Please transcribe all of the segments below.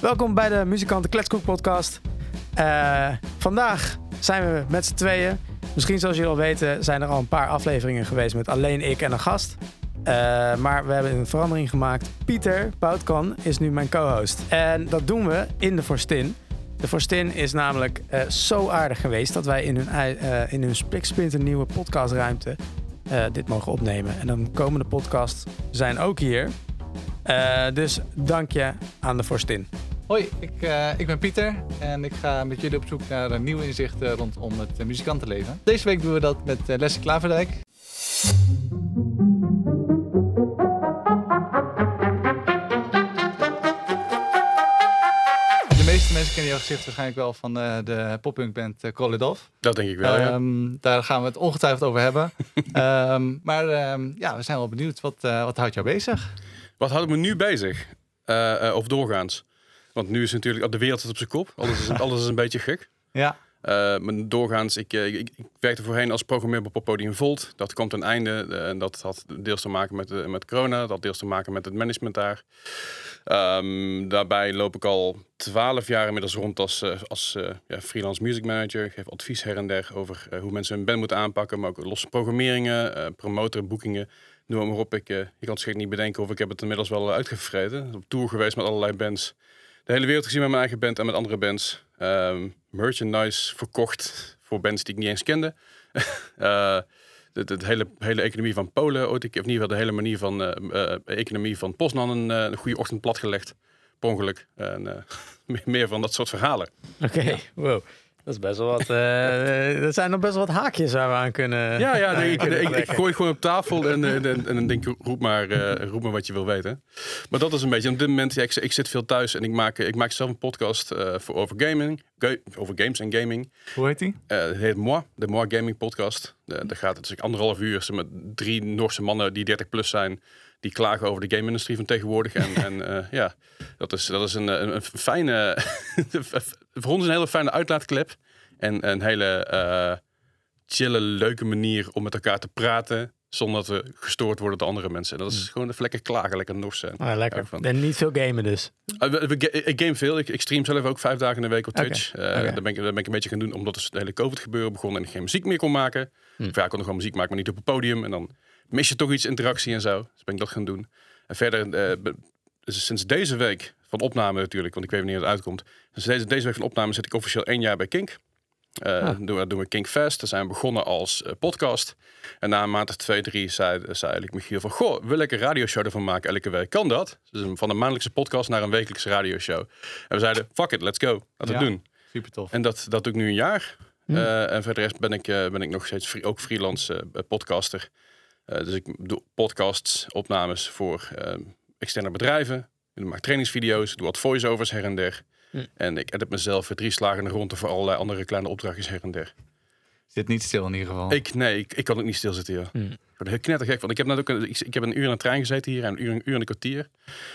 Welkom bij de Muzikanten Kletskoek podcast. Eh, vandaag zijn we met z'n tweeën. Misschien zoals jullie al weten zijn er al een paar afleveringen geweest met alleen ik en een gast. Eh, maar we hebben een verandering gemaakt. Pieter Boutkan is nu mijn co-host. En dat doen we in de Forstin. De Forstin is namelijk eh, zo aardig geweest dat wij in hun, in hun spliksplinter nieuwe podcastruimte dit mogen opnemen. En dan komende podcasts zijn ook hier. Eh, dus dank je aan de Forstin. Hoi, ik, eh, ik ben Pieter en ik ga met jullie op zoek naar een nieuwe inzichten rondom het uh, muzikantenleven. Deze week doen we dat met uh, Leslie Klaverdijk. De meeste mensen kennen jouw gezicht waarschijnlijk wel van uh, de poppunkband uh, Koledov. Dat denk ik wel, ja. Um, daar gaan we het ongetwijfeld over hebben. um, maar um, ja, we zijn wel benieuwd. Wat, uh, wat houdt jou bezig? Wat houdt me nu bezig? Uh, of doorgaans? Want nu is natuurlijk de wereld op zijn kop. Alles is, alles is een beetje gek. Ja. Uh, maar doorgaans, ik, ik, ik, werkte voorheen als programmeerder op Podium Volt. Dat komt een einde en dat had deels te maken met, met corona. Dat had deels te maken met het management daar. Um, daarbij loop ik al twaalf jaar inmiddels rond als, als ja, freelance music manager. Ik geef advies her en der over hoe mensen hun band moeten aanpakken. Maar ook losse programmeringen, promoten, boekingen. Noem maar op. Ik, ik kan het schrik niet bedenken of ik heb het inmiddels wel uitgevreten. Op tour geweest met allerlei bands de hele wereld gezien met mijn eigen band en met andere bands. Um, merchandise verkocht voor bands die ik niet eens kende. uh, de, de, hele, hele economie van Polen, ooit, of in ieder geval de hele manier van uh, uh, economie van Poznan een, een goede ochtend platgelegd. Per ongeluk. En meer van dat soort verhalen. Oké, okay. ja. wow. Dat is best wel wat. Uh, er zijn nog best wel wat haakjes waar we aan kunnen. Ja, ja nee, ik, ik, ik, gooi gewoon op tafel en, en, en, en dan denk ik, roep maar, uh, roep maar wat je wil weten. Maar dat is een beetje. Op dit moment, ja, ik, ik zit veel thuis en ik maak, ik maak zelf een podcast uh, voor over gaming, ga, over games en gaming. Hoe heet die? het heet Moi, de Moi Gaming Podcast. daar gaat het dus anderhalf uur met drie Noorse mannen die 30 plus zijn die klagen over de game-industrie van tegenwoordig. En, en uh, ja, dat is, dat is een, een, een fijne, voor ons een hele fijne uitlaatklep. En een hele uh, chille, leuke manier om met elkaar te praten. Zonder dat we gestoord worden door andere mensen. Dat is mm. gewoon lekker klagen, lekker nors zijn. Ah, lekker. En niet veel gamen dus? Uh, ik game veel. Ik, ik, stream zelf ook vijf dagen in de week op Twitch. Okay. Okay. Daar, ben ik, daar ben ik een beetje gaan doen omdat het hele COVID gebeuren begon en ik geen muziek meer kon maken. Mm. Of ja, ik kon nog gewoon muziek maken, maar niet op het podium. En dan mis je toch iets interactie en zo. Dus ben ik dat gaan doen. En verder, uh, dus sinds deze week van opname natuurlijk, want ik weet niet wanneer het uitkomt. Dus deze, deze week van opname zit ik officieel één jaar bij Kink. Uh, doen, we, doen we Kink Fest. Daar zijn we begonnen als uh, podcast. En na een maand of twee, drie zei, zei eigenlijk Michiel van... Goh, wil ik een radioshow ervan maken elke week? Kan dat? Dus van een maandelijkse podcast naar een wekelijkse radioshow. En we zeiden, fuck it, let's go. Laten we ja, doen. Super tof. En dat, dat doe ik nu een jaar. Uh, en verder ben ik, ben ik nog steeds free, ook freelance podcaster. Dus ik doe podcasts, opnames voor externe bedrijven. Ik maak trainingsvideo's, doe wat voice-overs her en der. Hm. En ik edit mezelf drie slagen in de ronde voor allerlei andere kleine opdrachtjes her en der. Zit niet stil in ieder geval. Ik, nee, ik, ik kan ook niet stilzitten, ja. Hm. Ik word heel knettergek van. Ik heb net ook een, ik, ik, heb een uur in de trein gezeten hier en een uur, een uur en een kwartier.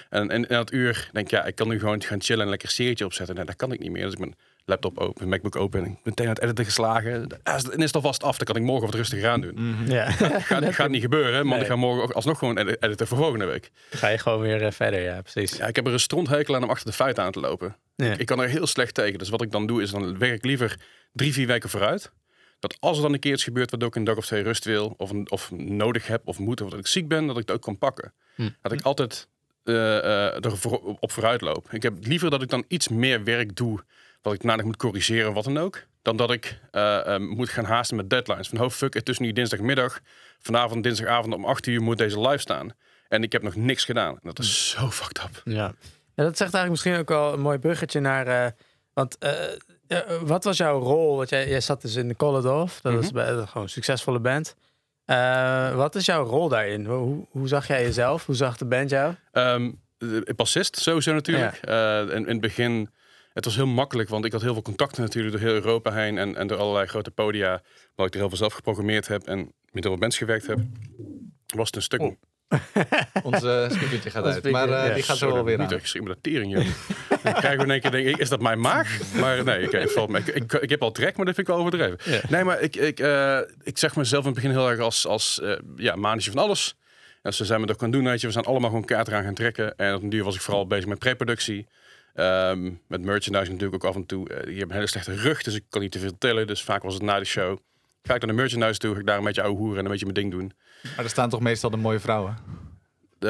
En, en in dat uur denk ik, ja, ik kan nu gewoon gaan chillen en een lekker serietje opzetten. Nee, dat kan ik niet meer. Dus ik mijn laptop open, MacBook open en meteen aan het editen geslagen. En is het alvast af, dan kan ik morgen wat rustig aan doen. Mm -hmm. ja. gaat, gaat niet gebeuren, maar nee. ik ga morgen alsnog gewoon editen voor volgende week. Ga je gewoon weer uh, verder, ja, precies. Ja, ik heb er een stronthekel aan om achter de feiten aan te lopen. Ja. Ik, ik, kan er heel slecht tegen. Dus wat ik dan doe, is dan werk ik liever drie, vier weken vooruit. Dat als er dan een keer iets gebeurt waardoor ik een dag of twee rust wil, of, een, of nodig heb, of moet, of dat ik ziek ben, dat ik het ook kan pakken. Hm. Dat ik altijd uh, uh, er voor, op vooruit loop. Ik heb liever dat ik dan iets meer werk doe, wat ik nadig moet corrigeren, wat dan ook, dan dat ik uh, moet gaan haasten met deadlines. Van, oh fuck, het is nu dinsdagmiddag, vanavond dinsdagavond om 8 uur moet deze live staan. En ik heb nog niks gedaan. En dat is zo fucked up. Ja. ja, dat zegt eigenlijk misschien ook wel een mooi bruggetje naar... want uh, wat was jouw rol? Want jij, jij zat dus in de Koledorf. Dat mm -hmm. is gewoon een succesvolle band. Wat is jouw rol daarin? Hoe, hoe zag jij jezelf? Hoe zag de band jou? Um, bassist sowieso natuurlijk. Ja. Uh, in, in het begin, het was heel makkelijk, want ik had heel veel contacten natuurlijk door heel Europa heen en, en door allerlei grote podia, waar ik er heel veel zelf geprogrammeerd heb en met heel veel bands gewerkt heb, was het een stuk. Oh. Onze speakertje gaat uit, maar uh, ja. die gaat zo wel weer aan. Niet echt dat tering, joh. Dan krijgen we in één keer denk ik, is dat mijn maag? Maar nee, okay, valt me. Ik, ik, ik, heb al trek, maar dat vind ik wel overdreven. Ja. Nee, maar ik, ik, uh, ik zeg mezelf in het begin heel erg als, als uh, ja, manetje van alles. En ze zijn me dat kan doen, weet je. We zijn allemaal gewoon kaart eraan gaan trekken. En op een duur was ik vooral bezig met preproductie. Ehm, met merchandise natuurlijk ook af en toe. Uh, je hebt een hele slechte rug, dus ik kan niet te veel tillen. Dus vaak was het na de show. Ga ik naar de merchandise toe, ga ik daar een beetje ouwe hoeren en een beetje mijn ding doen. Maar er staan toch meestal de mooie vrouwen? Uh,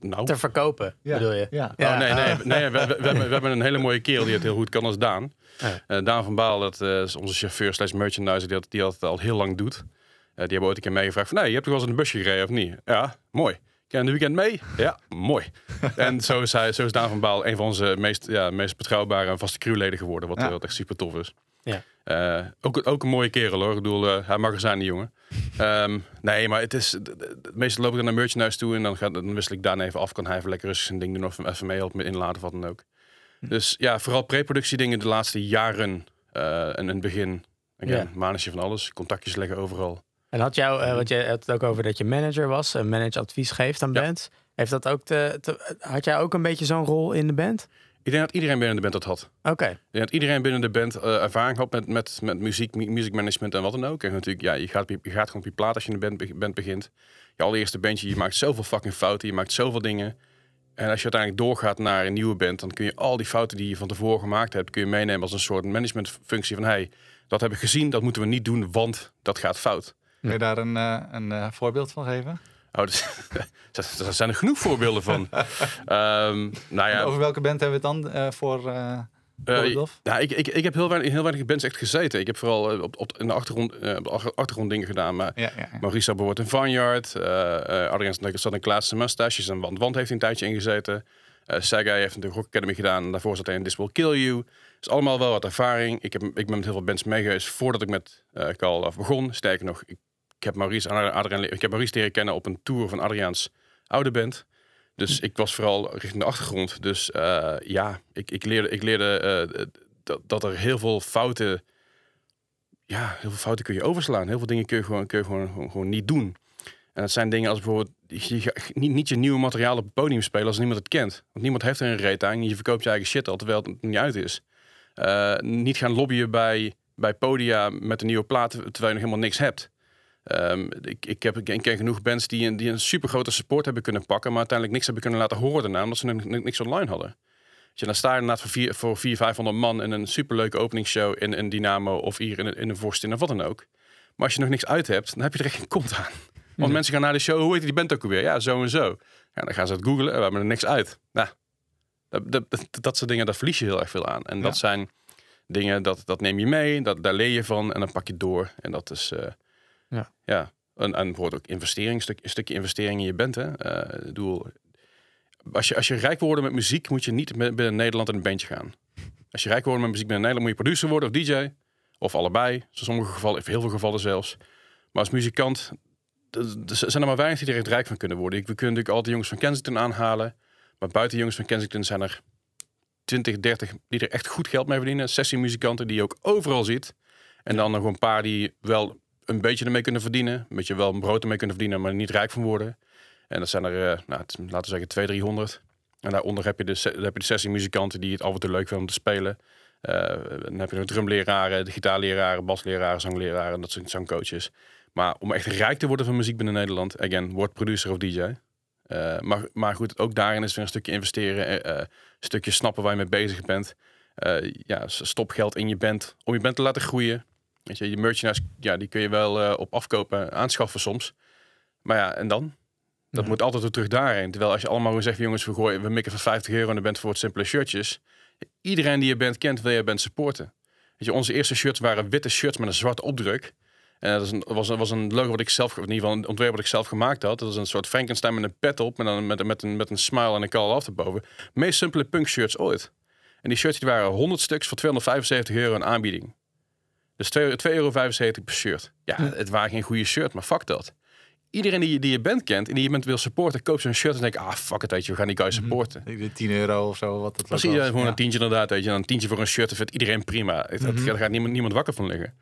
nou. Te verkopen, ja. bedoel je? Ja. Oh, nee, nee, nee we, we, we, hebben, we, hebben, een hele mooie kerel die het heel goed kan als Daan. Ja. Uh, Daan van Baal, dat uh, is onze chauffeur slash merchandiser die dat, die dat al heel lang doet. die hebben ooit een keer meegevraagd van, nee, je hebt toch wel eens een busje gereden of niet? Ja, mooi. Ken de weekend mee? Ja, mooi. en zo is, hij, zo is Daan van Baal een van onze meest, ja, meest betrouwbare en vaste crewleden geworden. Wat, ja. wat echt super tof is. Ja. Uh, ook, ook een mooie kerel hoor. Ik bedoel, uh, hij mag er zijn, die jongen. Um, nee, maar het is. Meestal loop ik dan naar merchandise toe en dan, gaat, dan wissel ik daar even af. Kan hij even lekker rustig zijn ding doen of even mee helpen met inladen of wat dan ook. Hm. Dus ja, vooral pre-productie dingen de laatste jaren uh, en in het begin. Again, ja. manetje van alles, contactjes leggen overal. En had jou, uh, want je had het ook over dat je manager was, een manageadvies geeft aan Ja. bands. Heeft dat ook te, te- had jij ook een beetje zo'n rol in de band? Ik denk dat iedereen binnen de band dat had. Oké. Ik denk dat iedereen binnen de band eh, ervaring had met, met, met muziek, mu- music management en wat dan ook. En natuurlijk, ja, je gaat, je, gaat gewoon op je plaat als je in de band, band begint. Je allereerste bandje, je maakt zoveel fucking fouten, je maakt zoveel dingen. En als je uiteindelijk doorgaat naar een nieuwe band, dan kun je al die fouten die je van tevoren gemaakt hebt, kun je meenemen als een soort managementfunctie van, hey, dat heb ik gezien, dat moeten we niet doen, want dat gaat fout. Kun je daar een, eh, een eh, voorbeeld van geven? Oh, dus, daar zijn er genoeg voorbeelden van. Ehm, nou ja, Over welke band hebben we het dan eh, voor Rudolf? ja, ik, ik, ik heb heel weinig, in heel weinig bands echt gezeten. Ik heb vooral op, op, in de achtergrond, op de achter- achtergrond dingen gedaan. Maar Ja, ja, ja. Bijvoorbeeld een Vineyard. eh Adriaan zat in Klaas Mustaches. En Wand Wand heeft een tijdje ingezeten. Sagai heeft natuurlijk Rock Academy gedaan. En daarvoor zat hij in This Will Kill You. Dus allemaal wel wat ervaring. Ik, heb, ik ben met heel veel bands meegeweest voordat ik met Call af begon. Sterker nog, ik, ik heb Maurice, en Adriaan, ik heb Maurice leren kennen op een tour van Adriaans oude band. Dus ik was vooral richting de achtergrond. Dus eh, ja, ik, ik leerde, ik leerde eh, dat, dat er heel veel fouten... Ja, heel veel fouten kun je overslaan. Heel veel dingen kun je gewoon, kun je gewoon, gewoon, gewoon niet doen. En dat zijn dingen als bijvoorbeeld... Je, niet, niet je nieuwe materiaal op het podium spelen als niemand het kent. Want niemand heeft er een reet aan. Je verkoopt je eigen shit al, terwijl het niet uit is. Eh, niet gaan lobbyen bij, bij podia met een nieuwe plaat... terwijl je nog helemaal niks hebt. Ehm, ik, ik, heb, ik ken genoeg bands die een, die een super grote support hebben kunnen pakken, maar uiteindelijk niks hebben kunnen laten horen daarna, omdat ze niks online hadden. Dus je dan sta je inderdaad voor, vier, voor 400, 500 man in een superleuke openingsshow in een Dynamo of hier in een, in een Vorstin of wat dan ook. Maar als je nog niks uit hebt, dan heb je er echt geen kont aan. Want mensen gaan naar de show, hoe heet die band ook alweer? Ja, zo en zo. Ja, dan gaan ze het googlen, we hebben er niks uit. Nou, dat, dat, dat, dat soort dingen, daar verlies je heel erg veel aan. En dat zijn dingen, dat, dat neem je mee, dat, daar leer je van en dan pak je door. En dat is, eh, Ja. ja. En, en bijvoorbeeld ook investering, een, stuk, een stukje investering in je bent. Hè. Eh, ik bedoel, als, je, als je rijk wil worden met muziek, moet je niet met- binnen Nederland in een bandje gaan. Als je rijk wil worden met muziek binnen Nederland, moet je producer worden of DJ. Of allebei. In sommige gevallen, in heel veel gevallen zelfs. Maar als muzikant, er zijn er maar weinig die er echt rijk van kunnen worden. We kunnen natuurlijk altijd jongens van Kensington aanhalen. Maar buiten jongens van Kensington zijn er 20, 30 die er echt goed geld mee verdienen. Sessiemuzikanten die je ook overal ziet. En dan nog een paar die wel een beetje ermee kunnen verdienen. Een beetje wel een brood ermee kunnen verdienen, maar niet rijk van worden. En dat zijn er, eh, nou, laten we zeggen, 200, 300. En daaronder heb je de, se- dan heb je de sessiemuzikanten die het af en toe leuk vinden om te spelen. Eh, dan heb je de drumleraren, de gitaarleraren, basleraren, zangleraren, dat soort zangcoaches. Maar om echt rijk te worden van muziek binnen Nederland, again, word producer of DJ. Eh, maar, maar goed, ook daarin is weer een stukje investeren, eh, eh, een stukje snappen waar je mee bezig bent. Eh, ja, stop geld in je band om je band te laten groeien. Weet je, je merchandise, ja, die kun je wel eh, op afkopen, aanschaffen soms. Maar ja, en dan? Dat Ja. moet altijd weer terug daarheen. Terwijl als je allemaal gewoon zegt, jongens, we, gooien, we mikken van 50 euro in de band voor het simpele shirtjes. Iedereen die je band kent, wil je band supporten. Weet je, onze eerste shirts waren witte shirts met een zwarte opdruk. En dat was een, was, was een logo wat ik zelf, in ieder geval een ontwerp wat ik zelf gemaakt had. Dat was een soort Frankenstein met een pet op, met een, met, met een, met een smile en een call af erboven. Meest simpele punk shirts ooit. En die shirts die waren 100 stuks voor 275 euro een aanbieding. Dus 2 2,75 euro per shirt. Ja, het waren geen goede shirt, maar fuck dat. Iedereen die, je- die je band kent en die je bent wil supporten, koopt zo'n shirt en denk ah fuck het, weet je, we gaan die guy supporten. De 10 euro of zo, wat het was. gewoon Ja. een tientje inderdaad, weet je. Dan een tientje voor een shirt, dat vindt iedereen prima. Mhm. Daar gaat niemand, niemand wakker van liggen.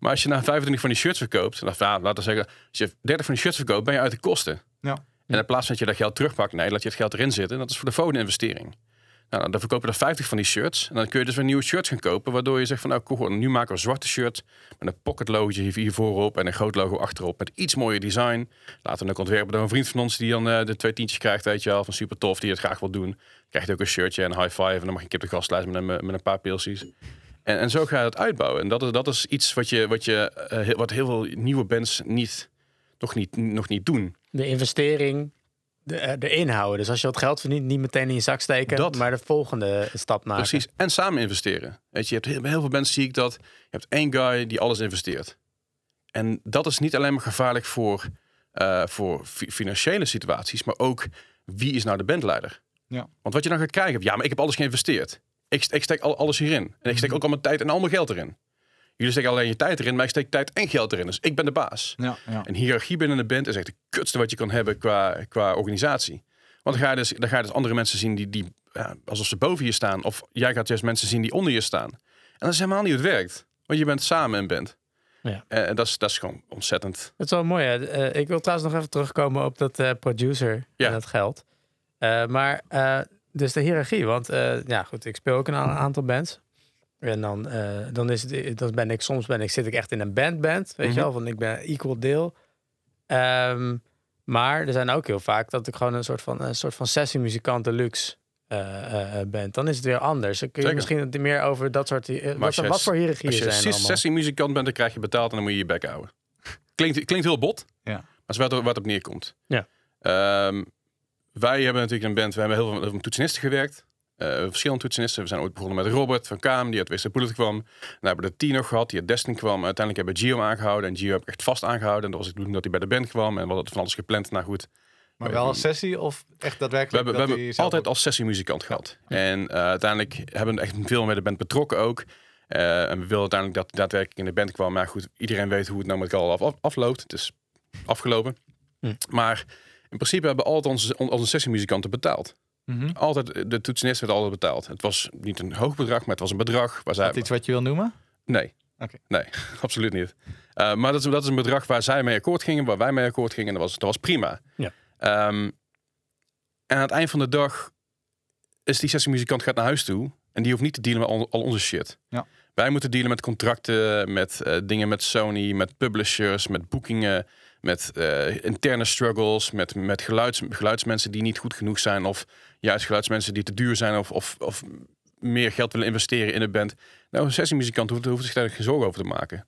Maar als je na 25 van die shirts verkoopt, of ja, laten we zeggen, als je 30 van die shirts verkoopt, ben je uit de kosten. Ja. En in plaats van dat je dat geld terugpakt, nee, laat je het geld erin zitten. Dat is voor de volgende investering. Nou, dan verkopen er 50 van die shirts. En dan kun je dus weer nieuwe shirts gaan kopen. Waardoor je zegt van nou, nu maken we zwarte shirts. Met een pocket logo hier voorop en een groot logo achterop. Met iets mooier design. Laten we ook ontwerpen door een vriend van ons die dan eh, de twee tientjes krijgt. Weet je wel, van super tof, die het graag wil doen. Krijgt ook een shirtje en een high five. En dan mag je een op de gastlijst met een, met een paar pilsies. En, en zo ga je het uitbouwen. En dat is, dat is iets wat, je, wat, je, eh, wat heel veel nieuwe bands niet, nog, niet, nog niet doen. De investering de, eh, erin houden. Dus als je wat geld verdient, niet meteen in je zak steken, Dat. maar de volgende stap maken. Precies. En samen investeren. Weet je, je hebt heel, veel mensen zie ik dat. Je hebt één guy die alles investeert. En dat is niet alleen maar gevaarlijk voor, eh, voor fi- financiële situaties, maar ook wie is nou de bandleider? Ja. Want wat je dan gaat krijgen, ja, maar ik heb alles geïnvesteerd. Ik, ik steek al, alles hierin. En ik steek ook al mijn tijd en al mijn geld erin. Jullie steken alleen je tijd erin, maar ik steek tijd en geld erin. Dus ik ben de baas. Ja, ja. En hiërarchie binnen een band is echt het kutste wat je kan hebben qua, qua organisatie. Want dan ga je dus, dan ga je dus andere mensen zien die, die ja, alsof ze boven je staan. Of jij gaat juist mensen zien die onder je staan. En dat is helemaal niet hoe het werkt. Want je bent samen een band. Ja. Eh, En dat is, dat is gewoon ontzettend. Het is wel mooi. Hè? Eh, ik wil trouwens nog even terugkomen op dat eh, producer Ja. en dat geld. Maar dus de hiërarchie. Want ja, goed, ik speel ook een aantal bands. En dan, eh, dan, is het, dan ben ik soms ben ik, zit ik echt in een bandband. Weet Mhm. je wel, van ik ben equal deel. Ehm, maar er zijn ook heel vaak dat ik gewoon een soort van, een soort van sessiemuzikant deluxe eh, eh, ben. Dan is het weer anders. Dan kun je Zeker. misschien wat meer over dat soort... eh, als wat, je- wat voor hiërarchieën Als je zijn sis- allemaal? sessiemuzikant bent, dan krijg je betaald en dan moet je je bek houden. Klinkt, klinkt heel bot, Ja. maar het is waar het op neerkomt. Ja. Ehm, wij hebben natuurlijk een band, we hebben heel veel met toetsenisten gewerkt. Eh, verschillende toetsenisten. We zijn ooit begonnen met Robert van Kaam, die uit Westen Bullet kwam. Dan hebben we de Tino gehad, die uit Destin kwam. Uiteindelijk hebben we Gio aangehouden. En Gio heb ik echt vast aangehouden. En dat was de bedoeling dat hij bij de band kwam. En we hadden van alles gepland. Nou goed, Maar wel een sessie of echt we daadwerkelijk? hebben, we hebben hij zelf altijd als sessiemuzikant gehad. En eh, uiteindelijk hebben we echt veel met de band betrokken ook. Eh, en we wilden uiteindelijk dat hij daadwerkelijk in de band kwam. Maar goed, iedereen weet hoe het nou met elkaar af, afloopt. Het is afgelopen. Hm. Maar in principe hebben we altijd onze, on- onze sessiemuzikanten betaald. Mhm. Altijd, de toetsenist werd altijd betaald. Het was niet een hoog bedrag, maar het was een bedrag waar Is zij... dat iets wat je wil noemen? Nee. Nee, absoluut niet. Eh, maar dat is, dat is een bedrag waar zij mee akkoord gingen, waar wij mee akkoord gingen. Dat was, dat was prima. Ja. Ehm, en aan het eind van de dag is die sessiemuzikant gaat naar huis toe. En die hoeft niet te dealen met al, al onze shit. Ja. Wij moeten dealen met contracten, met eh, dingen met Sony, met publishers, met boekingen, met eh, interne struggles, met, met geluids, geluidsmensen die niet goed genoeg zijn. Of juist geluidsmensen die te duur zijn of, of, of meer geld willen investeren in een band. Nou, een sessiemuzikant hoeft, hoeft zich daar geen zorgen over te maken.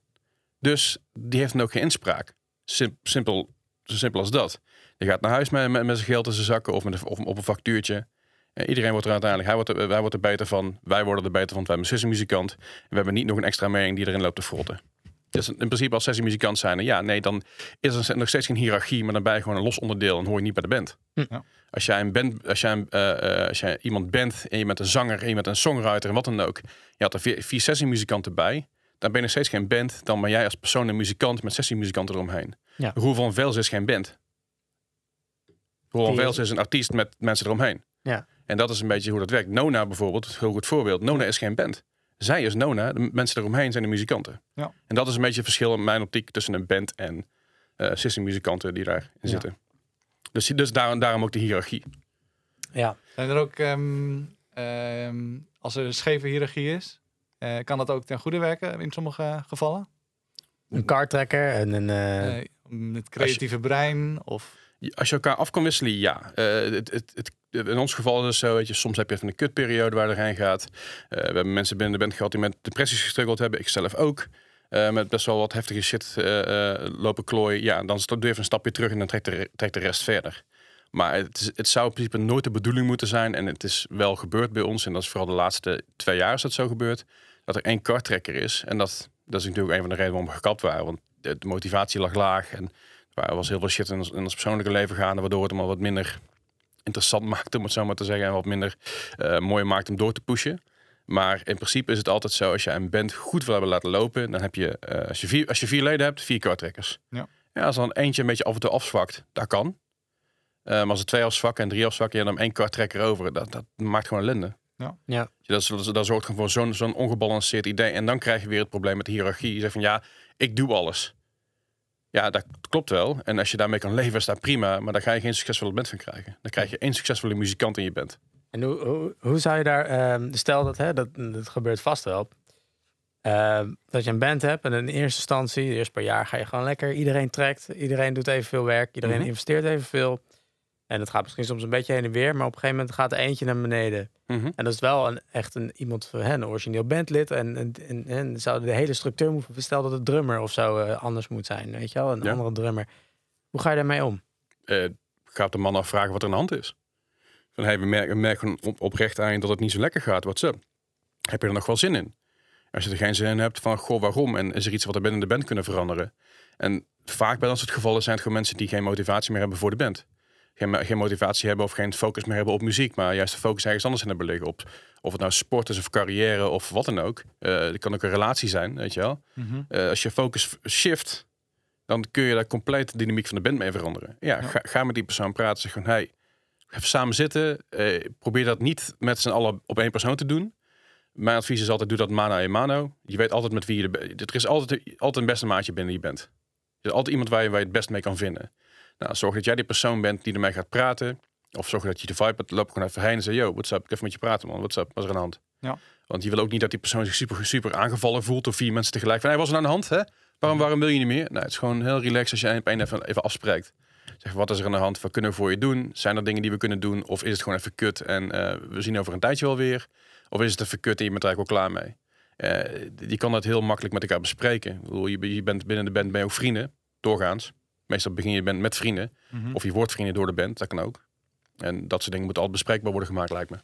Dus die heeft dan ook geen inspraak. Sim- simpel, zo simpel als dat. Die gaat naar huis met, met, zijn geld in zijn zakken of, met op een factuurtje. En iedereen wordt er uiteindelijk, hij wordt er, wij worden er beter van, wij worden er beter van, wij hebben een sessiemuzikant. En we hebben niet nog een extra mening die erin loopt te frotten. Dus in principe als sessiemuzikant zijn, ja, nee, dan is er nog steeds geen hiërarchie, maar dan ben je gewoon een los onderdeel en hoor je niet bij de band. Hm. Ja. Als jij, een band, als, jij een, eh, eh, als jij iemand bent en je bent een zanger en je bent een songwriter en wat dan ook, je had er vier, vier sessiemuzikanten bij, dan ben je nog steeds geen band, dan ben jij als persoon een muzikant met sessiemuzikanten eromheen. Ja. Roel van Vels is geen band. Roel van Vels is een artiest met mensen eromheen. Ja. En dat is een beetje hoe dat werkt. Nona bijvoorbeeld, een heel goed voorbeeld. Nona is geen band. Zij is Nona, de mensen eromheen zijn de muzikanten. Ja. En dat is een beetje het verschil in mijn optiek tussen een band en eh sessiemuzikanten die daarin Ja. zitten. Dus, dus daarom, daarom ook de hiërarchie. Ja, Zijn er ook, ehm, ehm, als er een scheve hiërarchie is, eh, kan dat ook ten goede werken in sommige gevallen? een kartrekker en een... Eh, het creatieve brein of... Als je elkaar af kan wisselen, ja. Eh, het, het, in ons geval is het zo, weet je, soms heb je even een kutperiode waar je erheen gaat. Eh, we hebben mensen binnen de gehad die met depressies gestruggeld hebben. Ik zelf ook. Eh, met best wel wat heftige shit lopen klooien. Ja, dan doe je even een stapje terug en dan trekt de, re- trekt de rest verder. Maar het, is, het zou in principe nooit de bedoeling moeten zijn. En het is wel gebeurd bij ons. En dat is vooral de laatste twee jaar is dat zo gebeurd. Dat er één karttrekker is. En dat, dat is natuurlijk een van de redenen waarom we gekapt waren. Want de motivatie lag laag. En er was heel veel shit in ons, in ons persoonlijke leven gaande. Waardoor het hem al wat minder interessant maakte, om het zo maar te zeggen. En wat minder eh mooi maakt om door te pushen. Maar in principe is het altijd zo, als je een band goed wil hebben laten lopen, dan heb je, eh, als, je vier, als je vier leden hebt, vier karttrekkers. Ja. ja, als dan eentje een beetje af en toe afzwakt, dat kan. Eh, maar als er twee afzwakken en drie afzwakken, ja, dan één karttrekker over. Dat, dat maakt gewoon ellende. ja. Dat, is- dat, dat zorgt gewoon voor zo'n zo'n ongebalanceerd idee. En dan krijg je weer het probleem met de hiërarchie. Je zegt van ja, ik doe alles. Ja, dat klopt wel. En als je daarmee kan leven, is dat prima. Maar daar ga je geen succesvolle band van krijgen. Dan krijg je één succesvolle muzikant in je band. En hoe, hoe, hoe zou je daar, ehm, stel dat, hè, dat, dat gebeurt vast wel, Ehm, dat je een band hebt en in eerste instantie, eerst per jaar ga je gewoon lekker, iedereen trekt, iedereen doet evenveel werk, iedereen Mhm. investeert evenveel. En het gaat misschien soms een beetje heen en weer, maar op een gegeven moment gaat er eentje naar beneden. Mhm. En dat is wel een, echt een, iemand, hè, een origineel bandlid. En, en, en, en zou de hele structuur moeten stel dat de drummer of zo eh, anders moet zijn, weet je wel, een Ja. andere drummer. Hoe ga je daarmee om? Eh, gaat de man afvragen wat er aan de hand is. Van, hey, we merken, we merken op, oprecht aan dat het niet zo lekker gaat. Wat up? Heb je er nog wel zin in? Als je er geen zin in hebt, van goh, waarom? En is er iets wat er binnen de band kunnen veranderen? En vaak bij dat soort gevallen zijn het gewoon mensen die geen motivatie meer hebben voor de band. Geen, geen motivatie hebben of geen focus meer hebben op muziek, maar juist de focus ergens anders in hebben liggen. Op, of het nou sport is of carrière of wat dan ook. Eh het kan ook een relatie zijn, weet je wel. Mhm. Eh, als je focus shift, dan kun je daar compleet de dynamiek van de band mee veranderen. Ja, Ja. Ga, ga met die persoon praten. Zeg gewoon, hey, even samen zitten. Eh, probeer dat niet met z'n allen op één persoon te doen. Mijn advies is altijd, doe dat mano a mano. Je weet altijd met wie je... Er is altijd, altijd een beste maatje binnen die band. Er is altijd iemand waar je, waar je het best mee kan vinden. Nou, zorg dat jij die persoon bent die ermee gaat praten. Of zorg dat je de vibe hebt. Loop gewoon even heen en zeg, yo, what's up? Ik even met je praten, man. What's up? Wat is er aan de hand? Ja. Want je wil ook niet dat die persoon zich super, super aangevallen voelt door vier mensen tegelijk. Van, hey, was er aan de hand? Hè? Waarom, waarom wil je niet meer? Nou, het is gewoon heel relaxed als je één op één even, even afspreekt. Zeg, wat is er aan de hand? Wat kunnen we voor je doen? Zijn er dingen die we kunnen doen? Of is het gewoon even kut en eh, we zien over een tijdje wel weer? Of is het even kut en je bent er eigenlijk al klaar mee? Eh, je kan dat heel makkelijk met elkaar bespreken. Ik bedoel, je, je bent binnen de band ben je ook vrienden, doorgaans. Meestal begin je band met vrienden. Mhm. Of je wordt vrienden door de band, dat kan ook. En dat soort dingen moeten altijd bespreekbaar worden gemaakt, lijkt me.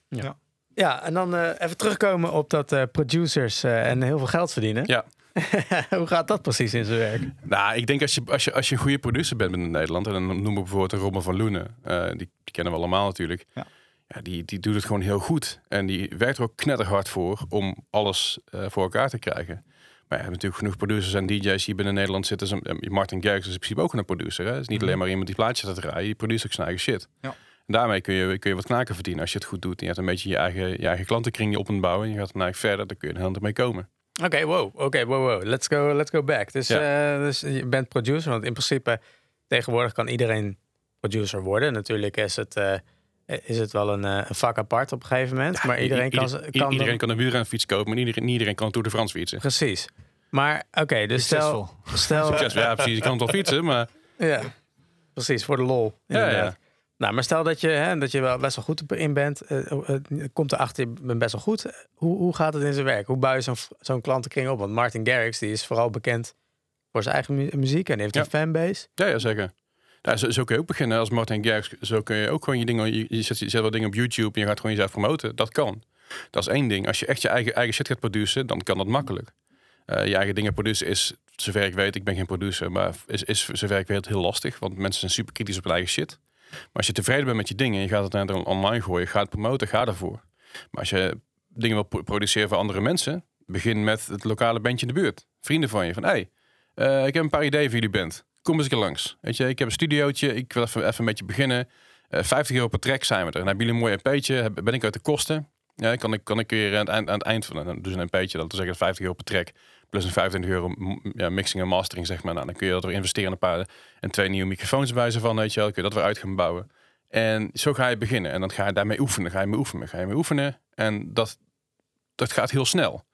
Ja, en dan eh, even terugkomen op dat eh, producers eh, en heel veel geld verdienen. Ja. Hoe gaat dat precies in zijn werk? Nou, ik denk als je, als je, als je een goede producer bent in Nederland, en dan noemen we bijvoorbeeld Robin van Loenen, eh, die, die kennen we allemaal natuurlijk. Ja. Ja, die, die doet het gewoon heel goed. En die werkt er ook knetterhard voor om alles eh, voor elkaar te krijgen. Je hebt natuurlijk genoeg producers en DJ's die binnen Nederland zitten. Eh, Martin Garrix is in principe ook een producer. Hè? Het is niet Mhm. alleen maar iemand die plaatjes te draaien. Die produceert ook zijn eigen shit. Ja. En daarmee kun je, kun je wat knaken verdienen als je het goed doet. En je hebt een beetje je eigen, je eigen klantenkring op aan bouwen. En je gaat dan eigenlijk verder. Dan kun je er heel mee komen. Oké, wow. Oké, wow, wow. Let's go, let's go back. Dus, Ja. eh, dus je bent producer, want in principe tegenwoordig kan iedereen producer worden. Natuurlijk is het, eh, is het wel een, eh, een vak apart op een gegeven moment. maar iedereen kan, kan iedereen dan- kan een wielrenfiets kopen, maar iedereen, niet iedereen kan een Tour de France fietsen. Precies. Maar oké, dus stel, Succesvol. stel Succes, ja, precies. Je kan het wel fietsen, maar ja, precies voor de lol. Ja, inderdaad. ja. Nou, maar stel dat je, hè, dat je wel best wel goed in bent. eh, eh, komt erachter, je bent best wel goed. Hoe, hoe gaat het in zijn werk? Hoe bouw je zo'n zo'n klantenkring op? Want Martin Garrix die is vooral bekend voor zijn eigen mu- muziek en heeft Ja. een fanbase. Ja, ja zeker. Zo, kun je ook beginnen als Martin Garrix. Zo kun je ook gewoon je dingen... Je, zet, je dingen op YouTube en je gaat gewoon jezelf promoten. Dat kan. Dat is één ding. Als je echt je eigen, eigen shit gaat produceren, dan kan dat makkelijk. Eh, je eigen dingen produceren is, zover ik weet, ik ben geen producer, maar is, is zover ik weet heel lastig. Want mensen zijn super kritisch op hun eigen shit. Maar als je tevreden bent met je dingen en je gaat het naar online gooien, ga het promoten, ga ervoor. Maar als je dingen wil pro- produceren voor andere mensen, begin met het lokale bandje in de buurt. Vrienden van je, van hey, eh, ik heb een paar ideeën voor jullie band. Kom eens een keer langs. Weet je, ik heb een studiootje, ik wil even, even met je beginnen. Eh 50 euro per track zijn we er. En hebben jullie een mooi EP'tje? Heb- Ben ik uit de kosten? Ja, kan ik, kan ik weer aan het eind, aan het eind van ze een EP'tje, dat wil zeggen 50 euro per track. Plus een 25 euro ja, mixing en mastering, zeg maar. Nou, dan kun je dat weer investeren in een paar en twee nieuwe microfoons bij ze van, weet je wel. Kun je dat weer uit gaan bouwen. En zo ga je beginnen. En dan ga je daarmee oefenen. Ga je mee oefenen. Ga je mee oefenen. En dat, dat gaat heel snel.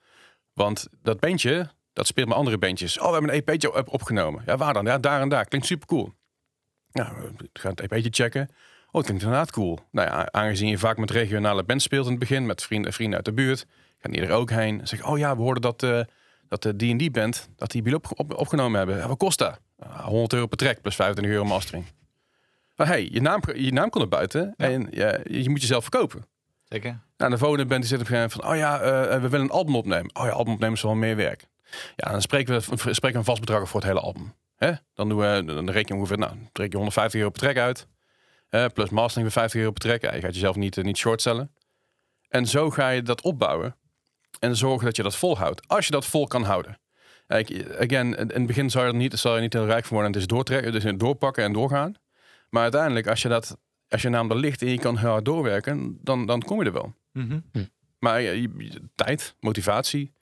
Want dat bandje, dat speelt met andere bandjes. Oh, we hebben een EP'tje op- opgenomen. Ja, waar dan? Ja, daar en daar. Klinkt super cool. Nou, we gaan het EP'tje checken. Oh, het klinkt inderdaad cool. Nou ja, aangezien je vaak met regionale bands speelt in het begin, met vrienden, vrienden uit de buurt, gaan die er ook heen. Zeg, oh ja, we hoorden dat, eh, dat de D&D band, dat die jullie op, op- opgenomen hebben. Ja, wat kost dat? Ah, 100 euro per track plus 25 euro mastering. Maar hey, je naam, je naam komt naar buiten Ja. en ja, je moet jezelf verkopen. Zeker. Nou, de volgende band die zit op een gegeven moment van, oh ja, eh, we willen een album opnemen. Oh ja, album opnemen is wel meer werk. Ja, dan spreken we, spreken we een vast bedrag voor het hele album. Hè? Dan, doen we, dan reken je ongeveer, nou, trek je 150 euro per track uit. Plus mastering weer 50 euro per track. Ja, je gaat jezelf niet, eh, niet short stellen. En zo ga je dat opbouwen. En zorgen dat je dat volhoudt. Als je dat vol kan houden. Kijk, again, in het begin zou je niet, zal je niet heel rijk van worden. En het is doortrekken, dus doorpakken en doorgaan. Maar uiteindelijk, als je, dat, als je naam er ligt en je kan heel hard doorwerken, dan, dan kom je er wel. Mhm. Maar je, je- je- tijd, motivatie.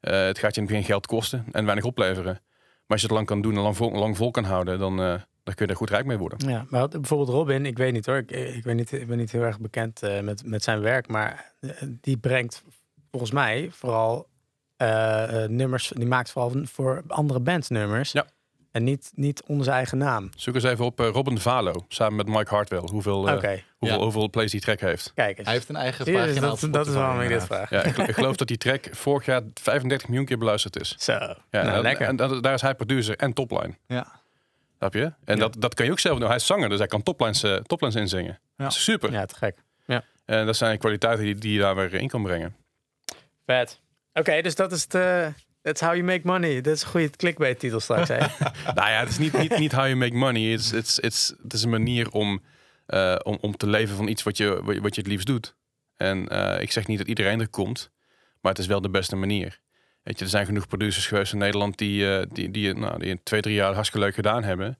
Eh, het gaat je in het begin geld kosten en weinig opleveren. Maar als je het lang kan doen en lang vol, lang vol kan houden, dan, eh, dan kun je er goed rijk mee worden. Ja, maar bijvoorbeeld Robin, ik weet niet hoor, ik, ik, weet niet, ik ben niet heel erg bekend eh, met, met zijn werk, maar eh, die brengt volgens mij vooral eh, eh, nummers, die maakt vooral voor andere bands nummers. Ja. En niet, niet onder zijn eigen naam. Zoek eens even op eh, Robin Valo, samen met Mike Hartwell, hoeveel, Oké, hoeveel, Ja. hoeveel plays die track heeft. kijk eens. Hij heeft een eigen Zie pagina dat, dat is waarom ik dit vraag. Ja, ik, ik geloof dat die track vorig jaar 35 miljoen keer beluisterd is. Zo, Ja, nou, en, lekker. En daar is hij producer en topline. Ja. Snap je? En dat, dat kan je ook zelf doen. Hij is zanger, dus hij kan toplines, eh, toplines inzingen. Ja. Dat is super. ja, te gek. En dat zijn kwaliteiten die, die je daar weer in kan brengen. Vet. Oké, dus dat is het. That's how you make money. Dat is een goede clickbait titel straks. nou ja, het is niet, niet, niet how you make money. Is, het is, het is, een manier om, eh, om, om te leven van iets wat je, wat je- het liefst doet. En eh, ik zeg niet dat iedereen er komt, maar het is wel de beste manier. Weet je, er zijn genoeg producers geweest in Nederland die, eh, die, die, nou, die in twee, drie jaar hartstikke leuk gedaan hebben. Maar op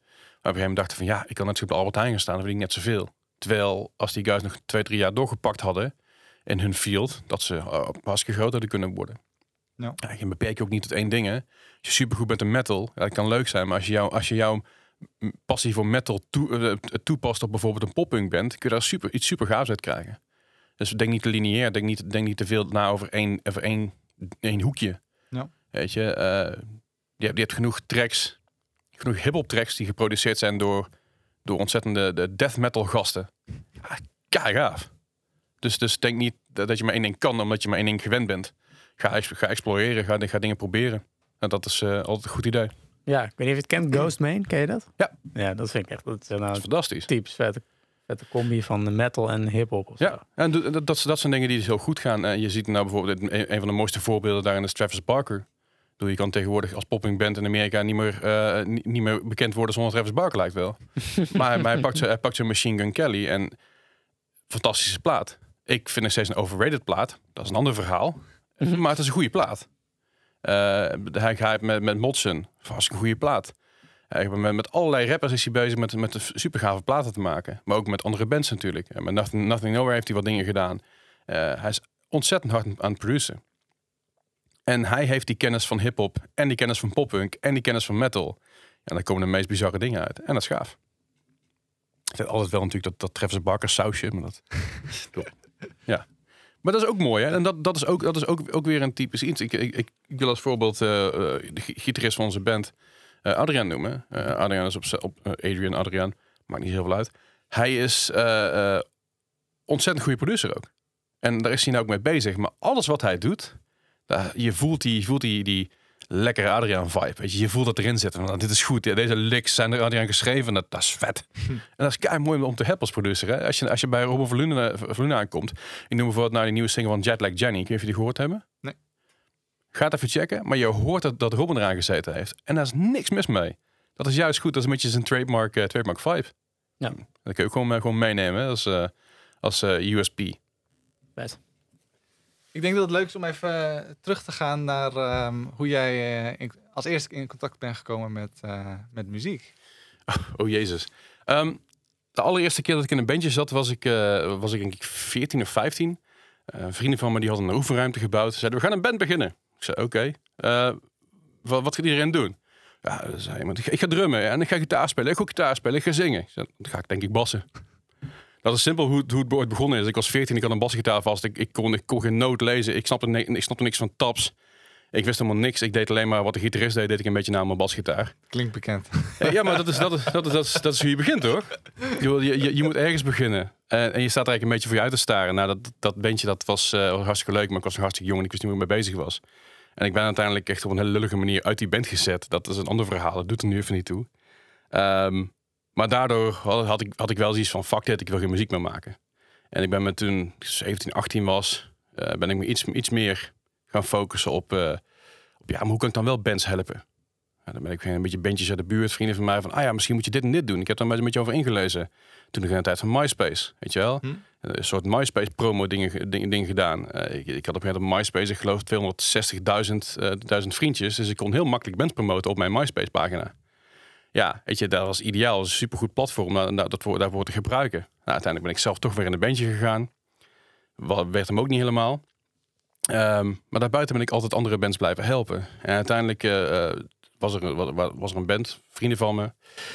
een gegeven moment dachten van ja, ik kan net zo op Albert Heijn gaan staan, dan verdien ik net zoveel. Terwijl als die guys nog twee, drie jaar doorgepakt hadden in hun field, dat ze uh, hartstikke groot hadden kunnen worden. Ja. Ja, je beperk je ook niet tot één ding. Hè. Als je supergoed bent in metal, ja, dat kan leuk zijn. Maar als je, jou, als je jouw passie voor metal toe, eh, toepast op bijvoorbeeld een poppunk bent, kun je daar super, iets super gaafs uit krijgen. Dus denk niet te lineair, denk niet, denk niet te veel na over één, over één, één hoekje. Ja. Weet je, eh, je, hebt, je hebt genoeg tracks, genoeg hip-hop tracks die geproduceerd zijn door, door ontzettende de death metal gasten. Ja, kei gaaf. Dus, dus denk niet dat, dat je maar één ding kan, omdat je maar één ding gewend bent. Ga, ga exploreren, ga, ga dingen proberen. En dat is eh, altijd een goed idee. Dat ja, ik weet niet of je het kent. Ghostman, ken je dat? Ja. Ja, dat vind ik echt. Dat is nou is een fantastisch. typisch vette, vette combi van de metal en hip-hop. Ja, en dat, dat, dat, dat zijn dingen die dus heel goed gaan. En je ziet nou bijvoorbeeld, een, van de mooiste voorbeelden daarin is Travis Barker. Je kan tegenwoordig als popping band in Amerika niet meer, eh, niet, niet meer bekend worden zonder Travis Barker lijkt wel. maar hij, maar hij pakt hij pakt zijn Machine Gun Kelly en fantastische plaat. Ik vind het steeds een overrated plaat. Dat is een ander verhaal. Maar het is een goede plaat. Eh, hij gaat met, met Motsen. Vast een goede plaat. Met, met allerlei rappers is hij bezig met, met super gave platen te maken. Maar ook met andere bands natuurlijk. Met Nothing, Nothing Nowhere heeft hij wat dingen gedaan. Eh, hij is ontzettend hard aan het produceren. En hij heeft die kennis van hip-hop en die kennis van poppunk en die kennis van metal. En daar komen de meest bizarre dingen uit. En dat is gaaf. Is altijd wel natuurlijk dat, dat Travis Barker sausje, maar dat... ja. Maar dat is ook mooi, hè? En dat, dat is, ook, dat is ook, ook weer een typisch iets. Ik, ik, ik wil als voorbeeld eh, eh, de gi- gitarist van onze band, eh, Adriaan noemen. Eh, Adriaan is op, op Adrian, Adriaan, maakt niet heel veel uit. Hij is ontzettend goede producer ook. En daar is hij nou ook mee bezig. Maar alles wat hij doet, je voelt die, voelt die, die lekkere Adriaan-vibe. Weet je, je voelt dat erin zitten. Van, dit is goed. Ja, deze licks zijn door Adriaan geschreven. Dat, dat is vet. En dat is kei mooi om te hebben als producer. Hè? Als, je, als je bij Robin Verlune, Verlune aankomt. Ik noem bijvoorbeeld nou die nieuwe single van Jetlag Jenny. Ik weet niet of je die gehoord hebben. Nee. Ga het even checken. Maar je hoort dat, dat Robin eraan gezeten heeft. En daar is niks mis mee. Dat is juist goed. Dat is een beetje zijn trademark, eh, trademark vibe. Ja. Dat kun je ook gewoon, eh, gewoon meenemen hè, als, eh, als eh, USP. Vet. Ik denk dat het leuk is om even eh, terug te gaan naar ehm, hoe jij eh, als eerste in contact bent gekomen met, eh, met muziek. Oh jezus. Ehm, de allereerste keer dat ik in een bandje zat, was ik, was ik denk ik 14 of 15. Eh, vrienden van me die hadden een oefenruimte gebouwd. Ze zeiden, we gaan een band beginnen. Ik zei, oké. Wat, wat gaat iedereen doen? Ja, zei ik ga, drummen en ik ga gitaar spelen. Ik ga ook gitaar spelen, ik ga zingen. Ik dan ga ik denk ik bassen. Dat is simpel hoe, het- hoe het ooit begonnen is. Ik was 14, ik had een basgitaar vast. Ik, ik, kon, ik kon geen noot lezen. Ik snapte, ik snapte niks van taps. Ik wist helemaal niks. Ik deed alleen maar wat de gitarist deed, deed ik een beetje na mijn basgitaar. Klinkt bekend. Ja, maar dat is, dat, is, dat, is, dat, is, dat is hoe je begint hoor. Je, je, je, moet ergens beginnen. En, en je staat er eigenlijk een beetje voor je uit te staren. Nou, dat, dat bandje dat was, eh, was hartstikke leuk, maar ik was nog hartstikke jong en ik wist niet waar ik mee bezig was. En ik ben uiteindelijk echt op een hele lullige manier uit die band gezet. Dat is een ander verhaal, dat doet er nu even niet toe. Ehm, maar daardoor had, ik, had ik wel zoiets van, fuck dit, ik wil geen muziek meer maken. En ik ben me toen ik 17, 18 was, eh, ben ik me iets, iets meer gaan focussen op, eh, op, ja, maar hoe kan ik dan wel bands helpen? Ja, dan ben ik een beetje bandjes uit de buurt, vrienden van mij, van, ah ja, misschien moet je dit en dit doen. Ik heb daar een beetje over ingelezen. Toen ik in de tijd van MySpace, weet je wel? Hm? Een soort MySpace promo dingen, dingen gedaan. Eh, ik, ik had op een gegeven moment op MySpace, ik geloof 260.000 eh, duizend vriendjes. Dus ik kon heel makkelijk bands promoten op mijn MySpace pagina. Ja, weet je, dat was ideaal. Dat een supergoed platform nou, nou, dat voor, daarvoor te gebruiken. Nou, uiteindelijk ben ik zelf toch weer in een bandje gegaan. Wat werd hem ook niet helemaal. Ehm, maar daarbuiten ben ik altijd andere bands blijven helpen. En uiteindelijk, eh, eh, was er, wa- wa- was er een band, vrienden van me.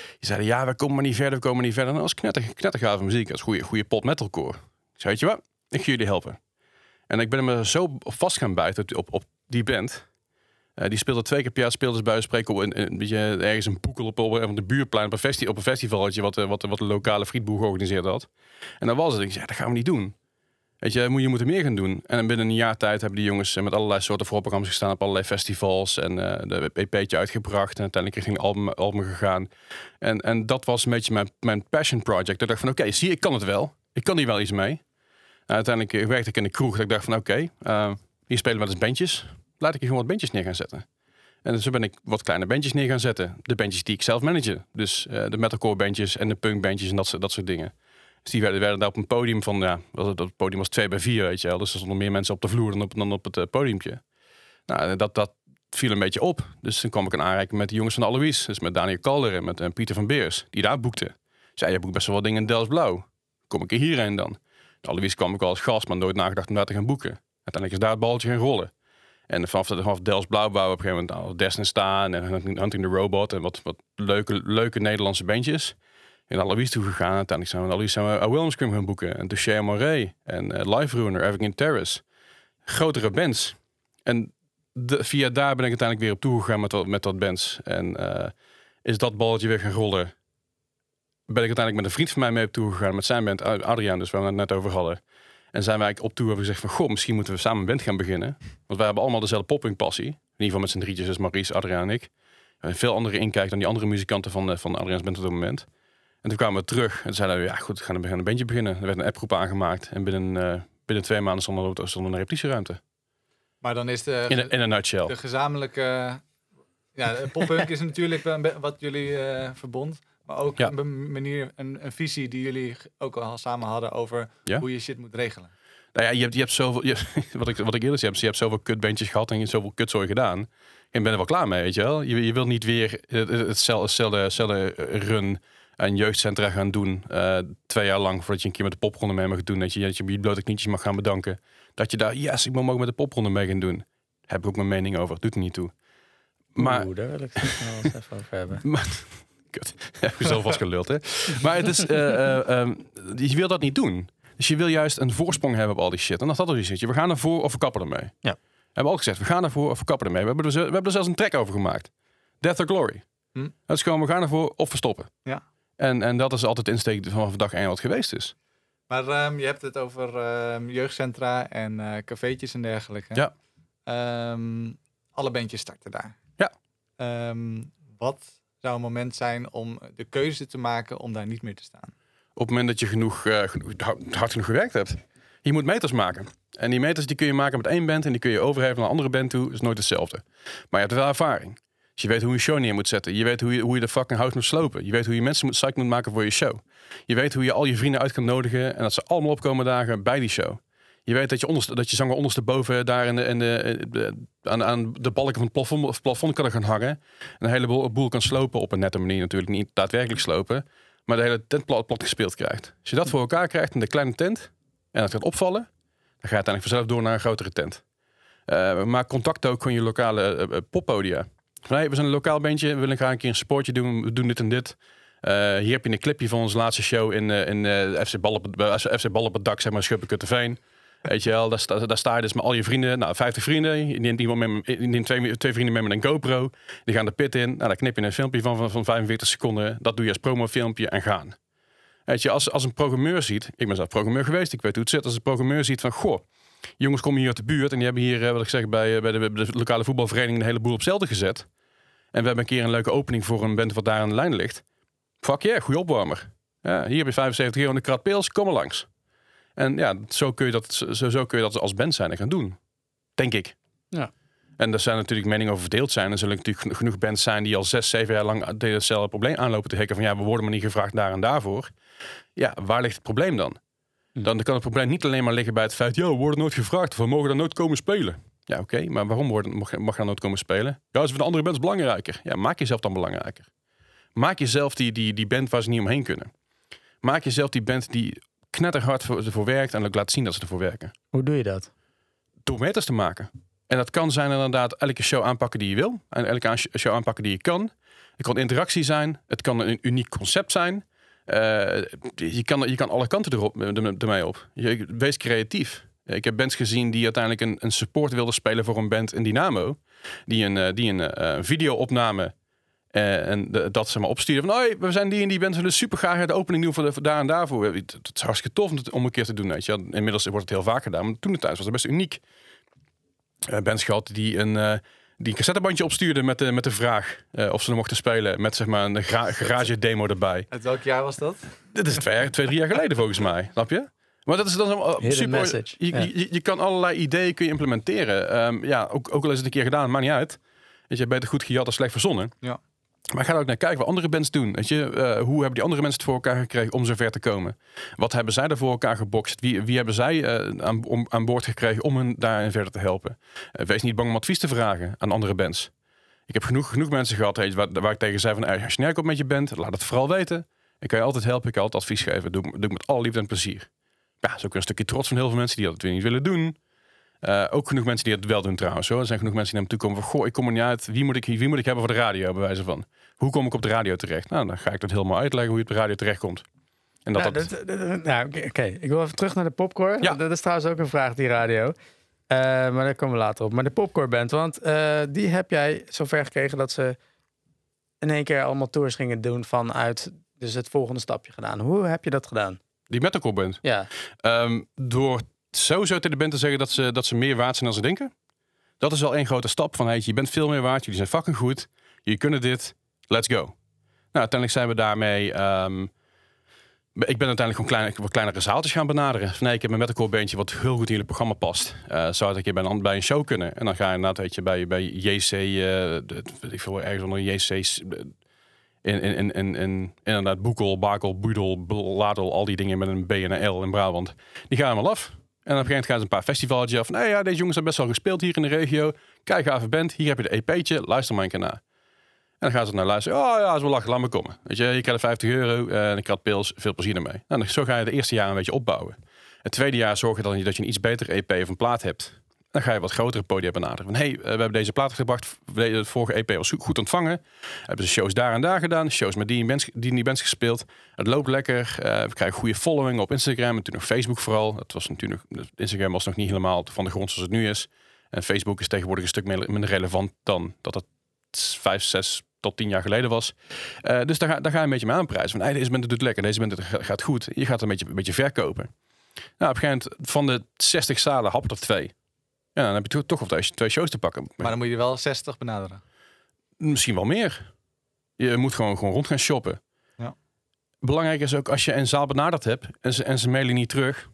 Die zeiden, ja, we komen maar niet verder, we komen niet verder. En dat was knetter, knettergave muziek. Dat is goede, goede pop metalcore. Ik zei, weet je wat, ik ga jullie helpen. En ik ben me zo vast gaan bijten op, op, op die band. Eh, die speelde twee keer per jaar, speelde ze bij spreken op een, een ergens een boekel op, de buurplein, op een, festi op een wat, eh, wat, wat de lokale frietboer georganiseerd had. En dat was het. Ik zei, dat gaan we niet doen. Weet je, moet je moet er meer gaan doen. En binnen een jaar tijd hebben die jongens eh, met allerlei soorten voorprogramma's gestaan op allerlei festivals en eh de EP'tje uitgebracht en uiteindelijk richting album, album gegaan. En, en dat was een beetje mijn, mijn passion project. Ik dacht van, oké, zie, ik kan het wel. Ik kan hier wel iets mee. Uiteindelijk werkte ik in de kroeg. Dat ik dacht van, oké, hier spelen wel eens bandjes. Laat ik hier gewoon wat bandjes neer gaan zetten. En zo ben ik wat kleine bandjes neer gaan zetten. De bandjes die ik zelf manage. Dus eh, de metalcore bandjes en de punk bandjes en dat, soort- dat soort dingen. Dus die werden, daar op een podium van, ja, dat podium was 2 bij 4, weet je wel. Dus er stonden meer mensen op de vloer dan op, dan op het eh, podiumpje. Nou, dat, dat viel een beetje op. Dus toen kwam ik in aanraking met de jongens van de. Dus met Daniel Calder en met Pieter van Beers, die daar boekten. Zei, je boekt best wel dingen in Dels Blauw. Kom ik er hierheen dan? De kwam ik al als gast, maar nooit nagedacht om daar te gaan boeken. Uiteindelijk is daar het balletje gaan rollen. En vanaf, de, vanaf Dels Blauw bouwen we op een gegeven moment al Destin staan en Hunting, the Robot en wat, wat leuke, leuke Nederlandse bandjes. In Alois toe gegaan. Uiteindelijk zijn we Alois zijn we A William Scream gaan boeken. En Touché Moray en eh, Life Ruiner, Evergreen Terrace. Grotere bands. En de, via daar ben ik uiteindelijk weer op toegegaan met, dat- met dat bands. En eh, is dat balletje weer gaan rollen. Ben ik uiteindelijk met een vriend van mij mee op tour gegaan. Met zijn band, Ad- Adriaan, dus waar we het net over hadden. En zijn wij op tour hebben gezegd van... Goh, misschien moeten we samen een band gaan beginnen. Want wij hebben allemaal dezelfde popping passie. In ieder geval met z'n drietjes, dus Maurice, Adriaan en ik. Veel andere inkijk dan die andere muzikanten van, eh, van Adriaans band op dat moment. En toen kwamen we terug. En zeiden we, ja goed, we gaan een, we bandje beginnen. Er werd een appgroep aangemaakt. En binnen, eh, binnen twee maanden stond er, stond een repetitieruimte. Maar dan is de, In een, in een nutshell. de gezamenlijke... Ja, poppunk is natuurlijk wat jullie eh, verbond. Maar ook Ja. een manier, een, een visie die jullie ook al samen hadden over Ja. hoe je shit moet regelen. Nou ja, je hebt, je hebt zoveel, je, wat, ik, wat ik eerder zei, je hebt zoveel kutbandjes gehad en je hebt zoveel kutzooi gedaan. En je bent er wel klaar mee, weet je wel. Je, je wilt niet weer het- het- hetzelfde, hetzelfde run en jeugdcentra gaan doen. eh, twee jaar lang voordat je een keer met de popronde mee mag doen. Dat je, dat je je blote knietjes mag gaan bedanken. Dat je daar, yes, ik mag ook met de popronde mee gaan doen. Heb ik ook mijn mening over. Doet er niet toe. Maar, Oeh, daar wil ik het nog wel eens even over hebben. maar kut. Heb je zelf vast geluld, hè? Maar het is, eh, eh, ehm, je wil dat niet doen. Dus je wil juist een voorsprong hebben op al die shit. En dat had er dus zit. We gaan ervoor of we kappen ermee. Ja. We hebben al gezegd, we gaan ervoor of we kappen ermee. We hebben er, we hebben er zelfs een track over gemaakt. Death or Glory. Hm. Dat is gewoon, we gaan ervoor of we stoppen. Ja. En, en dat is altijd de insteek vanaf dag één wat geweest is. Maar ehm, je hebt het over ehm, jeugdcentra en eh cafeetjes en dergelijke. Ja. Alle bandjes starten daar. Ja. Wat zou een moment zijn om de keuze te maken om daar niet meer te staan? Op het moment dat je genoeg, eh, genoeg hard, genoeg gewerkt hebt. Je moet meters maken. En die meters die kun je maken met één band en die kun je overgeven naar een andere band toe. is nooit hetzelfde. Maar je hebt wel ervaring. Dus je weet hoe je show neer moet zetten. Je weet hoe je, hoe je de fucking house moet slopen. Je weet hoe je mensen moet, psych moet maken voor je show. Je weet hoe je al je vrienden uit kan nodigen en dat ze allemaal opkomen dagen bij die show. Je weet dat je, onderste, dat je zanger ondersteboven daar in de, de, aan, aan de balken van het plafond, of plafond kan gaan hangen. En een heleboel boel kan slopen op een nette manier natuurlijk. Niet daadwerkelijk slopen. Maar de hele tent plat, plat gespeeld krijgt. Als je dat voor elkaar krijgt in de kleine tent en dat gaat opvallen, dan ga je uiteindelijk vanzelf door naar een grotere tent. Eh, maak contact ook van je lokale eh, eh, poppodia. Hey, we zijn een lokaal bandje, we willen graag een keer een sportje doen, we doen dit en dit. Hier heb je een clipje van onze laatste show in, in FC, Bal op het, op het dak, zeg maar, Schuppekutteveen. Weet je wel, daar, sta, daar je dus met al je vrienden, nou 50 vrienden. Je neemt, iemand neemt twee, twee vrienden met een GoPro. Die gaan de pit in. Nou, dan knip je een filmpje van, van, van 45 seconden. Dat doe je als promofilmpje en gaan. Weet je, als, als een programmeur ziet, ik ben zelf programmeur geweest, ik weet hoe het zit. Als een programmeur ziet van, goh, jongens komen hier uit de buurt en die hebben hier, eh, wat ik zeg, bij, eh, bij, de, de lokale voetbalvereniging een heleboel op zelden gezet. En we hebben een keer een leuke opening voor een band wat daar aan de lijn ligt. Fuck yeah, goede opwarmer. Ja, hier heb je 75 euro krat pils, kom maar langs. En ja, zo kun je dat, zo, zo kun je dat als band zijn gaan doen. Denk ik. Ja. En er zijn natuurlijk meningen over verdeeld zijn. Er zullen natuurlijk geno- genoeg bands zijn die al zes, zeven jaar lang hetzelfde probleem aanlopen te hikken. Van ja, we worden maar niet gevraagd daar en daarvoor. Ja, waar ligt het probleem dan? Hm. Dan kan het probleem niet alleen maar liggen bij het feit, ja, we worden nooit gevraagd. of We mogen daar nooit komen spelen. Ja, oké, maar waarom worden, mag, mag daar nooit komen spelen? Ja, is voor de andere bands belangrijker. Ja, maak jezelf dan belangrijker. Maak jezelf die, die, die band waar ze niet omheen kunnen. Maak jezelf die band die knetterhard voor, ervoor werkt en ook laat zien dat ze ervoor werken. Hoe doe je dat? Door meters te maken. En dat kan zijn inderdaad elke show aanpakken die je wil. En elke show aanpakken die je kan. Het kan interactie zijn. Het kan een uniek concept zijn. Eh, je, kan, je kan alle kanten erop, er- ermee op. Je, wees creatief. Ik heb bands gezien die uiteindelijk een, een support wilden spelen voor een band in Dynamo. Die een, eh, die een eh, video opnamen. Eh, en de- dat ze maar opsturen van, hoi, we zijn die en die band, willen super graag de opening doen voor, de, voor daar en daarvoor. Dat, dat is hartstikke tof om het- om een keer te doen. Weet je. Inmiddels wordt het heel vaak gedaan, maar toen de tijd was het best uniek. Eh bands gehad die een, eh, die een cassettebandje opstuurden met de, met de vraag eh, of ze er mochten spelen. Met zeg maar een gra- garage demo erbij. Uit welk jaar was dat? Dit is twee, jaar- twee, drie jaar geleden volgens mij. Snap je? Maar dat is dan super. message, Je, ja. je, je kan allerlei ideeën kun je implementeren. Ehm, ja, ook, ook al is het een keer gedaan, maakt niet uit. Weet je, beter goed gejat dan slecht verzonnen. Ja. Maar ga ook naar kijken wat andere bands doen. Weet je, eh, hoe hebben die andere mensen het voor elkaar gekregen om zover te komen? Wat hebben zij er voor elkaar gebokst? Wie, wie hebben zij eh, aan, om, aan boord gekregen om hen daarin verder te helpen? Eh, wees niet bang om advies te vragen aan andere bands. Ik heb genoeg, genoeg mensen gehad je, waar, waar ik tegen zei van... als je nergens op met je bent, laat het vooral weten. Ik kan je altijd helpen, ik kan altijd advies geven. Doe, doe ik met alle liefde en plezier. Ja, dat is ook een stukje trots van heel veel mensen die dat weer niet willen doen. Eh, ook genoeg mensen die het wel doen trouwens. Hoor. Er zijn genoeg mensen die naar me toe komen van... Goh, ik kom er niet uit. Wie moet ik, wie moet ik hebben voor de radio, bij wijze van? Hoe kom ik op de radio terecht? Nou, dan ga ik dat helemaal uitleggen hoe je op de radio terechtkomt. En dat Nou, dat... dat- dat- dat- nou, oké, ik wil even terug naar de popcorn. Ja. Dat is trouwens ook een vraag, die radio. Eh, maar daar komen we later op. Maar de popcorn band, want eh, die heb jij zover gekregen dat ze in één keer allemaal tours gingen doen vanuit dus het volgende stapje gedaan. Hoe heb je dat gedaan? Die metalcore band. Ja, Ehm, door sowieso tegen de band te zeggen dat ze, dat ze meer waard zijn dan ze denken. Dat is wel één grote stap. Van, je bent veel meer waard. Jullie zijn fucking goed. Jullie kunnen dit. Let's go. Nou, uiteindelijk zijn we daarmee... ehm, ik ben uiteindelijk gewoon kleine, wat kleinere zaaltjes gaan benaderen. Van, nee, ik heb een metalcore bandje wat heel goed in jullie programma past. Eh, zou het een keer bij een, bij een show kunnen? En dan ga je inderdaad, weet je, bij, bij JC... eh, de- weet ik veel, ergens onder eh, in, in, in, in, in inderdaad Boekel, Bakel, Budel, Ladel, al die dingen met een B en een L in Brabant. Die gaan allemaal af. En op een gegeven moment gaan ze een paar festivaltjes af. Nee, ja, deze jongens hebben best wel gespeeld hier in de regio. Kijk, gave band. Hier heb je de EP'tje. Luister maar een keer naar. En dan gaan ze naar luisteren. Oh ja, is wel lachen. Laat me komen. Weet je, je krijgt 50 euro en ik krat pils. Veel plezier ermee. Nou, zo ga je de eerste jaar een beetje opbouwen. Het tweede jaar zorg je dan dat je een iets beter EP of een plaat hebt. Dan ga je wat grotere podia benaderen. Van, hey, eh, we hebben deze plaat gebracht. De vorige EP was goed- ontvangen. Hebben ze shows daar en daar gedaan. Shows met die en die die bands gespeeld. Het loopt lekker. Eh, we krijgen goede following op Instagram. En toen nog Facebook vooral. Dat was natuurlijk, Instagram was nog niet helemaal van de grond zoals het nu is. En Facebook is tegenwoordig een stuk minder relevant dan dat het vijf, zes tot tien jaar geleden was. Eh, dus daar ga, daar ga je een beetje mee aanprijzen. Van, hey, deze band doet lekker, deze band ga- gaat goed. Je gaat een beetje, een beetje verkopen. Nou, op een gegeven moment van de 60 zalen happen er twee. Ja, dan heb je toch- of twee- shows te pakken. Maar dan moet je wel 60 benaderen. Misschien wel meer. Je moet gewoon, gewoon rond gaan shoppen. Ja. Belangrijk is ook als je een zaal benaderd hebt en ze, en ze mailen niet terug,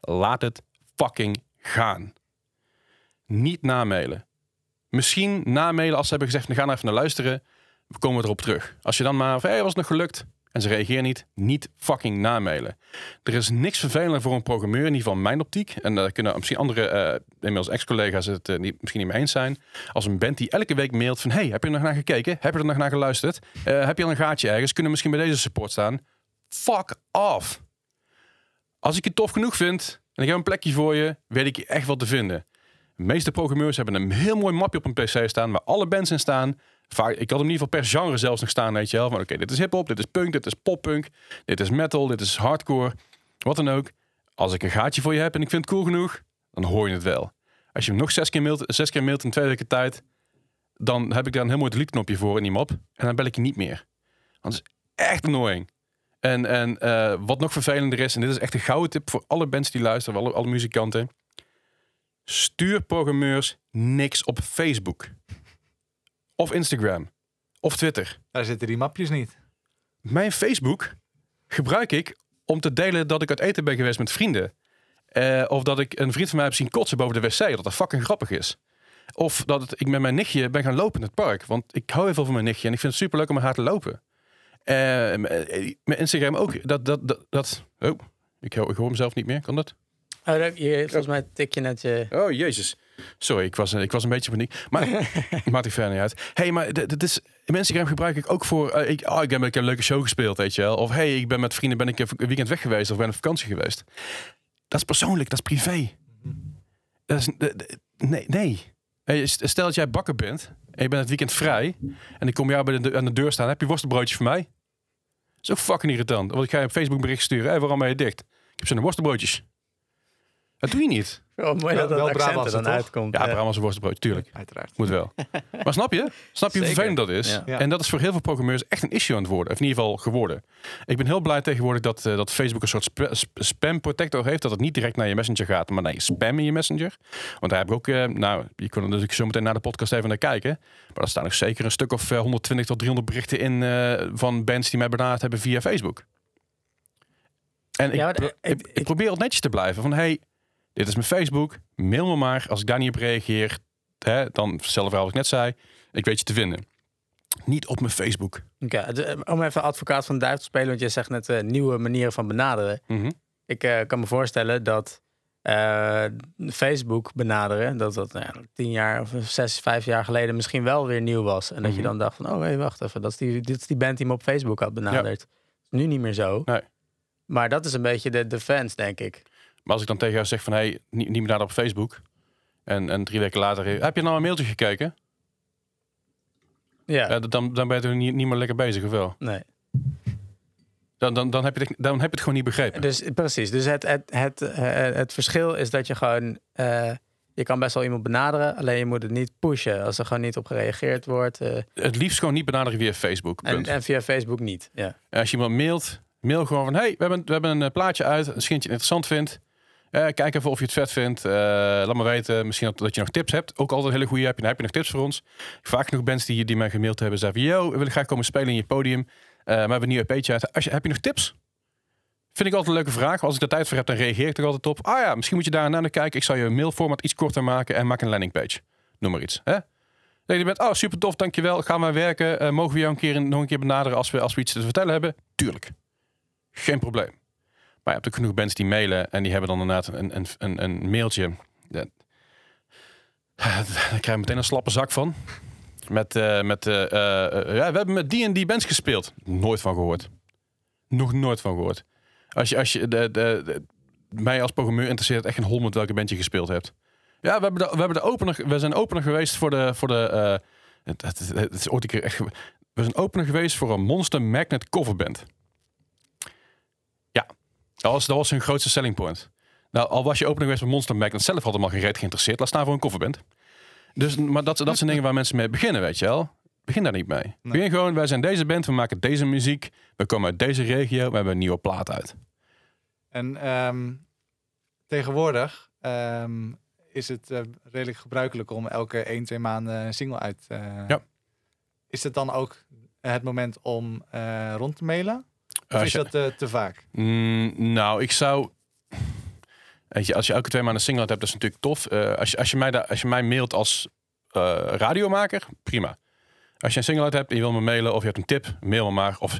laat het fucking gaan. Niet namailen. Misschien namailen als ze hebben gezegd, we gaan even naar luisteren. We komen erop terug. Als je dan maar van, hey, was het nog gelukt? En ze reageren niet, niet fucking namailen. Er is niks vervelender voor een programmeur, in ieder geval mijn optiek. En daar kunnen misschien andere, eh inmiddels ex-collega's het eh, niet, misschien niet mee eens zijn. Als een band die elke week mailt van... hey, heb je er nog naar gekeken? Heb je er nog naar geluisterd? Eh, heb je al een gaatje ergens? Kunnen misschien bij deze support staan? Fuck off. Als ik je tof genoeg vind en ik heb een plekje voor je... weet ik je echt wat te vinden. De meeste programmeurs hebben een heel mooi mapje op een pc staan... waar alle bands in staan. Ik had hem in ieder geval per genre zelfs nog staan, weet je wel. Van oké, dit is hip-hop, dit is punk, dit is poppunk... dit is metal, dit is hardcore, wat dan ook. Als ik een gaatje voor je heb en ik vind het cool genoeg... dan hoor je het wel. Als je hem nog zes keer mailt, zes keer mailt in twee weken tijd... dan heb ik daar een heel mooi delete knopje voor in die map. En dan bel ik je niet meer. Want het is echt annoying. En, en eh, wat nog vervelender is, en dit is echt een gouden tip voor alle bands die luisteren, alle, alle muzikanten. Stuur programmeurs niks op Facebook. Of Instagram. Of Twitter. Daar zitten die mapjes niet. Mijn Facebook gebruik ik om te delen dat ik uit eten ben geweest met vrienden. Eh, of dat ik een vriend van mij heb zien kotsen boven de wc. Dat dat fucking grappig is. Of dat het- ik met mijn nichtje ben gaan lopen in het park. Want ik hou heel veel van mijn nichtje. En ik vind het super leuk om met haar te lopen. Eh, m- met Instagram ook. Dat, dat, dat, dat, oh, ik, hoor- ik hoor mezelf niet meer. Kan dat? Oh, dat- je, volgens mij tik je net je... Oh, jezus. Sorry, ik was, ik was een beetje paniek. Maar maakt ik verder niet uit. hey, maar dit is, Instagram gebruik ik ook voor... eh, ik, oh, ik heb ik heb een leuke show gespeeld, weet je wel. Of hey, ik ben met vrienden ben ik een weekend weg geweest. Of ben op vakantie geweest. Dat is persoonlijk, dat is privé. Dat is, nee, nee. Hey, stel dat jij bakker bent en je bent het weekend vrij en ik kom jou bij de, aan de deur staan. Heb je worstenbroodjes voor mij? Dat is ook fucking irritant. Want ik ga je op Facebook bericht sturen. Hey, waarom ben je dicht? Ik heb zo'n worstenbroodjes. Dat doe je niet. Wel mooi Wel- dat dat accent er dan toch? uitkomt. Ja, Eh, Brabantse worstenbroodje, tuurlijk. Uiteraard. Moet wel. Maar snap je? Snap je hoe vervelend dat is? En dat is voor heel veel programmeurs echt een issue aan het worden. Of in ieder geval geworden. Ik ben heel blij tegenwoordig dat, eh, dat Facebook een soort sp- sp- spam protector heeft. Dat het niet direct naar je messenger gaat, maar naar je spam in je messenger. Want daar heb ik ook, eh, nou, je kunt er natuurlijk zo meteen naar de podcast even naar kijken. Maar er staan nog zeker een stuk of eh, 120 tot 300 berichten in eh, van bands die mij benaderd hebben via Facebook. En ik, Ja, maar, pro- eh, ik, ik- ik probeer al netjes te blijven. Van hey, dit is mijn Facebook. Mail me maar. Als ik daar niet op reageer, hè, dan hetzelfde verhaal wat ik net zei. Ik weet je te vinden. Niet op mijn Facebook. Oké, eh, om even advocaat van de duivel te spelen, want je zegt net eh, nieuwe manieren van benaderen. Mhm. Ik eh, kan me voorstellen dat Facebook benaderen, dat dat nou tien jaar of zes, vijf jaar geleden misschien wel weer nieuw was. En dat je Mhm. dan dacht van, oh hé, wacht even, dat is, die, dit is die band die me op Facebook had benaderd. Nu niet meer zo. Nee. Maar dat is een beetje de defense, denk ik. Maar als ik dan tegen jou zeg van hey, niet, niet meer naar op Facebook. En, en drie weken later, heb je nou een mailtje gekeken? Ja, Ja, dan, dan ben je er niet, niet meer lekker bezig, of wel? nee. Dan, dan, dan, heb je het, dan heb je het gewoon niet begrepen. Dus precies. Dus het, het, het, eh, het verschil is dat je gewoon. eh, je kan best wel iemand benaderen, alleen je moet het niet pushen als er gewoon niet op gereageerd wordt. eh, Het liefst gewoon niet benaderen via Facebook. en, en via Facebook niet. Ja. En als je iemand mailt, mail gewoon van... hey, we hebben, we hebben een eh, plaatje uit. Misschien dat je het interessant vindt. Eh, kijk even of je het vet vindt. Eh, laat me weten. Misschien dat, dat je nog tips hebt. Ook altijd hele goede heb je. Heb je nog tips voor ons? Vaak genoeg bands die, die mij gemaild hebben. Van, yo, we willen graag komen spelen in je podium. Eh, maar we hebben een nieuw EP'tje uit. Als je, heb je nog tips? Vind ik altijd een leuke vraag. Als ik er tijd voor heb, dan reageer ik er altijd op. Ah ja, misschien moet je daar naar kijken. Ik zal je mailformat iets korter maken en maak een landingpage. Noem maar iets. Hè? Dat je bent, oh super tof, dankjewel. Gaan wij werken? Mogen we jou een keer, nog een keer benaderen als we, als we iets te vertellen hebben? Tuurlijk. Geen probleem. Je hebt ook genoeg bands die mailen en die hebben dan inderdaad een, een, een, een mailtje. Ja. Daar krijg je meteen een slappe zak van. Met, eh, met eh, eh, ja, we hebben met die en die bands gespeeld. Nooit van gehoord. Nog nooit van gehoord. Als je, als je de, de, mij als programmeur interesseert echt een hol met welke band je gespeeld hebt. Ja, we hebben we hebben de opener, we zijn opener geweest voor de, voor de het, het, het, is ooit een keer echt, we zijn opener geweest voor een Monster Magnet coverband. Dat was, dat was hun grootste selling point. Nou, al was je opener geweest voor Monster Magnet zelf had hem al geen reet geïnteresseerd. Laat staan voor een coverband. Dus, maar dat, dat zijn dingen waar mensen mee beginnen, weet je wel. Begin daar niet mee. Begin gewoon, wij zijn deze band, we maken deze muziek. We komen uit deze regio, we hebben een nieuwe plaat uit. En ehm, tegenwoordig ehm, is het eh, redelijk gebruikelijk om elke 1, 2 maanden een single uit. eh Ja. Is het dan ook het moment om eh, rond te mailen? Of is je- dat eh, te vaak? Mm, nou, ik zou. Weet je, als je elke twee maanden een single uit hebt, dat is natuurlijk tof. Eh, als, je, als, je mij da- als je mij mailt als eh, radiomaker, prima. Als je een single uit hebt en je wil me mailen of je hebt een tip, mail me maar. Of,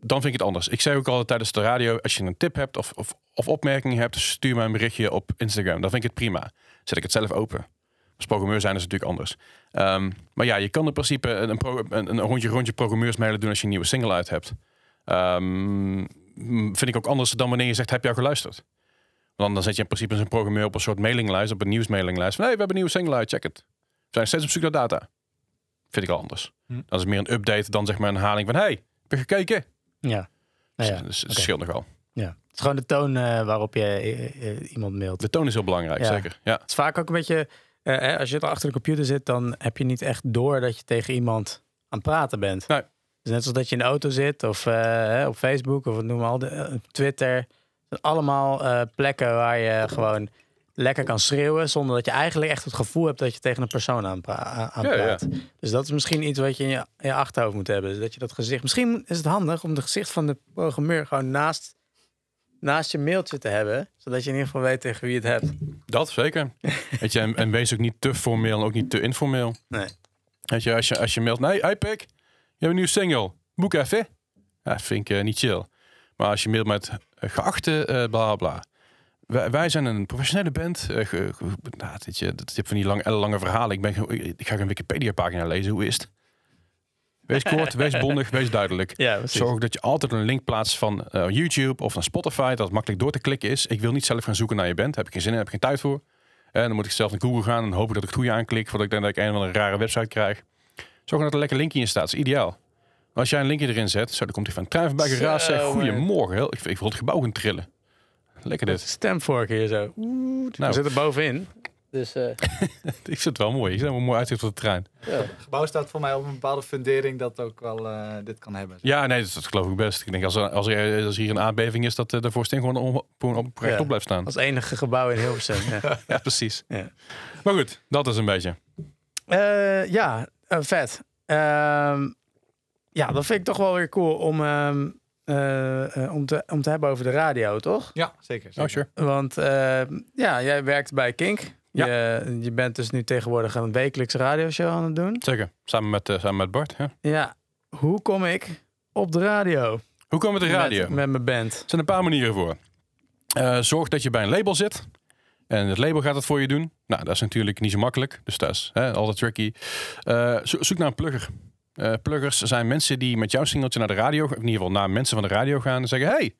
dan vind ik het anders. Ik zeg ook altijd tijdens de radio, als je een tip hebt of, of, of opmerkingen hebt, stuur mij een berichtje op Instagram. Dan vind ik het prima. Zet ik het zelf open. Als programmeur zijn is het natuurlijk anders. Ehm, maar ja, je kan in principe een, een, een rondje, rondje programmeurs mailen doen als je een nieuwe single uit hebt. Ehm, vind ik ook anders dan wanneer je zegt, heb je al geluisterd? Want dan zet je in principe een programmeur op een soort mailinglijst, op een nieuwsmailinglijst. Van, hey, we hebben een nieuwe single uit, check het. We zijn steeds op zoek naar data. Vind ik al anders. Hm. Dat is meer een update dan zeg maar een herhaling van, hey, heb je gekeken? Ja. Nou ja. Dus, dus het scheelt nogal. ja. Het is gewoon de toon eh, waarop je eh, eh, iemand mailt. De toon is heel belangrijk, Ja. zeker. Ja. Het is vaak ook een beetje, hè, als je er achter de computer zit, dan heb je niet echt door dat je tegen iemand aan het praten bent. Nee. Dus net zoals dat je in de auto zit of eh, op Facebook of wat noemen we al, de, eh, Twitter. Allemaal eh, plekken waar je gewoon lekker kan schreeuwen zonder dat je eigenlijk echt het gevoel hebt dat je tegen een persoon aan, Ja, ja. praat. Dus dat is misschien iets wat je in je, in je achterhoofd moet hebben. Dus dat je dat gezicht. Misschien is het handig om het gezicht van de programmeur gewoon naast, naast je mailtje te hebben, zodat je in ieder geval weet tegen wie je het hebt. Dat zeker. Weet je, en, en wees ook niet te formeel en ook niet te informeel. Nee. Weet je, als je, als je mailt, nee, Pik, je hebt een nieuwe single. Boek even. Ja, vind ik eh, niet chill. Maar als je mailt met eh, geachte eh bla bla. Wij, wij zijn een professionele band. eh, ge- ge- nou, dit je, dat je van die lang, lange verhalen. Ik, ben, ik ga een Wikipedia pagina lezen. Hoe is het? Wees kort, wees bondig, wees duidelijk. Ja. Zorg dat je altijd een link plaatst van YouTube of van Spotify, dat het makkelijk door te klikken is. Ik wil niet zelf gaan zoeken naar je band. Heb ik geen zin in, heb ik geen tijd voor. En dan moet ik zelf naar Google gaan en hopen dat ik het goede aanklik voordat ik denk dat ik een of andere rare website krijg. Zorg dat er een lekker linkje in staat. Dat is ideaal. Als jij een linkje erin zet, zo, dan komt hij van trein voorbij geraast. Zo, Zeg, man. goedemorgen. Heel, ik, ik wil het gebouw gaan trillen. Lekker dit. Stemvork hier zo. Oeh, Nou. We zitten bovenin. Dus eh, Ik vind het wel mooi. Je ziet er wel mooi uitzicht op de trein. ja. Het gebouw staat voor mij op een bepaalde fundering dat ook wel eh, dit kan hebben. Ja, nee, dat, dat geloof ik best. Ik denk als er, als er, als hier een aardbeving is, dat eh, de voorsteen gewoon, op, rechtop Ja. blijft staan. als enige gebouw in Hilversum. ja. Ja, precies. Ja. Maar goed, dat is een beetje. Eh, ja, eh, vet. Ehm, ja, dat vind ik toch wel weer cool om, ehm, eh, eh, om, te, om te hebben over de radio, toch? Ja, zeker. Oh, zeker. sure. Want ehm, ja, jij werkt bij Kink. Ja. Je, je bent dus nu tegenwoordig een wekelijkse radioshow aan het doen. Zeker. Samen met, eh, samen met Bart. Ja. Ja, hoe kom ik op de radio? Hoe komen we de radio? Met, met mijn band. Er zijn een paar manieren voor. Eh, zorg dat je bij een label zit. En het label gaat het voor je doen. Nou, dat is natuurlijk niet zo makkelijk. Dus dat is hè, altijd tricky. Eh, zo- zoek naar een plugger. Eh, pluggers zijn mensen die met jouw singeltje naar de radio... in ieder geval naar mensen van de radio gaan en zeggen... hey,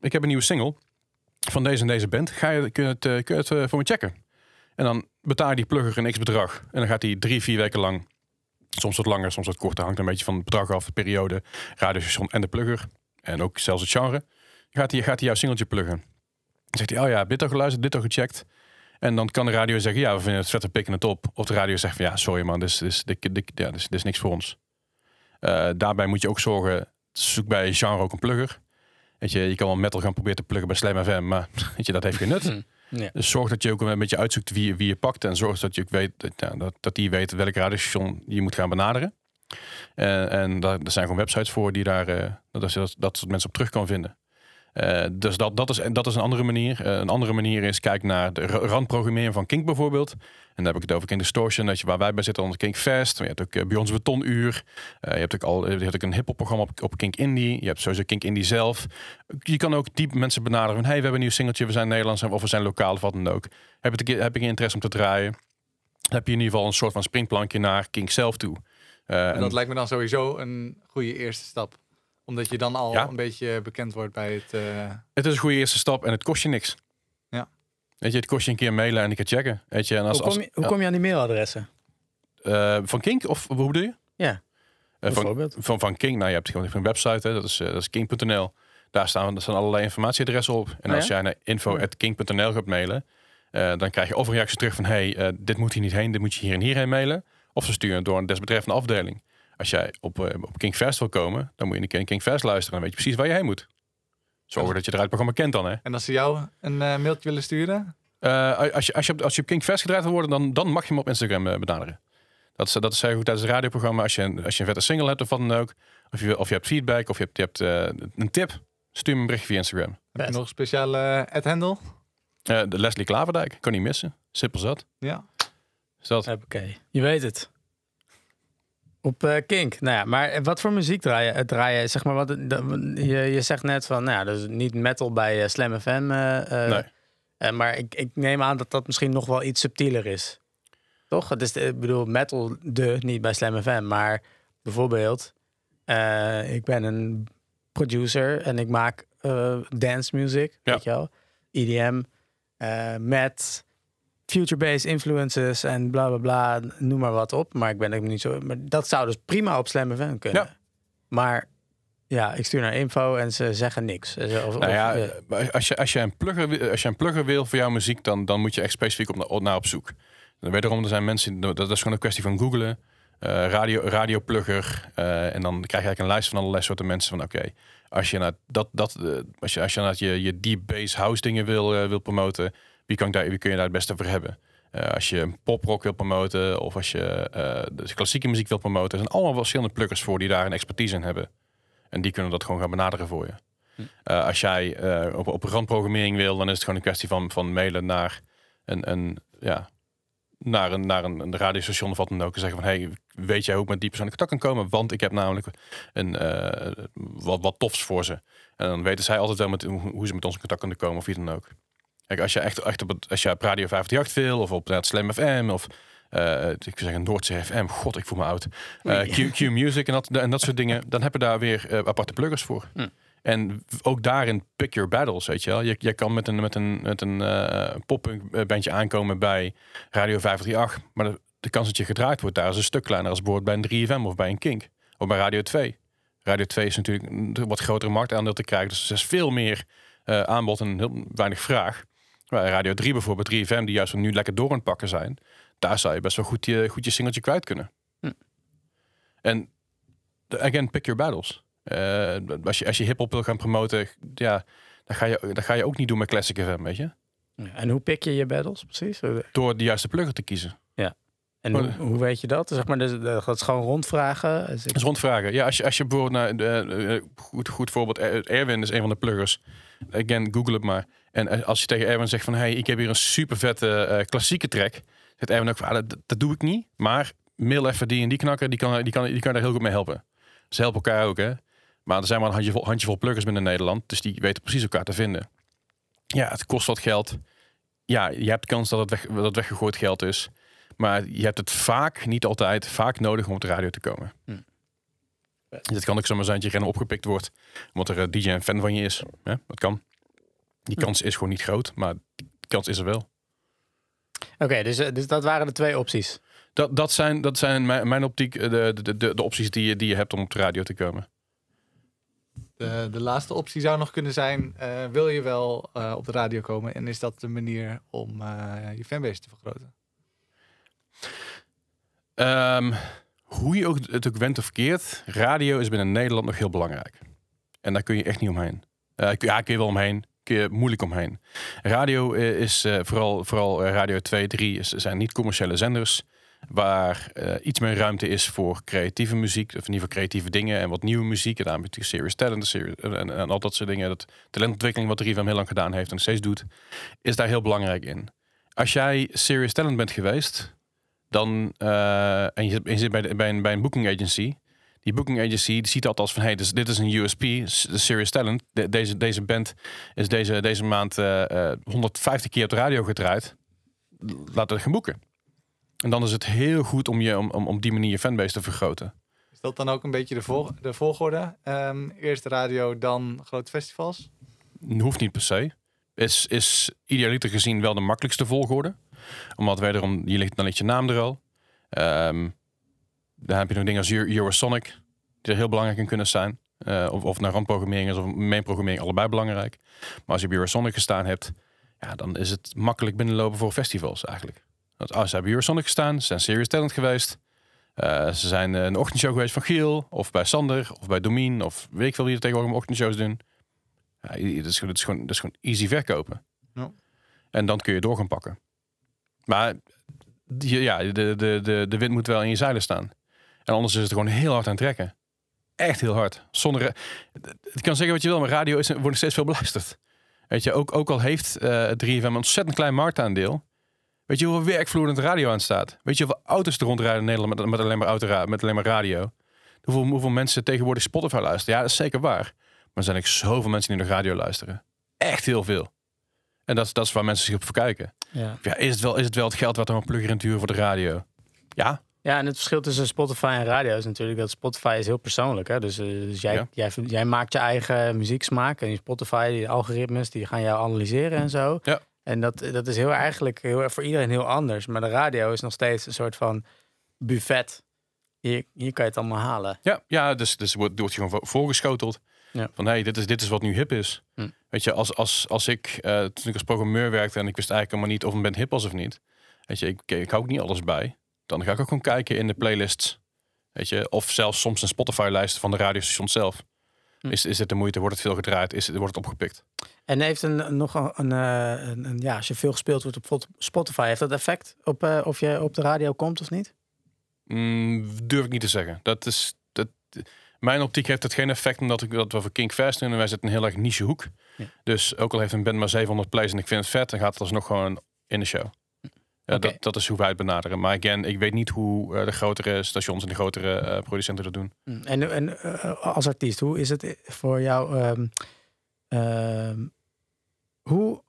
ik heb een nieuwe single van deze en deze band. Ga je, kun je het, eh, kun het voor me checken? En dan betaal je die plugger een x-bedrag. En dan gaat hij drie, vier weken lang... soms wat langer, soms wat korter. Hangt een beetje van het bedrag af, de periode, radiostation en de plugger. En ook zelfs het genre gaat hij, gaat hij jouw singeltje pluggen. Dan zegt hij, oh ja, dit al geluisterd, dit al gecheckt. En dan kan de radio zeggen, ja, we vinden het vet, we pikken het op. Of de radio zegt van, ja, sorry man, dit is, dit is, dit, dit, ja, dit is, dit is niks voor ons. Eh, daarbij moet je ook zorgen, zoek bij genre ook een plugger. Weet je, je kan wel metal gaan proberen te pluggen bij Slam FM, maar weet je, dat heeft geen nut. Hm, ja. Dus zorg dat je ook een beetje uitzoekt wie, wie je pakt. En zorg dat je ook weet dat, dat, dat die weet welk radiostation je moet gaan benaderen. En, en daar, er zijn gewoon websites voor die daar eh, dat, dat, dat soort mensen op terug kan vinden. Eh, dus dat, dat, is, dat is een andere manier. Eh, een andere manier is kijk naar de ra- randprogrammering van Kink bijvoorbeeld. En dan heb ik het over Kink Distortion, dat je, waar wij bij zitten onder Kink Fest. Je hebt ook uh, Beyond's Betonuur. Eh, je hebt ook al je hebt ook een hiphop programma op, op Kink Indie. Je hebt sowieso Kink Indie zelf. Je kan ook diep mensen benaderen van hey, we hebben een nieuw singeltje, we zijn Nederlands of we zijn lokaal of wat dan ook. Heb, het, heb ik interesse om te draaien? Dan heb je in ieder geval een soort van springplankje naar Kink zelf toe. Eh, En en- dat lijkt me dan sowieso een goede eerste stap. Omdat je dan al Ja. een beetje bekend wordt bij het... eh, Het is een goede eerste stap en het kost je niks. Ja. Weet je, het kost je een keer mailen en ik ga checken. Weet je, en als, hoe, kom als, je, hoe kom je aan die mailadressen? eh, van Kink of hoe bedoel je? Ja, Eh, van, bijvoorbeeld. van, van King, nou je hebt gewoon een website, hè, dat is, eh, dat is king.nl. Daar staan, daar staan allerlei informatieadressen op. En Oh als ja? jij naar info.king.nl gaat mailen, eh, dan krijg je of een reactie terug van hey, eh, dit moet hier niet heen, dit moet je hier en hierheen mailen. Of ze sturen het door een desbetreffende afdeling. Als jij op, eh, op King Fest wil komen, dan moet je een keer in King Fest luisteren. Dan weet je precies waar je heen moet. Zorgen dat je eruit programma kent dan, hè. en als ze jou een eh, mailtje willen sturen... Eh, als, je, als, je op, als je op King Fest gedraaid wil worden, dan, dan mag je hem op Instagram eh, benaderen. Dat is, dat is heel goed tijdens het radioprogramma. Als je, een- als je een vette single hebt of wat dan ook. Of je, of je hebt feedback of je hebt, je hebt eh, een tip. Stuur me een bericht via Instagram. Heb je nog een speciale ad-handle? Eh, de Leslie Klaverdijk. Kan niet missen. Simpel zat. Ja. Is dat? Oké, je weet het. Op eh, Kink. Nou ja, maar wat voor muziek draai je? Eh, Draai je zeg maar, wat, je, je zegt net van, nou ja, dus niet metal bij eh, Slam FM. eh, eh, Nee. eh, maar ik, ik neem aan dat dat misschien nog wel iets subtieler is. Toch? Het is, ik bedoel, metal de, niet bij Slam FM. Maar bijvoorbeeld, eh, ik ben een producer en ik maak eh, dance music, Ja. weet je wel. EDM, eh, met future-based influences en bla bla bla, noem maar wat op. Maar ik ben ook niet zo. Maar dat zou dus prima op Slam FM kunnen. Ja. Maar ja, ik stuur naar info en ze zeggen niks. Of, Nou ja, als je, als, je een plugger, als je een plugger wil voor jouw muziek, dan, dan moet je echt specifiek op, naar- naar op zoek. En wederom, er zijn mensen, dat is gewoon een kwestie van googlen. eh, radio, radioplugger. eh, en dan krijg je eigenlijk een lijst van allerlei soorten mensen van oké, als je naar dat, dat eh, als je, als je naar je, je deep bass house dingen wil, wil promoten, wie, kan ik daar, wie kun je daar het beste voor hebben? Eh, als je poprock wil promoten of als je eh, de klassieke muziek wil promoten, er zijn allemaal verschillende pluggers voor die daar een expertise in hebben. En die kunnen dat gewoon gaan benaderen voor je. Eh, als jij op, op randprogrammering wil, dan is het gewoon een kwestie van, van mailen naar een, een, ja, naar een, naar een, een radiostation of wat dan ook. En zeggen van, hey, weet jij hoe ik met die persoon in contact kan komen? Want ik heb namelijk een, wat, wat tofs voor ze. En dan weten zij altijd wel met, hoe hoe ze met ons in contact kunnen komen of wie dan ook. Kijk, als je echt, echt op, het, als je op Radio 538 wil of op het Slam FM of eh, ik wil zeggen Noordzee FM, god, ik voel me oud. Eh, Q, Q Music en dat, en dat soort dingen, dan heb je daar weer eh, aparte pluggers voor. Hm. En ook daarin pick your battles, weet je wel. Je, je kan met een, met een, met een uh, poppunk bandje aankomen bij Radio 538, maar de, de kans dat je gedraaid wordt daar is een stuk kleiner als bijvoorbeeld bij een 3FM of bij een Kink. Of bij Radio 2. Radio 2 is natuurlijk een wat grotere marktaandeel te krijgen, dus er is veel meer uh, aanbod en heel weinig vraag. Bij Radio 3 bijvoorbeeld, 3FM, die juist nu lekker door aan het pakken zijn, daar zou je best wel goed je, goed je singeltje kwijt kunnen. Hm. En again, pick your battles. Uh, als je, als je hip-hop wil gaan promoten, ja, dan ga, je, dan ga je ook niet doen met Classic FM, weet je. En hoe pik je je battles precies? Door de juiste plugger te kiezen. Ja. En hoe, hoe, weet je dat? Zeg maar, dus, dat is gewoon rondvragen. Is rondvragen. Ja, als je, als je bijvoorbeeld naar de, goed, goed voorbeeld, Erwin is een van de pluggers. Again, google het maar. En als je tegen Erwin zegt van, hey, ik heb hier een super vette uh, klassieke track, zegt Erwin ook van, ah, dat, dat, doe ik niet. Maar mail even die en die knakker, die kan, die kan, die kan daar heel goed mee helpen. Ze helpen elkaar ook, hè. Maar er zijn maar een handjevol, handjevol pluggers binnen Nederland. Dus die weten precies elkaar te vinden. Ja, het kost wat geld. Ja, je hebt kans dat het, weg, dat het weggegooid geld is. Maar je hebt het vaak, niet altijd, vaak nodig om op de radio te komen. Hm. Dit kan ook zomaar zijn dat je rennen opgepikt wordt. Omdat er een DJ een fan van je is. Ja, dat kan. Die kans is gewoon niet groot, maar die kans is er wel. Oké, dus, dus dat waren de twee opties. Dat, dat zijn, dat zijn mijn, mijn optiek de, de, de, de opties die je, die je hebt om op de radio te komen. De, de laatste optie zou nog kunnen zijn: uh, wil je wel uh, op de radio komen? En is dat de manier om uh, je fanbase te vergroten? Um, hoe je ook, het ook went of keert, radio is binnen Nederland nog heel belangrijk. En daar kun je echt niet omheen. ja, kun je wel omheen, je moeilijk omheen. Radio is vooral, vooral Radio 2, 3 zijn niet commerciële zenders waar iets meer ruimte is voor creatieve muziek, of in ieder geval creatieve dingen en wat nieuwe muziek. En dan natuurlijk Serious Talent en, en, al dat soort dingen. Dat talentontwikkeling wat Rivem heel lang gedaan heeft en steeds doet, is daar heel belangrijk in. Als jij Serious Talent bent geweest, dan, en je, zit bij, bij, een, bij een booking agency, die booking agency die ziet dat als van hey, dus, dit is een USP, de Serious Talent. deze, deze band is deze, deze maand uh, 150 keer op de radio gedraaid. Laten we gaan boeken. En dan is het heel goed om je om, om, om die manier je fanbase te vergroten. Is dat dan ook een beetje de, vol de volgorde? Um, eerst radio, dan grote festivals? Hoeft niet per se. Is, is idealiter gezien wel de makkelijkste volgorde. Omdat wederom, je ligt, dan ligt je naam er al. Um, dan heb je nog dingen als Eurosonic, die er heel belangrijk in kunnen zijn. Uh, of, of naar randprogrammering is of main programmering, allebei belangrijk. Maar als je op Eurosonic gestaan hebt, ja, dan is het makkelijk binnenlopen voor festivals eigenlijk. Want, oh, ze hebben Eurosonic gestaan, ze zijn Serious Talent geweest. Uh, ze zijn een ochtendshow geweest van Giel, of bij Sander, of bij Domien, of weet ik veel wie er tegenwoordig ochtendshows doen. Ja, dat, is, dat, is gewoon, dat is gewoon easy verkopen. Ja. En dan kun je door gaan pakken. Maar ja, de, de, de, de wind moet wel in je zeilen staan. En anders is het gewoon heel hard aan het trekken. Echt heel hard. Zonder, ik kan zeggen wat je wil, maar radio is, wordt steeds veel beluisterd. Weet je, ook, ook al heeft uh, 3FM een ontzettend klein marktaandeel. Weet je hoeveel werkvloer de radio aan staat? Weet je hoeveel auto's er rondrijden in Nederland met, met, alleen, maar auto, met alleen maar radio? Hoeveel, hoeveel mensen tegenwoordig Spotify luisteren? Ja, dat is zeker waar. Maar er zijn er zoveel mensen die naar radio luisteren. Echt heel veel. En dat, dat is waar mensen zich op verkijken. Ja. ja. is, het wel, is het wel het geld wat er een plugger in duur voor de radio? Ja. Ja, en het verschil tussen Spotify en radio is natuurlijk dat Spotify is heel persoonlijk. Hè? Dus, uh, dus jij, jij, jij, maakt je eigen muzieksmaak en je Spotify, die algoritmes, die gaan jou analyseren en zo. Ja. En dat, dat is heel eigenlijk heel, voor iedereen heel anders. Maar de radio is nog steeds een soort van buffet. Hier, hier kan je het allemaal halen. Ja, ja dus, dus wordt, wordt je gewoon voorgeschoteld. Ja. Van hey, dit is, dit is wat nu hip is. Hm. Weet je, als, als, als ik uh, toen ik als programmeur werkte en ik wist eigenlijk helemaal niet of een band hip was of niet. Weet je, ik, ik hou ook niet alles bij. Dan ga ik ook gewoon kijken in de playlists. Weet je, of zelfs soms een Spotify-lijst van de radiostation zelf. Hm. Is, is het de moeite? Wordt het veel gedraaid? Is het, wordt het opgepikt? En heeft een, nog een, eh, een, een, ja, als je veel gespeeld wordt op Spotify, heeft dat effect op uh, of je op de radio komt of niet? Mm, durf ik niet te zeggen. Dat is, dat, mijn optiek heeft het geen effect omdat ik dat we voor King Fast doen en wij zitten een heel erg niche hoek. Ja. Dus ook al heeft een band maar 700 plays en ik vind het vet, dan gaat het alsnog gewoon in de show. Ja, dat, dat is hoe wij het benaderen. Maar again, ik weet niet hoe uh, de grotere stations en de grotere uh, producenten dat doen. Mm, en, en uh, als artiest, hoe is het voor jou? Um, hoe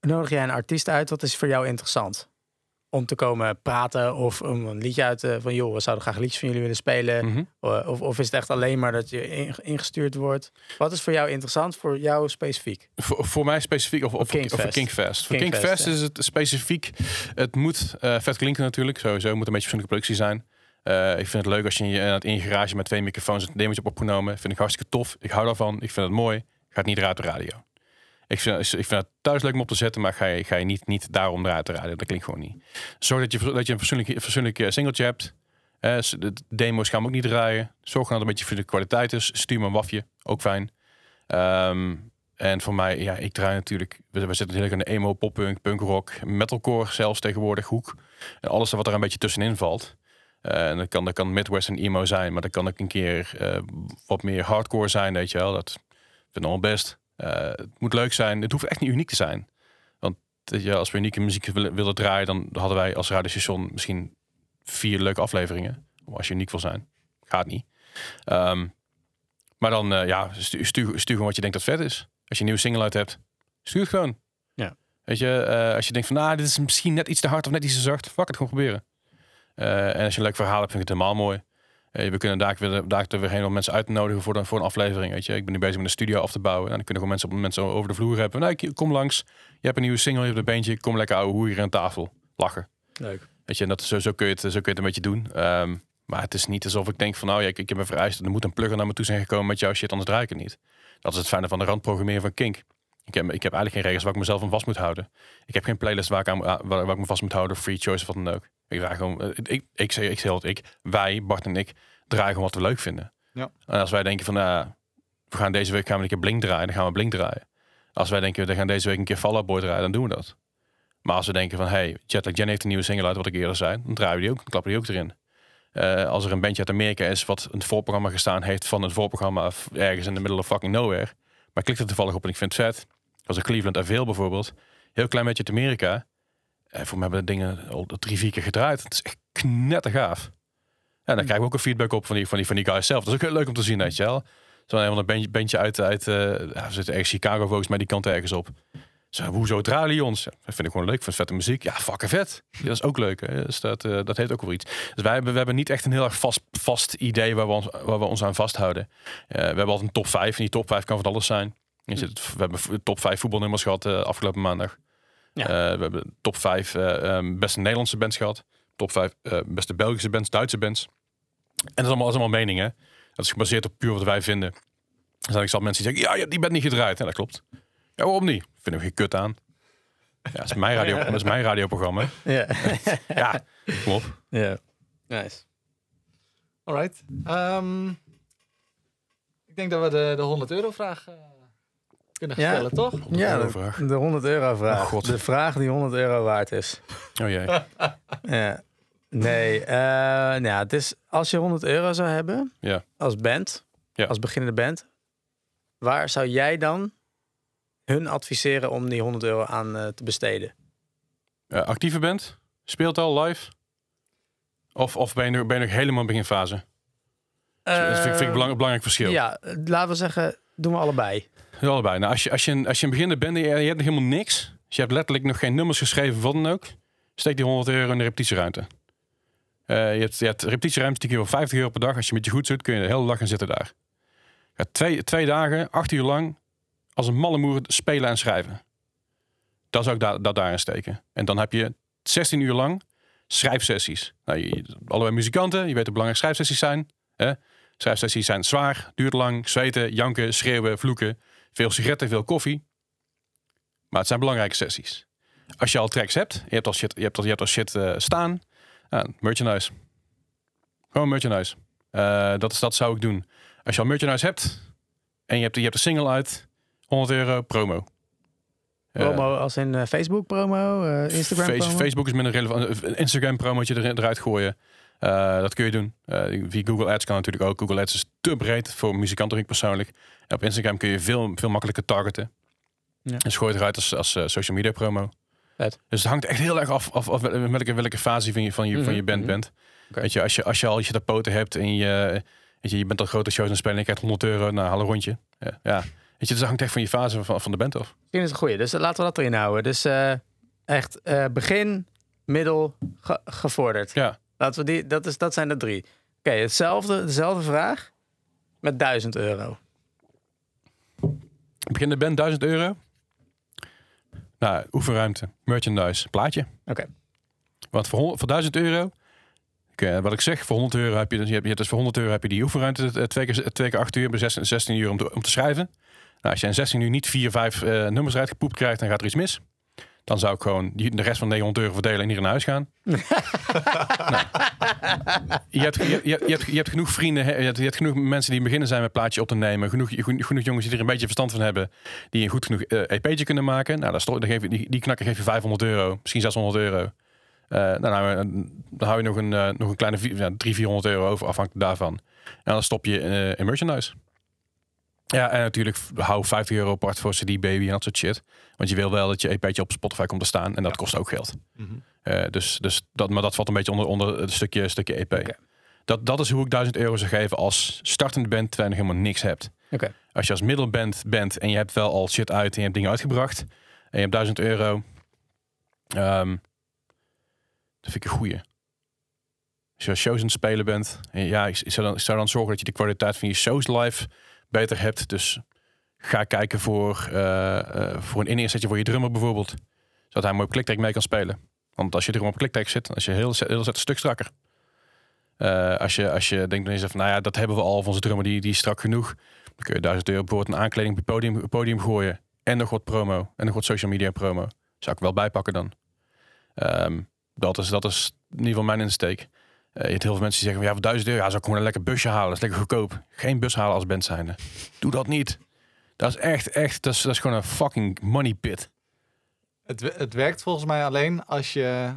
nodig jij een artiest uit? Wat is voor jou interessant? Om te komen praten of om een liedje uit te van joh, we zouden graag liedjes van jullie willen spelen? Mhm. Of, of is het echt alleen maar dat je in- ingestuurd wordt? Wat is voor jou interessant, voor jou specifiek? Voor, voor mij specifiek, of, of, Kinkfest. of voor Kinkfest. Voor Kinkfest ja. is het specifiek, het moet eh, vet klinken natuurlijk, sowieso. Moet een beetje persoonlijke productie zijn. Eh, ik vind het leuk als je in je, in je garage met twee microfoons een demootje hebt opgenomen. Vind ik hartstikke tof. Ik hou daarvan. Ik vind het mooi. Gaat niet eruit de radio. Ik vind, ik vind het thuis leuk om op te zetten, maar ga je, ga je niet, niet daarom eruit de radio. Dat klinkt gewoon niet. Zorg dat je, dat je een fatsoenlijk, singeltje hebt. Eh, de demo's gaan we ook niet draaien. Zorg dat een beetje voor de kwaliteit is. Stuur me een wafje. Ook fijn. Ehm, en voor mij, ja, ik draai natuurlijk. We, we zitten natuurlijk aan de emo, poppunk, punkrock, metalcore zelfs tegenwoordig, hoek. En alles wat er een beetje tussenin valt. Eh, en dat kan, dat kan Midwest en emo zijn, maar dat kan ook een keer eh, wat meer hardcore zijn, weet je wel. Dat vind ik allemaal best. Eh, het moet leuk zijn. Het hoeft echt niet uniek te zijn. Want je, als we unieke muziek willen, willen draaien, dan hadden wij als radiostation misschien vier leuke afleveringen. Als je uniek wil zijn. Gaat niet. Ehm, maar dan, eh, ja, stuur, stuur, stuur gewoon wat je denkt dat vet is. Als je een nieuwe single uit hebt, stuur het gewoon. Ja. Weet je, eh, als je denkt van, nou, dit is misschien net iets te hard of net iets te zacht, fuck het, gewoon proberen. En als je een leuk verhaal hebt, vind ik het helemaal mooi. Eh, we kunnen daar weer, daar weer heen om mensen uit te nodigen voor, de, voor een aflevering. Weet je. Ik ben nu bezig met een studio af te bouwen. En dan kunnen gewoon mensen, op, mensen over de vloer hebben. Nou, kom langs. Je hebt een nieuwe single, je hebt een beentje. Kom lekker ouwe hoer hier aan tafel. Lachen. Leuk. Weet je, en dat, zo, zo, kun je het, zo kun je het een beetje doen. Ehm, maar het is niet alsof ik denk van, nou ja, ik, ik heb een vereist. Er moet een plugger naar me toe zijn gekomen met jouw shit, anders draai ik het niet. Dat is het fijne van de randprogrammeren van Kink. Ik heb, ik heb eigenlijk geen regels waar ik mezelf aan vast moet houden. Ik heb geen playlist waar ik, aan, waar, waar ik me vast moet houden, free choice of wat dan ook. Ik draai gewoon, eh, ik, ik, zeg, ik zeg altijd, ik, wij, Bart en ik, draaien gewoon wat we leuk vinden. Ja. En als wij denken van, nou, we gaan deze week gaan we een keer Blink draaien, dan gaan we Blink draaien. Als wij denken, we gaan deze week een keer Fall Out Boy draaien, dan doen we dat. Maar als we denken van, hey, Jetlag Jen heeft een nieuwe single uit, wat ik eerder zei, dan draaien we die ook, dan klappen die ook erin. Eh, als er een bandje uit Amerika is wat een voorprogramma gestaan heeft van een voorprogramma ergens in de middle of fucking nowhere. Maar ik klik er toevallig op en ik vind het vet. Als een Cleveland Avale bijvoorbeeld. Heel klein beetje uit Amerika. En voor mij hebben de dingen al drie, vier keer gedraaid. Het is echt knettergaaf. En dan krijgen we ook een feedback op van die, van die, van die guys zelf. Dat is ook heel leuk om te zien, weet je wel. Zo'n een bandje, bandje uit, uit eh, ja, we zitten ergens Chicago volgens mij, die kant ergens op. Zo, hoezo draaien die ons? Ja, dat vind ik gewoon leuk. Vind vette muziek. Ja, fucking vet. Ja, dat is ook leuk. Hè? Dus dat, eh, dat heeft ook wel iets. Dus wij hebben, we hebben niet echt een heel erg vast, vast idee waar we, ons, waar we ons aan vasthouden. Eh, we hebben altijd een top 5. En die top 5 kan van alles zijn. Je zit, we hebben top 5 voetbalnummers gehad eh, afgelopen maandag. Ja. Eh, we hebben top 5 eh, ehm, beste Nederlandse bands gehad. Top 5 eh, beste Belgische bands, Duitse bands. En dat is allemaal, dat is allemaal meningen. Dat is gebaseerd op puur wat wij vinden. Er zijn ik zal mensen die zeggen, ja, hebt die band niet gedraaid. Ja, dat klopt. Ja, waarom niet? Vind ik geen kut aan. Ja, dat is mijn, radio, dat is mijn radioprogramma. Ja. Ja, kom op. ja. Nice. Alright. Ehm, ik denk dat we de, de 100 euro vraag eh, kunnen Ja. stellen, toch? Ja, de, vraag. de 100 euro vraag. Oh, God. de vraag die 100 euro waard is. Oh jee. Ja. Nee, eh, nou ja, het is als je 100 euro zou hebben Ja. als band, Ja. als beginnende band, waar zou jij dan hun adviseren om die 100 euro aan eh, te besteden? Eh, actieve band? Speelt al live? Of, of ben, je nu, ben je nog helemaal in beginfase? dat vind, ik- vind ik een belang- belangrijk verschil. Ja, laten we zeggen, doen we allebei. Ja, allebei. Nou, als, je, als, je, een- als je een beginnende bent en je, hebt nog helemaal niks. Dus je hebt letterlijk nog geen nummers geschreven, wat dan ook. Steek die 100 euro in de repetitieruimte. Eh, je, hebt, je hebt repetitieruimte die keer wel 50 euro per dag. Als je met je goed zit, kun je de hele dag gaan zitten daar. Ja, twee, twee dagen, acht uur lang, als een malle moer spelen en schrijven. Dat zou ik daar dat daarin steken. En dan heb je 16 uur lang schrijfsessies. Nou, allebei muzikanten, je weet hoe belangrijk schrijfsessies zijn. Hè? Schrijfsessies zijn zwaar, duurt lang, zweten, janken, schreeuwen, vloeken. Veel sigaretten, veel koffie. Maar het zijn belangrijke sessies. Als je al tracks hebt, je hebt al shit, je hebt al, je hebt al shit eh, staan. Merchandise. Gewoon merchandise. Eh, dat, is, dat zou ik doen. Als je al merchandise hebt en je hebt, je hebt een single uit, 100 euro promo. Eh, Promo als in Facebook promo, Instagram promo? Facebook is minder relevant. Een Instagram promotje er, eruit gooien. Eh, dat kun je doen. Eh, via Google Ads kan natuurlijk ook. Google Ads is te breed voor muzikanten ik persoonlijk. En op Instagram kun je veel, veel makkelijker targeten. Ja. En gooi het eruit als, als eh, social media promo. Dus het hangt echt heel erg af, af, af welke, welke fase van je, van je, van je Mhm, band mhm. bent. Weet je, als je, als je al je poten hebt en je, weet je, je bent al grote shows aan het spelen en je krijgt 100 euro, nou, haal een rondje. Ja, ja. Weet je, dus dat hangt echt van je fase van, van de band af. Misschien is het een goeie, dus laten we dat erin houden. Dus echt, begin middel, ge- gevorderd. Ja. Laten we die, dat, is, dat zijn de drie. Oké, hetzelfde, dezelfde vraag met 1000 euro. Begin de band 1000 euro. Nou, oefenruimte, merchandise, plaatje. Oké. Want voor, voor 1000 euro, wat ik zeg, voor 100 euro heb je, dus- je hebt, dus voor 100 euro heb je die oefenruimte eh, twee keer, twee keer 8 uur, bij 16, 16 uur om te, om te schrijven. Nou, als je in 16 uur niet 4, 5 eh, nummers uitgepoept krijgt, dan gaat er iets mis. Dan zou ik gewoon de rest van 900 euro verdelen en hier naar huis gaan. nou, je, hebt, je, hebt, je hebt genoeg vrienden, je hebt, je hebt genoeg mensen die beginnen zijn met plaatje op te nemen. Genoeg, genoeg, genoeg jongens die er een beetje verstand van hebben. Die een goed genoeg eh, EP'tje kunnen maken. Nou, dan geef je, die, die knakker geef je 500 euro, misschien 600 euro. Eh, nou, nou, eh, dan hou je nog een, nog een kleine vier- ja, 300, 400 euro over, afhankelijk daarvan. En dan stop je in merchandise. Ja, en natuurlijk hou 50 euro apart voor CD Baby en dat soort shit. Want je wil wel dat je EP'tje op Spotify komt te staan. En dat kost ook geld. Mhm. Eh, dus, dus dat, maar dat valt een beetje onder, onder het stukje, stukje EP. Dat, dat is hoe ik 1000 euro zou geven als startende band terwijl je nog helemaal niks hebt. Als je als middelband bent en je hebt wel al shit uit en je hebt dingen uitgebracht. En je hebt 1000 euro. ehm, dat vind ik een goeie. Als je shows aan het spelen bent. En ja, ik zou dan, ik zou dan zorgen dat je de kwaliteit van je shows live beter hebt. Dus ga kijken voor, eh, eh, voor een in-eersetje voor je drummer bijvoorbeeld. Zodat hij mooi op kliktrek mee kan spelen. Want als je drummer op kliktrek zit, is je heel, heel zet een stuk strakker. Eh, als, je, als je denkt is van, nou ja, dat hebben we al van onze drummer, die, die is strak genoeg. Dan kun je 1000 euro bijvoorbeeld een aankleding op je podium, het podium gooien. En nog wat promo. En nog wat social media promo. Zou ik wel bijpakken dan. Ehm, dat, is, dat is in ieder geval mijn insteek. Eh, je hebt heel veel mensen die zeggen, ja, voor 1000 euro ja, zou ik gewoon een lekker busje halen. Dat is lekker goedkoop. Geen bus halen als band zijnde. Doe dat niet. Dat is echt, echt, dat is, dat is gewoon een fucking money pit. Het, het werkt volgens mij alleen als je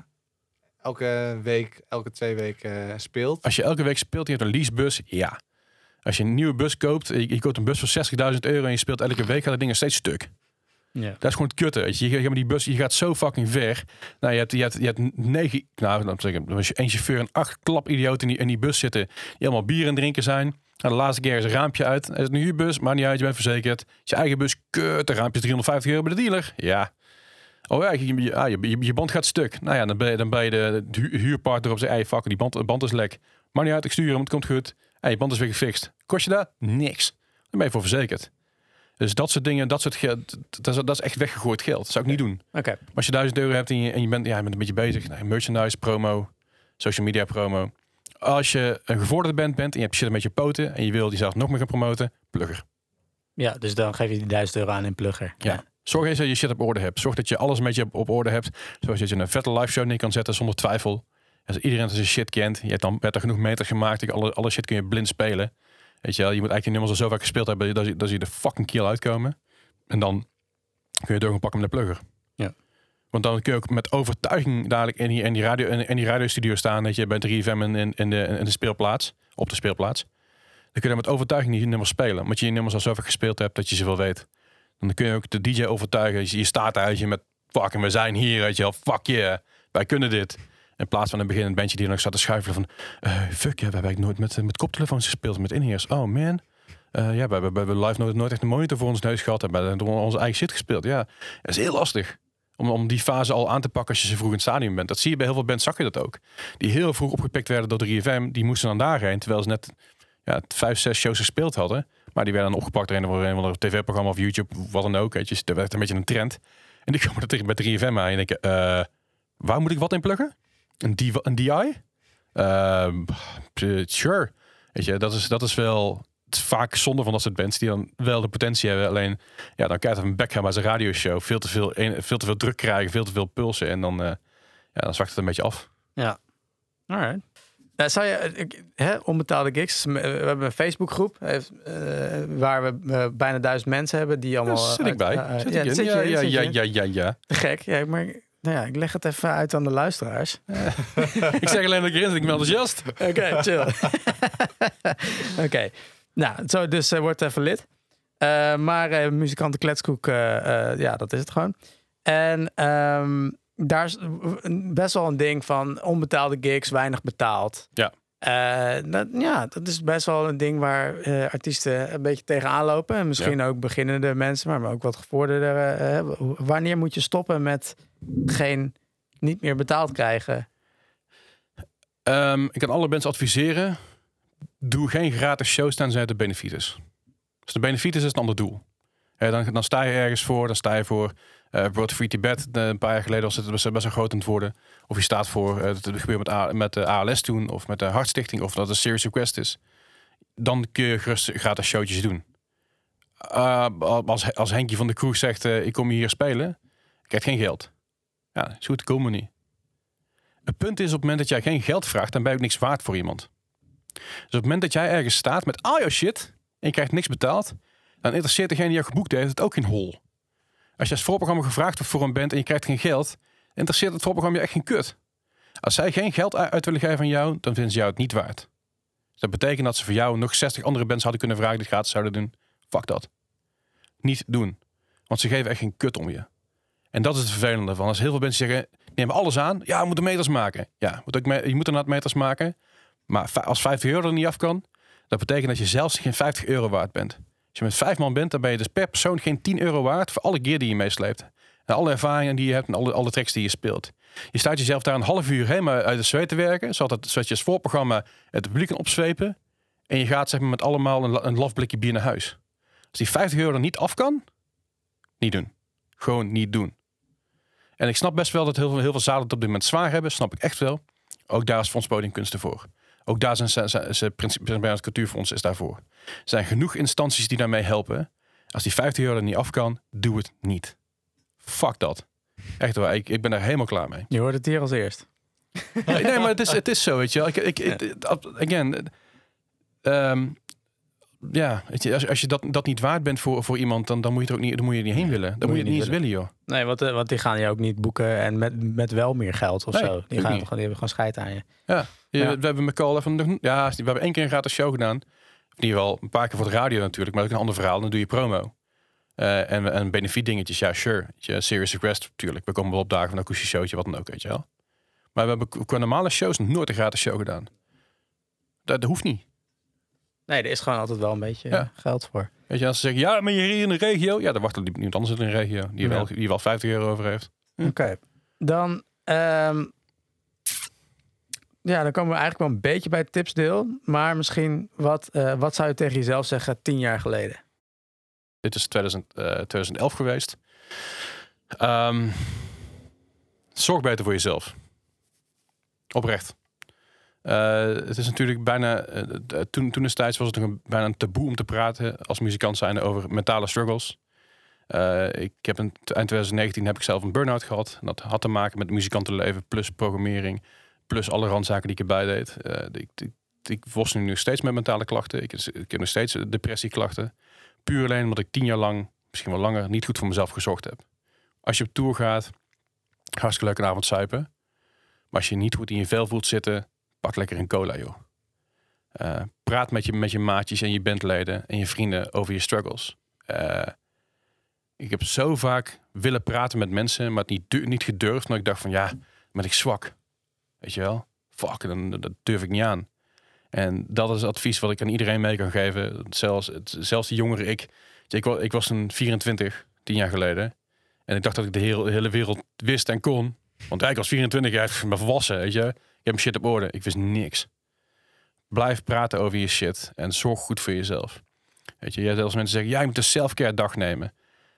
elke week, elke twee weken eh, speelt. Als je elke week speelt, je hebt een leasebus, ja. Als je een nieuwe bus koopt, je, je koopt een bus voor 60.000 euro en je speelt elke week, gaat dat ding steeds stuk. Ja. Dat is gewoon het kutte. Weet je. Je, die bus, gaat zo fucking ver. Nou, je hebt, je hebt, je hebt negen, nou, dan zeg ik, één chauffeur en acht klapidioten in die, in die bus zitten. Die allemaal bier en drinken zijn. Nou, de laatste keer is een raampje uit. Is een huurbus, maar niet uit, je bent verzekerd. Is je eigen bus, kut, de raampje is 350 euro bij de dealer. Ja. Oh ja, je, je, ah, je, je, je band gaat stuk. Nou ja, dan ben je, dan ben de, de hu- huurpartner op zijn ei, fuck, die band, band is lek. Maar niet uit, ik stuur hem, het komt goed. Hey, je band is weer gefixt. Kost je dat? Niks. Dan ben je voor verzekerd. Dus dat soort dingen, dat soort geld, dat is, dat is echt weggegooid geld. Dat zou ik niet doen. Oké. Maar als je 1000 euro hebt en je, en je, bent, ja, je bent een beetje bezig, nou, merchandise, promo, social media promo. Als je een gevorderde band bent en je hebt shit een beetje poten en je wil jezelf nog meer gaan promoten, plugger. Ja, dus dan geef je die 1000 euro aan in plugger. Ja. Zorg eens dat je shit op orde hebt. Zorg dat je alles een beetje op, orde hebt. Zoals dat je een vette live show neer kan zetten zonder twijfel. Als iedereen zijn shit kent, je hebt dan werd er genoeg meters gemaakt. je Alle, alle shit kun je blind spelen. Weet je wel, je moet eigenlijk die nummers al zo vaak gespeeld hebben dat je, dat je de fucking kill uitkomen. En dan kun je door gaan pakken met de plugger. Ja. Want dan kun je ook met overtuiging dadelijk in die, in die, radio, in, in die radiostudio staan. Dat je bij 3FM in, in, in, de, in de speelplaats, op de speelplaats. Dan kun je met overtuiging die nummers spelen. Omdat je die nummers al zo vaak gespeeld hebt dat je ze wel weet. Dan kun je ook de DJ overtuigen. Je, je staat daar je met fucking we zijn hier, weet je wel. Fuck yeah, wij kunnen dit. In plaats van een beginnend bandje die nog staat te schuifelen van... eh, fuck, ja, we hebben eigenlijk nooit met, eh, met koptelefoons gespeeld, met inheers. Oh man. Eh, ja, we hebben, we live nooit, nooit echt een monitor voor ons neus gehad. We hebben onze eigen shit gespeeld. Ja, het is heel lastig. Om, om die fase al aan te pakken als je ze vroeg in het stadium bent. Dat zie je bij heel veel bands, zag je dat ook. Die heel vroeg opgepikt werden door 3FM. Die moesten dan daarheen, terwijl ze net ja, vijf, zes shows gespeeld hadden. Maar die werden dan opgepakt door een of een ander tv-programma of YouTube, wat dan ook. Weet je. Dus Dat werd een beetje een trend. En die komen er tegen bij 3FM aan en denken, waar moet ik wat in pluggen? Een, DI? een DI? Ehm, eh, sure. Weet je, dat is, dat is wel vaak zonde van dat soort bands die dan wel de potentie hebben. Alleen, ja, dan krijgt een gaan bij zijn radioshow. Veel te veel, een- veel te veel druk krijgen, veel te veel pulsen. En dan, eh, ja, dan zwakt het een beetje af. Alright. Nou, zou je, ik, hè, onbetaalde gigs. We hebben een Facebookgroep heeft, eh, waar we eh, bijna duizend mensen hebben die allemaal. Daar zit ik bij. eh, eh, Zit ja, ik in? zit je ja, ja, ja, ja, ja, ja. Te gek. Ja, maar nou ja, ik leg het even uit aan de luisteraars. ik zeg alleen dat ik erin zit, ik ben enthousiast. Oké, chill. Oké. Nou, zo dus eh, wordt even lid. Eh, maar eh muzikanten kletskoek, eh, eh, ja, dat is het gewoon. En ehm, daar is best wel een ding van onbetaalde gigs, weinig betaald. Ja. Eh, dat, ja, dat is best wel een ding waar eh, artiesten een beetje tegenaan lopen. En misschien ook beginnende mensen, maar ook wat gevorderde. wanneer moet je stoppen met geen niet meer betaald krijgen? Ehm, ik kan alle mensen adviseren. Doe geen gratis shows tenzij de benefiet. Als de benefiet is, een ander doel. Dan, dan sta je ergens voor. Dan sta je voor eh Road Free Tibet. eh, Een paar jaar geleden was het best, best wel groot aan het worden. Of je staat voor, eh, het gebeurt met, met de ALS toen. Of met de Hartstichting. Of dat een serious request is. Dan kun je gerust gratis showtjes doen. Uh, als, als Henkje van de Kroeg zegt, eh, ik kom hier spelen. Ik krijg geen geld. Ja, is goed, komen niet. Het punt is, op het moment dat jij geen geld vraagt, dan ben je ook niks waard voor iemand. Dus op het moment dat jij ergens staat met al jouw shit en je krijgt niks betaald, dan interesseert degene die jou geboekt heeft het ook geen hol. Als je als voorprogramma gevraagd wordt voor een band en je krijgt geen geld, interesseert het voorprogramma je echt geen kut. Als zij geen geld uit willen geven aan jou, dan vinden ze jou het niet waard. Dus dat betekent dat ze voor jou nog 60 andere bands hadden kunnen vragen die gratis zouden doen. Fuck dat. Niet doen. Want ze geven echt geen kut om je. En dat is het vervelende van. Als heel veel mensen zeggen, neem alles aan. Ja, we moeten meters maken. Ja, moet ook je moet inderdaad meters maken. Maar als 50 euro er niet af kan, dat betekent dat je zelfs geen 50 euro waard bent. Als je met vijf man bent, dan ben je dus per persoon geen 10 euro waard voor alle gear die je meesleept. En alle ervaringen die je hebt en alle, alle tracks die je speelt. Je staat jezelf daar een half uur helemaal uit de zweet te werken, zodat, het, je als voorprogramma het publiek kan opzwepen. En je gaat zeg maar, met allemaal een, een lafblikje bier naar huis. Als die 50 euro niet af kan, niet doen. Gewoon niet doen. En ik snap best wel dat heel veel, heel veel zalen het op dit moment zwaar hebben. Snap ik echt wel. Ook daar is Fonds Podiumkunsten voor. Ook daar zijn ze, ze, ze principe bij het cultuurfonds is daarvoor. Er zijn genoeg instanties die daarmee helpen. Als die 50 euro er niet af kan, doe het niet. Fuck dat. Echt waar, ik, ik ben daar helemaal klaar mee. Je hoort het hier als eerst. Nee, nee, maar het is, het is zo, weet je wel. Ik, ik, ik- again, ehm, ja, als, als je dat, dat niet waard bent voor, voor iemand, dan, dan moet je er ook niet, dan moet je er niet heen willen. Dan moet je het niet eens willen, joh. Nee, want, eh, want die gaan je ook niet boeken en met, met wel meer geld of Nee, zo. Die, gaan niet. die hebben gewoon scheid aan je. Ja, je- Ja. we hebben met Call even nog, ja, we hebben één keer een gratis show gedaan. In ieder geval een paar keer voor de radio natuurlijk, maar ook een ander verhaal. Dan doe je promo. Eh, en, en benefiet dingetjes, ja, sure. Je, serious request natuurlijk. We komen wel op dagen van een akoestisch showtje, wat dan ook, weet je wel. Maar we hebben qua normale shows nooit een gratis show gedaan. Dat, dat hoeft niet. Nee, er is gewoon altijd wel een beetje Ja. eh, geld voor. Weet je, als ze zeggen, ja, maar je hier in de regio. Ja, dan wacht er niemand anders in de regio. Die, wel, die wel 50 euro over heeft. Hm. Oké. Dan, ehm, ja, dan komen we eigenlijk wel een beetje bij het tipsdeel. Maar misschien, wat, eh, wat zou je tegen jezelf zeggen tien jaar geleden? Dit is 2000, eh, 2011 geweest. Ehm, zorg beter voor jezelf. Oprecht. Eh, het is natuurlijk bijna... eh, toen, toen destijds was het een, bijna een taboe om te praten als muzikant zijn over mentale struggles. Eh, ik heb een, eind 2019 heb ik zelf een burn-out gehad. En dat had te maken met muzikantenleven plus programmering. Plus alle randzaken die ik erbij deed. Ik, ik, ik worstel nu nog steeds met mentale klachten. Ik, ik heb nog steeds depressieklachten. Puur alleen omdat ik tien jaar lang, misschien wel langer, niet goed voor mezelf gezorgd heb. Als je op tour gaat, hartstikke leuk een avond zuipen. Maar als je niet goed in je vel voelt zitten, pak lekker een cola, joh. Eh, praat met je, met je maatjes en je bandleden en je vrienden over je struggles. Eh, ik heb zo vaak willen praten met mensen, maar het niet, niet gedurfd. Maar ik dacht van, ja, ben ik zwak. Weet je wel? Fuck, dan, dat durf ik niet aan. En dat is advies wat ik aan iedereen mee kan geven. Zelfs, het- zelfs die jongere ik. Ik, ik was toen 24, tien jaar geleden. En ik dacht dat ik de hele, hele wereld wist en kon. Want ik was 24 jaar, ik ben volwassen, weet je. Ik heb mijn shit op orde. Ik wist niks. Blijf praten over je shit en zorg goed voor jezelf. Weet je, je hebt mensen zeggen, ja, je moet een selfcare dag nemen.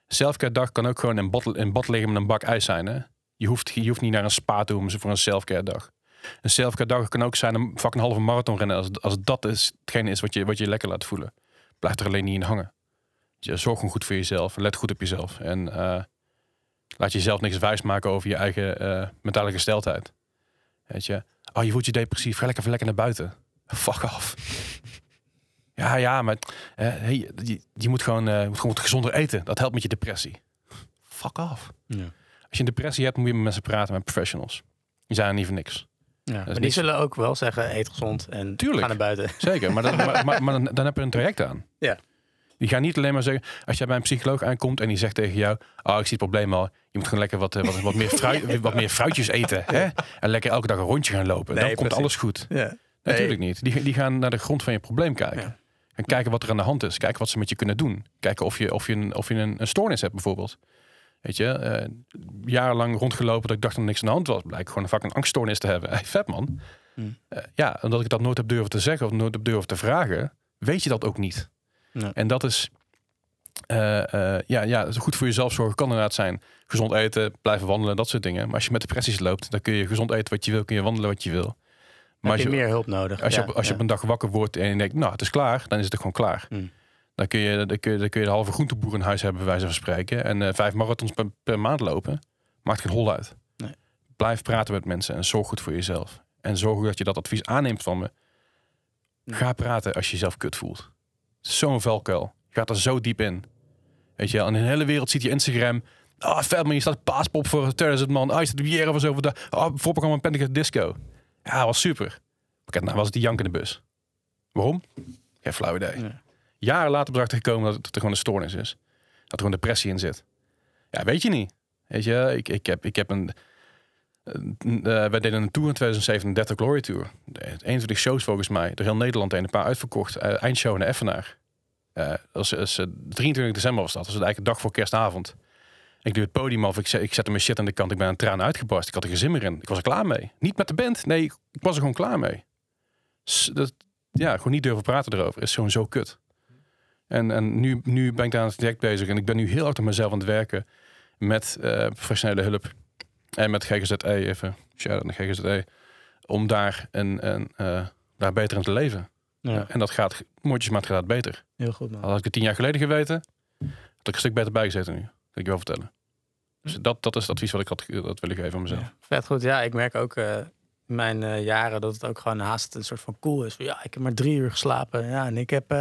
Selfcare dag kan ook gewoon in bad, in bad liggen met een bak ijs zijn, hè. Je hoeft, je hoeft niet naar een spa te hoeven voor een selfcare dag. Een selfcare dag kan ook zijn een fucking halve marathon rennen. Als, als dat is, hetgene is wat je, wat je lekker laat voelen. Blijf er alleen niet in hangen. Je zorg gewoon goed voor jezelf. Let goed op jezelf. En eh, laat jezelf niks wijs maken over je eigen eh, mentale gesteldheid. Weet je. Oh, je voelt je depressief. Ga lekker even lekker naar buiten. Fuck af. Ja, ja, maar eh, hey, je, je moet gewoon, eh, moet gewoon gezonder eten. Dat helpt met je depressie. Fuck af. Ja. Als je een depressie hebt, moet je met mensen praten, met professionals. Die zijn er niet voor niks. Ja, maar die niks- zullen ook wel zeggen, eet gezond en Tuurlijk. ga naar buiten. Zeker, maar, dan, maar, maar, maar dan, dan heb je een traject aan. Ja. Die gaan niet alleen maar zeggen, als jij bij een psycholoog aankomt en die zegt tegen jou, oh, ik zie het probleem al, je moet gewoon lekker wat, eh, wat, wat, meer, fruit, wat meer fruitjes eten. Hè? En lekker elke dag een rondje gaan lopen. Nee, dan komt precies. alles goed. Ja. Natuurlijk niet. Die, die gaan naar de grond van je probleem kijken. Ja. En kijken wat er aan de hand is. Kijken wat ze met je kunnen doen. Kijken of je, of je, een, of je een, een stoornis hebt bijvoorbeeld. Weet je, eh, jarenlang rondgelopen dat ik dacht dat er niks aan de hand was. Blijkt gewoon een fucking angststoornis te hebben. Hey, vet man. Eh, ja, omdat ik dat nooit heb durven te zeggen of nooit heb durven te vragen, weet je dat ook niet. En dat is, eh, eh, ja, ja, goed voor jezelf zorgen kan inderdaad zijn. Gezond eten, blijven wandelen, dat soort dingen. Maar als je met depressies loopt, dan kun je gezond eten wat je wil, kun je wandelen wat je wil. Maar heb als je je, meer hulp nodig. als je, op, als je op een dag wakker wordt en je denkt, nou, het is klaar, dan is het gewoon klaar. Hmm. Dan, kun je, dan, kun je, dan kun je de halve groenteboer in huis hebben, bij wijze van spreken. En eh, vijf marathons per, per maand lopen. Maakt geen hol uit. Nee. Blijf praten met mensen en zorg goed voor jezelf. En zorg dat je dat advies aanneemt van me. Ja. Ga praten als je jezelf kut voelt. Zo'n valkuil. Je gaat er zo diep in. Weet je in de hele wereld ziet je Instagram. Oh, vet man, je staat paaspop voor 2000 man. Oh, je staat hier of zo. Oh, voorprogramma Disco. Ja, was super. Maar nou was het die jank in de bus. Waarom? Geen flauw idee. Ja. Jaren later erachter gekomen dat het gewoon een stoornis is. Dat er gewoon depressie in zit. Ja, weet je niet. Weet je, ik, ik, heb, ik heb een... eh, wij deden een tour in 2007, 30 Glory Tour. De- 21 shows volgens mij. Door heel Nederland. Een paar uitverkocht. Eh, eindshow in Effenaar. Eh, 23 december was dat. Dat was eigenlijk de dag voor kerstavond. Ik doe het podium af. Ik, zet- ik zette mijn shit aan de kant. Ik ben aan tranen uitgebarst. Ik had er geen zin meer in. Ik was er klaar mee. Niet met de band. Nee, ik was er gewoon klaar mee. Dat, ja, gewoon niet durven praten erover. Is gewoon zo kut. En, en nu, nu ben ik daar aan het direct bezig. En ik ben nu heel hard aan mezelf aan het werken. Met professionele hulp. En met GGZE even. Shout out naar GGZE. Om daar, een, een, eh, daar beter in te leven. Ja, En dat gaat, mondjesmaat gaat beter. heel goed man. Had ik het tien jaar geleden geweten, had ik een stuk beter bijgezeten nu. Dat kan ik je wel vertellen. Dus dat, dat is het advies wat ik had dat wil ik geven aan mezelf. Ja, vet goed. Ja, ik merk ook eh, in mijn eh, jaren dat het ook gewoon haast een soort van cool is. Ja, ik heb maar drie uur geslapen. Ja, en ik heb,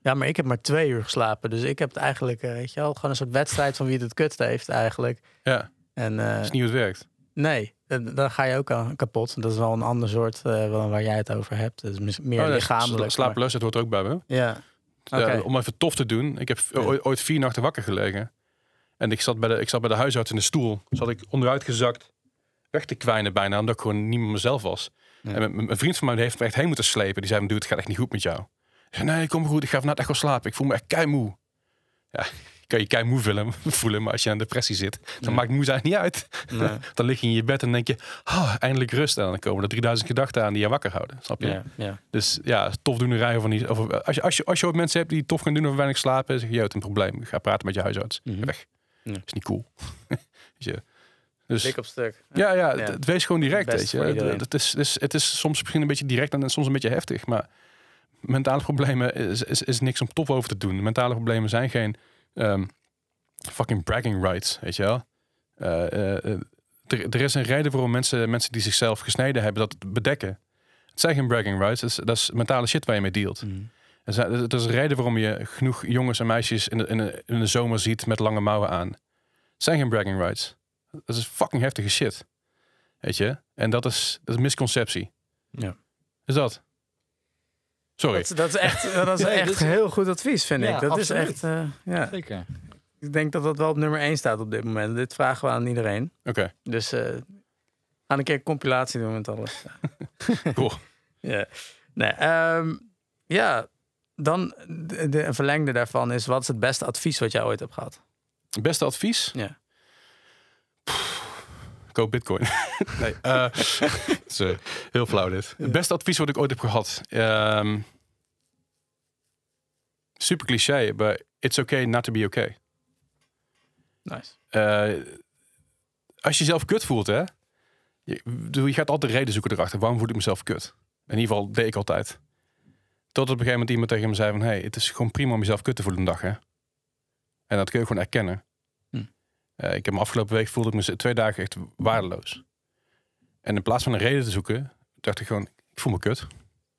ja, maar ik heb maar twee uur geslapen. Dus ik heb het eigenlijk, weet je wel, gewoon een soort wedstrijd van wie het het kutst heeft eigenlijk. Ja, En eh, dat is niet hoe het werkt. nee, dan ga je ook aan kapot. Dat is wel een ander soort eh, wel waar jij het over hebt. Dus mis- meer Oh, nee, lichamelijk. maar- Slapeloosheid hoort ook bij me. Ja, Ja, Oké. om even tof te doen. Ik heb Ja. ooit, vier nachten wakker gelegen. En ik zat, bij de, ik zat bij de huisarts in de stoel. Zat ik onderuit gezakt. Weg te kwijnen bijna. Omdat ik gewoon niet meer mezelf was. Ja. En mijn, vriend van mij heeft me echt heen moeten slepen. Die zei, dude, het gaat echt niet goed met jou. Ik zei, nee, kom goed. Ik ga vanavond echt wel slapen. Ik voel me echt keimoe. Ja, ik kan je keimoe voelen, voelen. Maar als je aan depressie zit, dan Ja. maakt moe zijn niet uit. nee. Dan lig je in je bed en denk je, oh, eindelijk rust. En dan komen er 3000 gedachten aan die je wakker houden. Snap je? ja, ja. Dus ja, tof doen rijden van die. Of, als, je, als, je, als je ooit mensen hebt die tof gaan doen over weinig slapen, zeg je, je hebt een probleem. Ga praten met je huisarts. Mhm. Weg. Ja. Is niet cool. Je. Dus Dik op stuk. ja, ja, Ja. Het, het wees gewoon direct. Weet je. Het, het, is, het, is, het is soms misschien een beetje direct en soms een beetje heftig. Maar mentale problemen is, is, is niks om tof over te doen. Mentale problemen zijn geen ehm, fucking bragging rights. Weet je wel. Eh, eh, eh, er, is een reden waarom mensen, mensen die zichzelf gesneden hebben dat bedekken. Het zijn geen bragging rights. Dat is, dat is mentale shit waar je mee dealt. Zijn- Er is een reden waarom je genoeg jongens en meisjes in de, in de, in de zomer ziet met lange mouwen aan. Het zijn geen bragging rights. Dat is fucking heftige shit. Weet je? En dat is, dat is misconceptie. Ja. Is dat? Sorry. Dat, dat is echt, dat is echt heel goed advies, vind ik. Dat absoluut. is echt, eh, ja. Zeker. Ik denk dat dat wel op nummer 1 staat op dit moment. Dit vragen we aan iedereen. Oké, Dus eh gaan een keer een compilatie doen met alles. cool. ja. Nee, ehm, ja, dan de, verlengde daarvan is: wat is het beste advies wat jij ooit hebt gehad? Beste advies? Ja. Koop bitcoin. nee, is, eh, heel flauw dit. Het beste advies wat ik ooit heb gehad. ehm, super cliché, maar it's okay not to be okay. Nice. Eh, als je jezelf kut voelt, hè. Je, je gaat altijd reden zoeken erachter. Waarom voel ik mezelf kut? In ieder geval deed ik altijd. Tot op een gegeven moment iemand tegen me zei van... hey, het is gewoon prima om jezelf kut te voelen een dag, hè. En dat kun je gewoon erkennen. Eh, ik heb me afgelopen week voelde ik me twee dagen echt waardeloos. En in plaats van een reden te zoeken, dacht ik gewoon... ik voel me kut.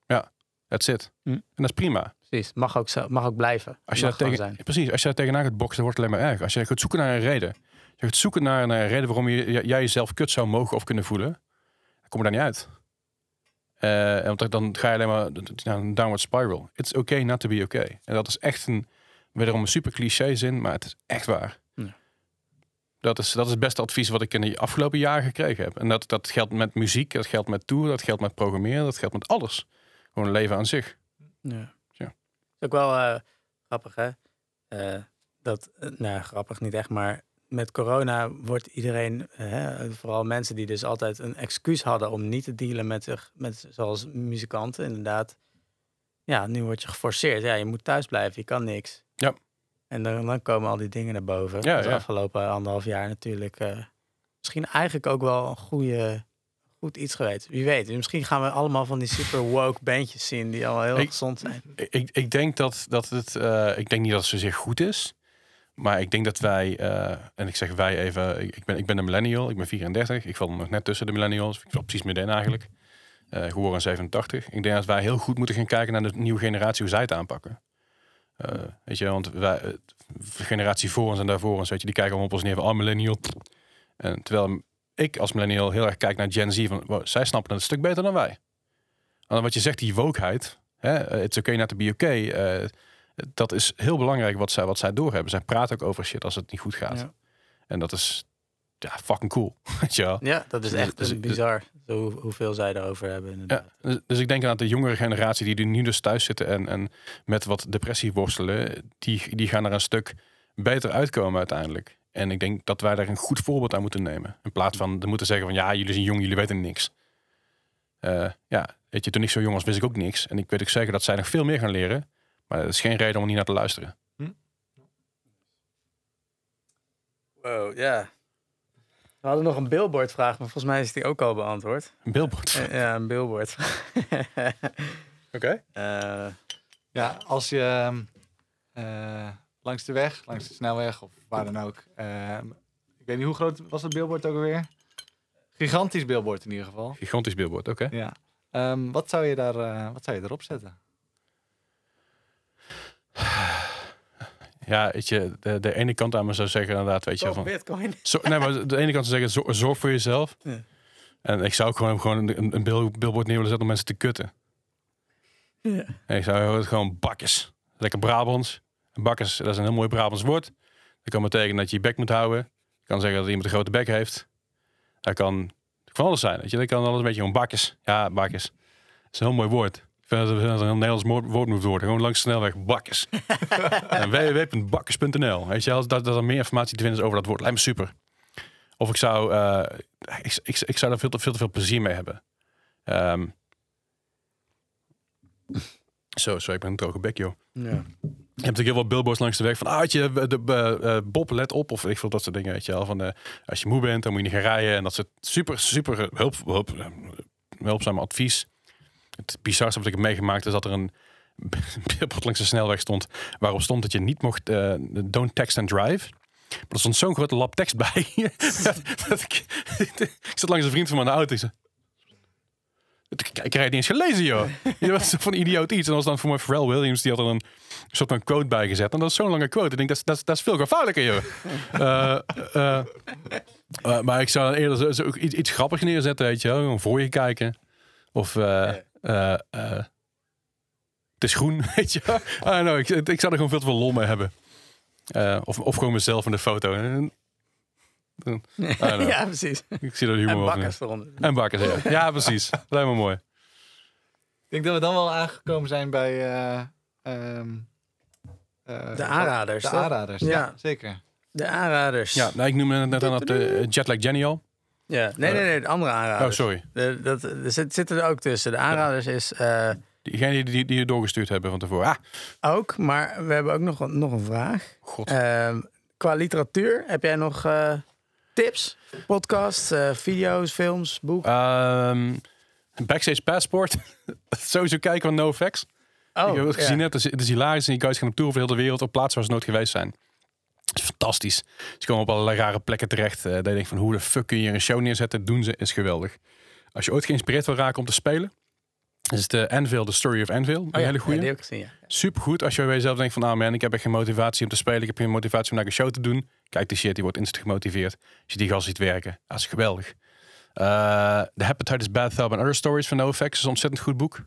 Ja, that's it. Hm. En dat is prima. Precies. Mag ook, zo, mag ook blijven. Als je, mag daar tegen, zijn. precies, als je daar tegenaan gaat boksen, dan wordt het alleen maar erg. Als je gaat zoeken naar een reden. Als je gaat zoeken naar, naar een reden waarom je, jij jezelf kut zou mogen of kunnen voelen. Dan kom je daar niet uit. Eh, want dan ga je alleen maar naar een downward spiral. It's okay not to be okay. En dat is echt een, wederom een super cliché zin, maar het is echt waar. Dat is, dat is het beste advies wat ik in de afgelopen jaren gekregen heb. En dat, dat geldt met muziek, dat geldt met tour, dat geldt met programmeren, dat geldt met alles. Gewoon leven aan zich. Ja. Ja. Is ook wel eh, grappig, hè? Eh, dat, eh, nou, grappig niet echt, maar met corona wordt iedereen, hè, vooral mensen die dus altijd een excuus hadden om niet te dealen met zich, met, zoals muzikanten inderdaad. Ja, nu word je geforceerd. Ja, je moet thuis blijven, je kan niks. Ja. En dan, dan komen al die dingen naar boven. Ja, ja. afgelopen anderhalf jaar natuurlijk. eh, misschien eigenlijk ook wel een goede, goed iets geweest. Wie weet. Misschien gaan we allemaal van die super woke bandjes zien die al heel Ik- gezond zijn. Ik, ik denk dat, dat het. eh, ik denk niet dat het zozeer goed is. Maar ik denk dat wij. eh, en ik zeg wij even. Ik, ben, ik ben een millennial. Ik ben 34. Ik val nog net tussen de millennials. Ik val precies middenin eigenlijk. Eh geboren in 87. Ik denk dat wij heel goed moeten gaan kijken naar de nieuwe generatie. Hoe zij het aanpakken. Eh, weet je, want wij, eh, de generatie voor ons en daarvoor ons, weet je, die kijken allemaal op ons neer van, oh, millennial. En terwijl ik als millennial heel erg kijk naar Gen Z van, wow, zij snappen het een stuk beter dan wij. En wat je zegt, die wokeheid, hè, eh, it's okay not to be okay, dat is heel belangrijk wat zij, wat zij doorhebben. Zij praten ook over shit als het niet goed gaat. Ja. En dat is ja, fucking cool. Weet je wel? Ja, dat is Dus- echt dus- een bizar. Zo, hoeveel zij erover hebben inderdaad. Ja, dus, dus ik denk aan de jongere generatie die er nu dus thuis zitten en, en met wat depressie worstelen, die, die gaan er een stuk beter uitkomen uiteindelijk. En ik denk dat wij daar een goed voorbeeld aan moeten nemen. In plaats van te moeten zeggen van ja, jullie zijn jong, jullie weten niks. Eh, ja, weet je, toen ik zo jong was, wist ik ook niks. En ik weet ook zeker dat zij nog veel meer gaan leren. Maar dat is geen reden om er niet naar te luisteren. Wow, ja. We hadden nog een billboard-vraag, maar volgens mij is die ook al beantwoord. Een billboard. Eh, ja, een billboard. Oké. Eh, Ja, als je ehm, eh, langs de weg, langs de snelweg of waar dan ook. ehm, ik weet niet hoe groot was dat billboard ook alweer? Gigantisch billboard in ieder geval. Gigantisch billboard, oké. Ja. Ehm, wat, zou je daar, wat zou je erop zetten? Ja, weet je, de, de ene kant aan me zou zeggen inderdaad, weet je, van, bitcoin. Zo, nee, maar de ene kant zou zeggen, zorg, zorg voor jezelf. Ja. En ik zou ook gewoon, gewoon een, een bill- billboard neer willen zetten om mensen te kutten. Ja. En ik zou het gewoon bakkes. Lekker Brabants. En bakkes, dat is een heel mooi Brabants woord. Dat kan betekenen dat je je bek moet houden. Dat kan zeggen dat iemand een grote bek heeft. Dat kan van alles zijn. Weet je? Dat kan alles een beetje gewoon bakkes. Ja, bakkes. Dat is een heel mooi woord. Ik vind dat er een Nederlands woord moet worden. Gewoon langs de snelweg bakkes. en www.bakkes.nl. Weet je, wel, dat, dat er meer informatie te vinden is over dat woord. Lijkt me super. Of ik zou, eh, ik, ik, ik zou er veel te, veel te veel plezier mee hebben. Ehm, zo, zo, ik ben een droge bek, joh. Ja. Je hebt natuurlijk heel veel billboards langs de weg van, ah, weet je, de, de, eh, Bob, let op. Of ik veel dat soort dingen, weet je wel. Van, eh, als je moe bent, dan moet je niet gaan rijden. En dat soort super, super hulp, hulp, eh, hulpzaam advies. Het bizarste wat ik heb meegemaakt is dat er een billboard langs de snelweg stond. Waarop stond dat je niet mocht, eh, don't text and drive. Maar er stond zo'n grote lap tekst bij. dat, dat ik, ik zat langs een vriend van me in de auto. Ik zei, ik, ik krijg het niet eens gelezen, joh. Je was van idioot iets. En dat was dan voor mij Pharrell Williams. Die had er een soort van quote bij gezet. En dat is zo'n lange quote. Ik denk, dat is, dat is, dat is veel gevaarlijker, joh. Eh, eh, maar ik zou dan eerder zo, zo iets, iets grappigs neerzetten, weet je wel. Gewoon voor je kijken. Of... eh, eh, het is groen, weet je don't know, ik, ik zou er gewoon veel te veel lol mee hebben. Eh, of, of gewoon mezelf in de foto. Don't know. ja, precies. Ik zie er humor En bakkers eronder. En bakkers, ja. Ja, precies. Lijkt me mooi. Ik denk dat we dan wel aangekomen zijn bij eh, ehm, eh, De aanraders, De toch? aanraders, ja. Ja. zeker. De aanraders. Ja, nou, ik noemde het net aan het uh, Jetlag Jenny al. Ja. Nee, nee, nee. De andere Oh, aanraders. sorry. De, dat, er zit, zitten er ook tussen. De aanraders is eh, Diegene die, die, die je doorgestuurd hebben van tevoren. Ah, ook, maar we hebben ook nog, een- nog een vraag. god. Ehm, qua literatuur, heb jij nog eh, tips? Podcasts, eh, video's, films, boeken? Ehm, backstage Passport. Sowieso kijken van NoFX. oh, ik heb het ja. gezien, net, het is, het is hilarisch. En die guys gaan op tour over heel de wereld op plaatsen waar ze nooit geweest zijn. Het is fantastisch. Ze komen op allerlei rare plekken terecht. eh dat je denkt van hoe de fuck kun je hier een show neerzetten? Doen ze, is geweldig. Als je ooit geïnspireerd wil raken om te spelen, is het de Anvil, The Story of Anvil. Een Oh, ja. hele goede. die heb ik gezien, ja. Super goed als je bij jezelf denkt van, ah man, ik heb echt geen motivatie om te spelen. Ik heb geen motivatie om naar een show te doen. Kijk die shit, die wordt instant gemotiveerd. Als je die gast ziet werken, dat is geweldig. Eh The Hepatitis Bath and Other Stories van NoFX is een ontzettend goed boek.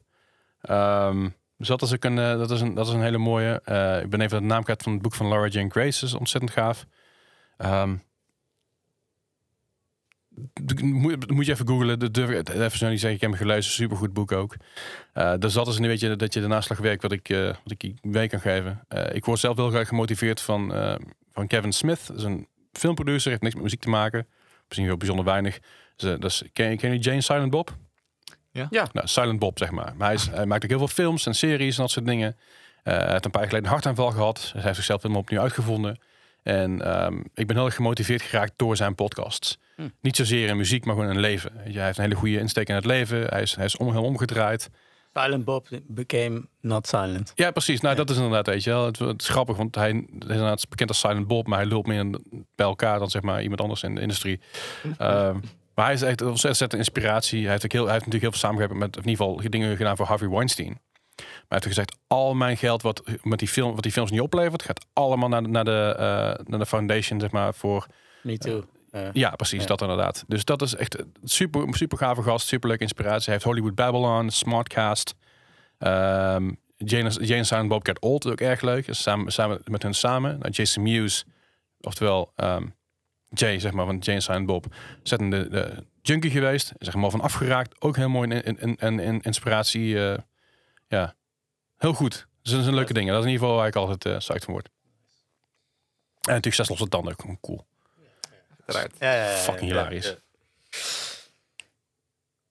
Ehm, dus dat is, ook een, eh, dat, is een, dat is een hele mooie. Eh, ik ben even de naam kwijt van het boek van Laura Jane Grace. Is ontzettend gaaf. D- moet, moet je even googlen. Dat even zo niet zeggen. Ik heb hem gelezen. Supergoed boek ook. Eh, dus dat is een beetje dat je de naslagwerk wat ik, wat ik mee kan geven. Ik word zelf heel graag gemotiveerd van, van Kevin Smith. Dat is een filmproducer, heeft niks met muziek te maken. Misschien heel bijzonder weinig. Dus, ken, ken je Jane Silent Bob? Ja. Ja. Nou, Silent Bob, zeg maar. Maar hij, is, hij maakt ook heel veel films en series en dat soort dingen. Eh, hij heeft een paar jaar geleden een hartaanval gehad. Dus hij heeft zichzelf helemaal opnieuw uitgevonden. En ehm, ik ben heel erg gemotiveerd geraakt door zijn podcasts. Hm. Niet zozeer in muziek, maar gewoon in leven. Hij heeft een hele goede insteek in het leven. Hij is, hij is om, omgedraaid. Silent Bob became not silent. Ja, precies. Nou, Ja. dat is inderdaad, weet je wel. Het, het is grappig, want hij is inderdaad bekend als Silent Bob, maar hij lult meer bij elkaar dan zeg maar iemand anders in de industrie. Ehm, maar hij is echt een ontzettend inspiratie. Hij heeft, ook heel, hij heeft natuurlijk heel veel samengewerkt met, in ieder geval dingen gedaan voor Harvey Weinstein. Maar hij heeft gezegd, al mijn geld wat, met die film, wat die films niet oplevert, gaat allemaal naar de, naar de, eh, naar de foundation, zeg maar, voor... Me too. Eh, Ja, precies, dat inderdaad. Dus dat is echt super, super gave gast, super leuke inspiratie. Hij heeft Hollywood Babylon, Smartcast, Ehm Jane, Jane Silent Bob Get Old, ook erg leuk. Samen, samen met hun samen. Nou, Jason Mewes, oftewel ehm, Jay, zeg maar, van Jane Silent Bob, zettende de junkie geweest. Er helemaal van afgeraakt. Ook heel mooi in, in, in, in, in inspiratie. eh, ja, heel goed. Dus dat zijn leuke dingen. Dat is in ieder geval waar ik altijd psyched van word. En natuurlijk zes losse tanden, ook gewoon cool. Ja, ja, ja, ja. Fucking hilarisch.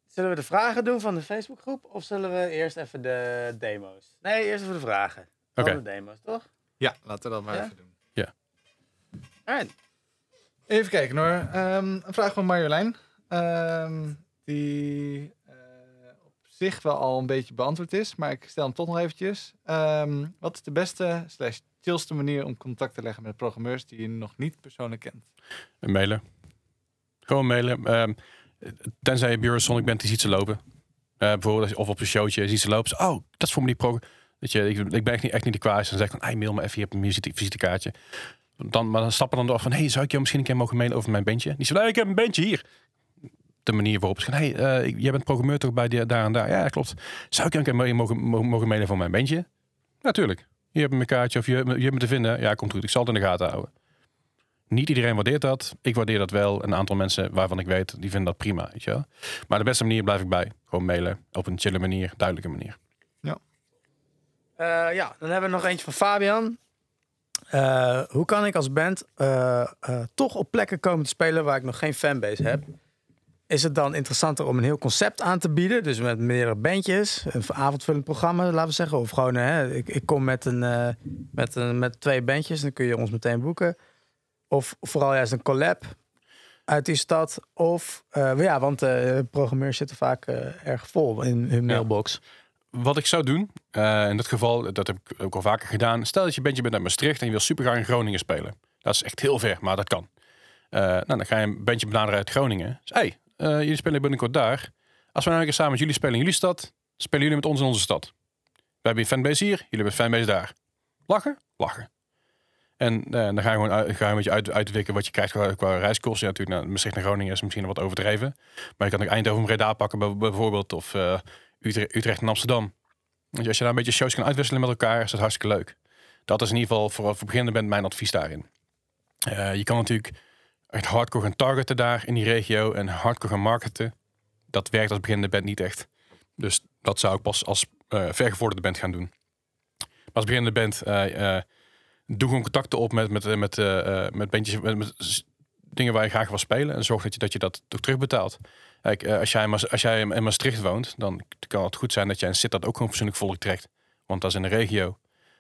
Zullen we de vragen doen van de Facebookgroep? Of zullen we eerst even de demo's? Nee, eerst even de vragen. Dan Oké. de demo's, toch? Ja, laten we dat maar Ja? even doen. Alright. Even kijken hoor. Ehm, een vraag van Marjolein. Ehm, die eh, op zich wel al een beetje beantwoord is, maar ik stel hem toch nog eventjes. Ehm, wat is de beste slash chillste manier om contact te leggen met programmeurs die je nog niet persoonlijk kent? Een mailen. Gewoon mailen. Tenzij je Bureau Sonic bent, die ziet ze lopen. Eh, bijvoorbeeld, of op een showtje, ziet ze lopen. Oh, dat is voor me die pro. Weet je, ik, ben echt niet, echt niet de kwaas. Dan zeg ik van, hey, mail me even, je hebt een visite- visitekaartje. Dan, maar dan stappen dan door van, hey, zou ik jou misschien een keer mogen mailen over mijn bandje? Die zegt, hey, ik heb een bandje hier. De manier waarop ze gaan, hey, eh, jij bent programmeur toch bij die, daar en daar? Ja, klopt. Zou ik jou een keer mogen, mogen, mogen mailen voor mijn bandje? Natuurlijk. Je hebt mijn kaartje of je, je hebt me te vinden. Ja, komt goed. Ik zal het in de gaten houden. Niet iedereen waardeert dat. Ik waardeer dat wel. Een aantal mensen waarvan ik weet, die vinden dat prima. Weet je wel? Maar de beste manier blijf ik bij. Gewoon mailen. Op een chille manier, duidelijke manier. Eh, ja, dan hebben we nog eentje van Fabian. Eh, hoe kan ik als band eh, eh, toch op plekken komen te spelen waar ik nog geen fanbase heb? Is het dan interessanter om een heel concept aan te bieden? Dus met meerdere bandjes, een avondvullend programma, laten we zeggen. Of gewoon, hè, ik, ik kom met, een, met, een, met twee bandjes, dan kun je ons meteen boeken. Of vooral juist een collab uit die stad. Of, ja, want programmeurs zitten vaak erg vol in hun mailbox. Wat ik zou doen, eh, in dit geval, dat heb ik ook al vaker gedaan. Stel dat je bandje bent uit Maastricht en je wil super graag in Groningen spelen. Dat is echt heel ver, maar dat kan. Eh, nou, dan ga je een bandje benaderen uit Groningen. Dus, hey, eh, jullie spelen binnenkort daar. Als we nou een keer samen met jullie spelen in jullie stad, spelen jullie met ons in onze stad. We hebben een fanbase hier, jullie hebben een fanbase daar. Lachen? Lachen. En dan ga je gewoon ga je een beetje uit, uitwikken wat je krijgt qua, reiskosten. Ja, natuurlijk, nou, Maastricht naar Groningen is misschien wat overdreven. Maar je kan ook Eindhoven Breda pakken bij- bijvoorbeeld. Of Utrecht, Utrecht en Amsterdam. Als je daar een beetje shows kan uitwisselen met elkaar, is dat hartstikke leuk. Dat is in ieder geval voor, voor beginnende bent mijn advies daarin. Eh, je kan natuurlijk hardcore gaan targeten daar in die regio en hardcore gaan marketen. Dat werkt als beginnende band niet echt. Dus dat zou ik pas als eh vergevorderde band gaan doen. Maar als beginnende band, eh, doe gewoon contacten op met, met, met, met bandjes, met, met dingen waar je graag wil spelen. En zorg dat je dat, je dat ook terugbetaalt. Kijk, eh, als, jij als jij in Maastricht woont, dan kan het goed zijn dat jij in Sittard ook gewoon persoonlijk volk trekt. Want dat is in de regio.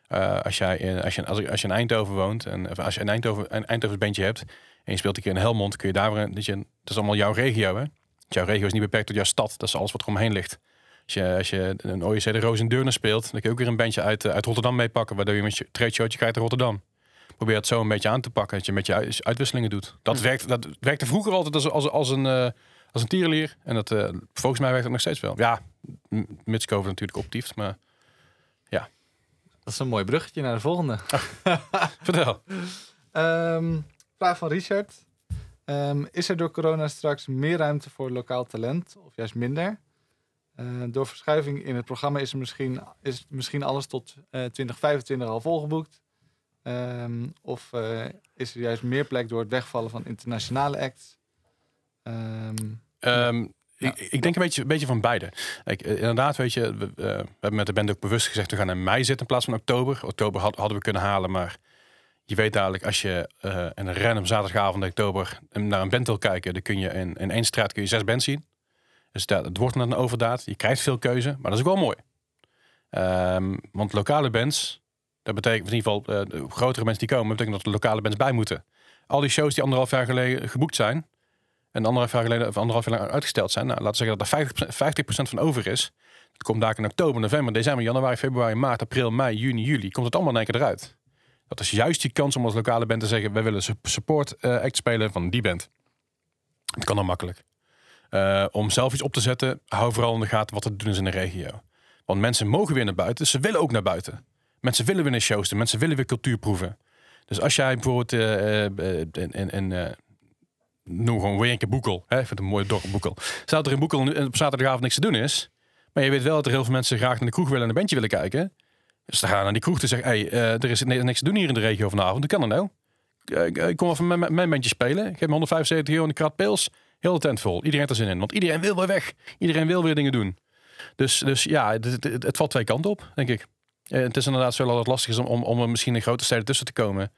Eh, als, jij in, als, je, als, je- als je in Eindhoven woont en of als je een Eindhoven een Eindhoven bandje hebt en je speelt een keer in Helmond, kun je daar weer, dat, je, dat is allemaal jouw regio. Hè? Jouw regio is niet beperkt tot jouw stad. Dat is alles wat er omheen ligt. Als je, als je een OEC de Roos in Deurne speelt, dan kun je ook weer een bandje uit, eh, uit Rotterdam meepakken, waardoor je met je trade showtje krijgt in Rotterdam. Probeer het zo een beetje aan te pakken, dat je met je uit- uitwisselingen doet. Dat, werkt, dat werkte vroeger altijd als, als, als een, als een tierenlier. En dat, eh, volgens mij werkt het nog steeds wel. Ja, mits COVID natuurlijk optieft, maar Dat is een mooi bruggetje naar de volgende. vertel. Ehm, vraag van Richard. Ehm, is er door corona straks meer ruimte voor lokaal talent of juist minder? Eh, door verschuiving in het programma is, er misschien, is misschien alles tot eh 2025 al volgeboekt. Ehm, of is er juist meer plek door het wegvallen van internationale acts? Ehm, Ehm, Ja. ik, ik denk een beetje, een beetje van beide. Kijk, eh, inderdaad, weet je, we, eh, we hebben met de band ook bewust gezegd, we gaan in mei zitten in plaats van oktober. Oktober had- hadden we kunnen halen, maar Je weet dadelijk, als je uh, een random zaterdagavond in oktober naar een band wil kijken, dan kun je in, in één straat kun je zes bands zien. Dus dat, het wordt een overdaad. Je krijgt veel keuze, maar dat is ook wel mooi. Um, want lokale bands, dat betekent in ieder geval uh, grotere mensen die komen, betekent dat er lokale bands bij moeten. Al die shows die anderhalf jaar geleden geboekt zijn, en anderhalf jaar geleden of anderhalf jaar uitgesteld zijn, nou, laten we zeggen dat er 50%, 50 van over is. Komt daar in oktober, november, december, januari, februari, maart, april, mei, juni, juli. Komt het allemaal in één keer eruit. Dat is juist die kans om als lokale band te zeggen: wij willen support uh, act spelen van die band. Het kan dan makkelijk. Uh, om zelf iets op te zetten, hou vooral in de gaten wat er doen is in de regio. Want mensen mogen weer naar buiten, ze willen ook naar buiten. Mensen willen weer naar shows, mensen willen weer cultuur proeven. Dus als jij bijvoorbeeld uh, in, noem gewoon een keer Boekel. Hè? Ik vind het een mooie dorp Boekel. Staat er in Boekel op zaterdagavond niks te doen is. Maar je weet wel dat er heel veel mensen graag naar de kroeg willen en een bandje willen kijken. Dus dan gaan naar die kroeg te zeggen, hey, uh, er is niks te doen hier in de regio vanavond. Dat kan er nou. Ik kom even met mijn bandje spelen. Ik heb 175 euro in de krat pils. Heel de tent vol. Iedereen heeft er zin in. Want iedereen wil weer weg. Iedereen wil weer dingen doen. Dus, dus ja, het, het, valt twee kanten op, denk ik. Het is inderdaad zo dat het lastig is om, om, om misschien in grote steden tussen te komen.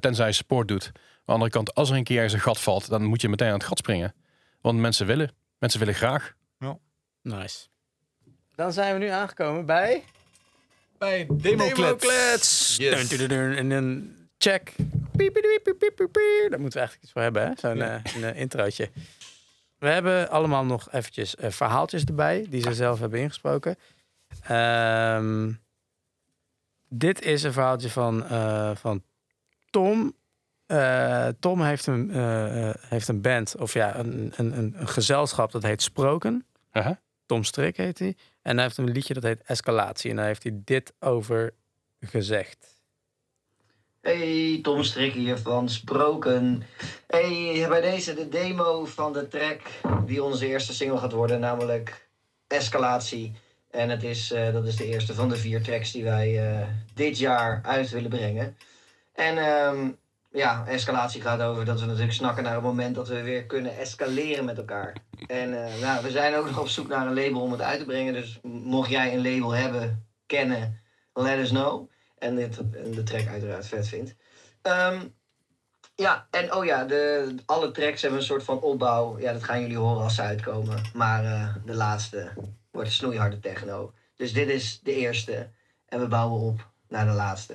Tenzij je support doet de andere kant, als er een keer een gat valt, dan moet je meteen aan het gat springen. Want mensen willen. Mensen willen graag. Ja. Nice. Dan zijn we nu aangekomen bij... Bij Democlets. Yes. En een check. Daar moeten we eigenlijk iets voor hebben, Zo'n ja. uh, een, introotje. We hebben allemaal nog eventjes uh, verhaaltjes erbij, die ze zelf hebben ingesproken. Um, dit is een verhaaltje van, uh, van Tom uh, Tom heeft een, uh, heeft een band, of ja, een, een, een gezelschap dat heet Sproken. Uh -huh. Tom Strik heet hij. En hij heeft een liedje dat heet Escalatie. En daar heeft hij dit over gezegd. Hey, Tom Strik hier van Sproken. Hey, bij deze de demo van de track die onze eerste single gaat worden, namelijk Escalatie. En het is, uh, dat is de eerste van de vier tracks die wij uh, dit jaar uit willen brengen. En um, ja, escalatie gaat over dat we natuurlijk snakken naar een moment dat we weer kunnen escaleren met elkaar. En uh, nou, we zijn ook nog op zoek naar een label om het uit te brengen. Dus mocht jij een label hebben, kennen, let us know. En dit, de track uiteraard vet vindt. Um, ja, en oh ja, de, alle tracks hebben een soort van opbouw. Ja, dat gaan jullie horen als ze uitkomen. Maar uh, de laatste wordt snoeiharde techno. Dus dit is de eerste. En we bouwen op naar de laatste.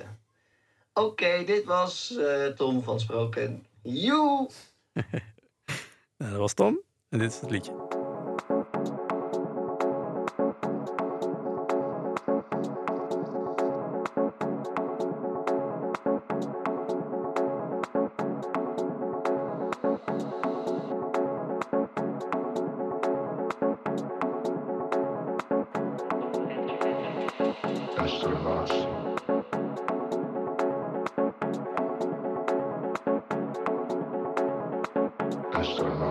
Oké, dit was uh, Tom van Sproken. Joe! nou, dat was Tom. En dit is het liedje. Christ.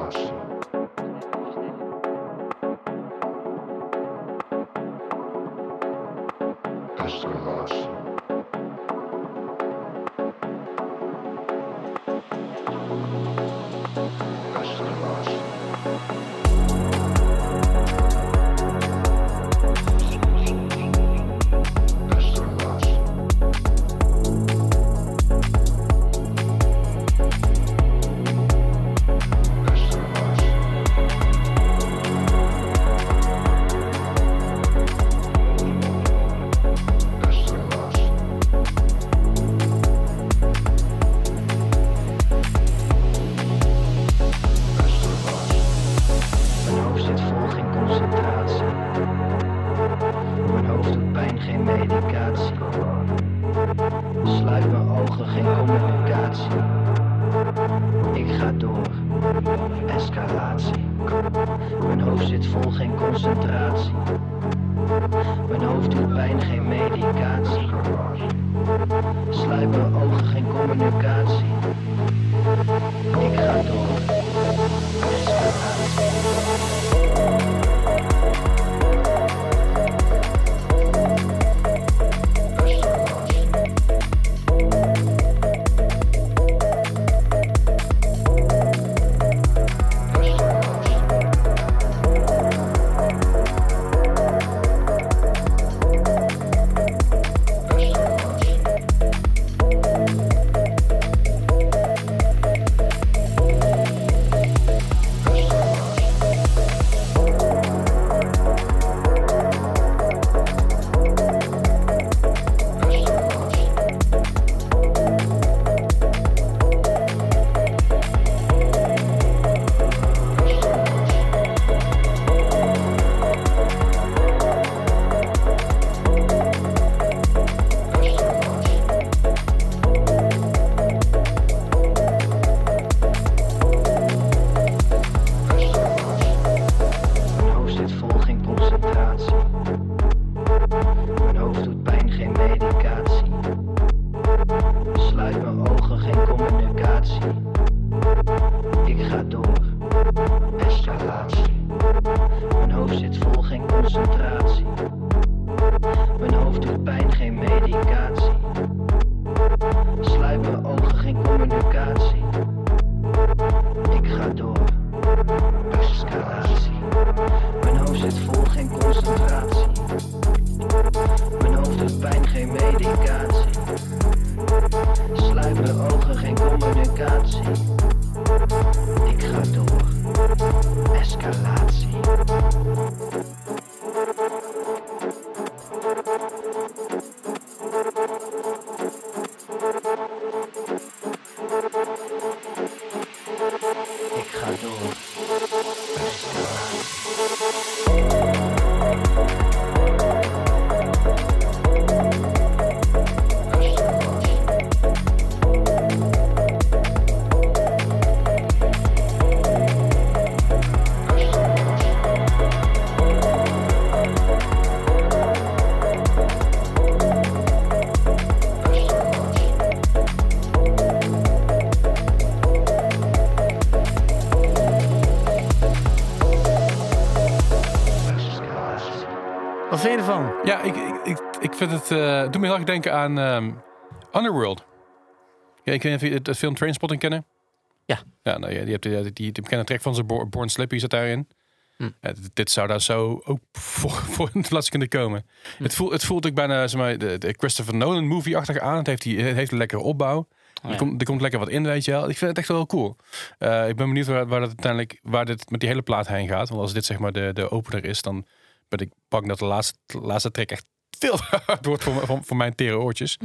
Vind het... eh doet me heel erg denken aan ehm, Underworld. Ja, ik weet niet of je het, het film Trainspotting kennen. Ja. Ja, nou ja, die, hebt, die, die, die bekende track van zijn Bo- Born Slippy zit daarin. Hm. Ja, dit, dit zou daar zo ook voor, voor in de plaats kunnen komen. Hm. Het, voelt, het voelt ook bijna zeg maar, de, de Christopher Nolan movie-achtig aan. Het heeft, die, het heeft een lekkere opbouw. ja. er, komt, er komt lekker wat in, weet je wel. Ik vind het echt wel cool. Eh, ik ben benieuwd waar, waar dat uiteindelijk waar dit met die hele plaat heen gaat. Want als dit zeg maar de, de opener is, dan ben ik bang dat de laatste, laatste track echt veel hard wordt voor, voor, mijn tere oortjes.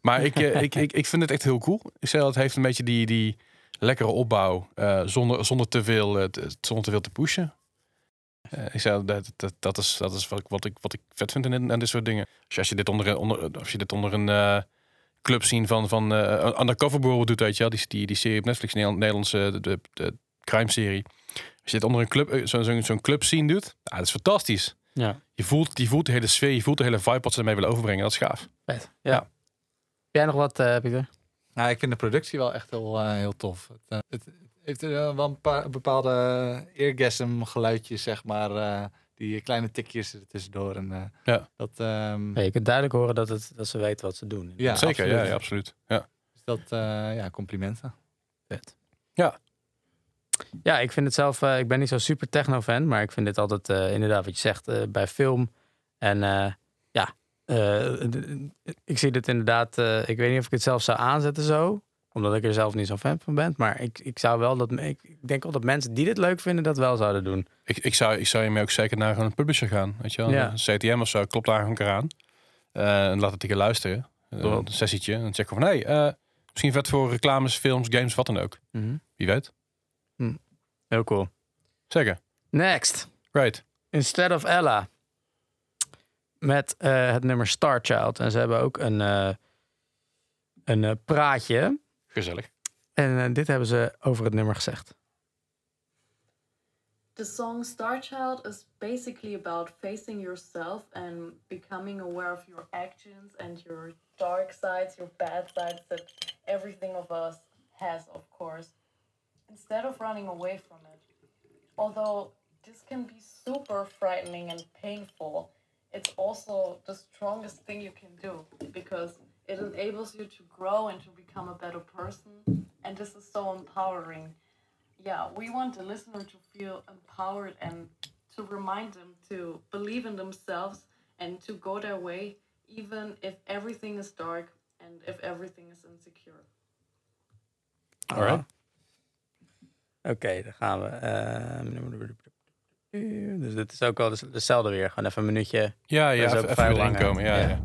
Maar ik, eh, ik, ik, ik vind het echt heel cool. Ik zei al, het heeft een beetje die, die lekkere opbouw eh, zonder, zonder, te veel, eh, zonder te veel te pushen. Ik zei dat, dat, dat is, dat is wat, ik, wat, ik, wat ik vet vind in, in dit soort dingen. Als je, dit onder, een- onder, als je dit onder een club zien van, van Undercover doet, weet je die, die, die serie op Netflix, Nederland- Nederlandse de, de, crime serie. Als je dit onder een club, zo- zo'n club scene doet, ja, dat is fantastisch. Ja. Je voelt, je voelt de hele sfeer, je voelt de hele vibe wat ze ermee willen overbrengen. Dat is gaaf. Vet. Ja. Ja. Heb jij nog wat, eh Pieter? Nou, ik vind de productie wel echt heel, eh, heel tof. Het, eh, het heeft wel een paar bepaalde eargasm geluidjes, zeg maar. eh, die kleine tikjes er tussendoor. En, eh, Ja. Dat, ehm, Ja, je kunt duidelijk horen dat, het, dat ze weten wat ze doen. Ja, Zeker, absoluut. ja, ja, absoluut. Ja. dus dat, eh, ja, complimenten. Vet. Ja. Ja, ik vind het zelf, eh, ik ben niet zo super techno-fan, maar ik vind dit altijd eh, inderdaad wat je zegt eh, bij film. En ja, ik zie dit inderdaad, ik weet niet of ik het zelf zou aanzetten zo, omdat ik er zelf niet zo'n fan van ben. Maar ik, ik zou wel dat, ik, ik denk wel dat mensen die dit leuk vinden, dat wel zouden doen. Ik, ik, zou, ik zou hiermee ook zeker naar een publisher gaan. Weet je wel? Ja. Een CTM of zo, klopt daar gewoon een keer aan. En laat het een keer luisteren. Een sessietje. En dan checken van, hey, eh, misschien vet voor reclames, films, games, wat dan ook. Wie weet. Heel cool. Zeker. Next. Right. Instead of Ella. Met eh, het nummer Star Child. En ze hebben ook een, eh, een eh, praatje. Gezellig. En dit hebben ze over het nummer gezegd. The song Star Child is basically about facing yourself and becoming aware of your actions and your dark sides, your bad sides that everything of us has, of course, instead of running away from it. Although this can be super frightening and painful, it's also the strongest thing you can do because it enables you to grow and to become a better person. And this is so empowering yeah, we want the listener to feel empowered and to remind them to believe in themselves and to go their way, even if everything is dark and if everything is insecure. Alright. Oké, dan gaan we. eh, dus dit is ook wel des- dezelfde weer. Gewoon even een minuutje. Ja, ja, even, even erin lang, komen. Ja, Ja. ja.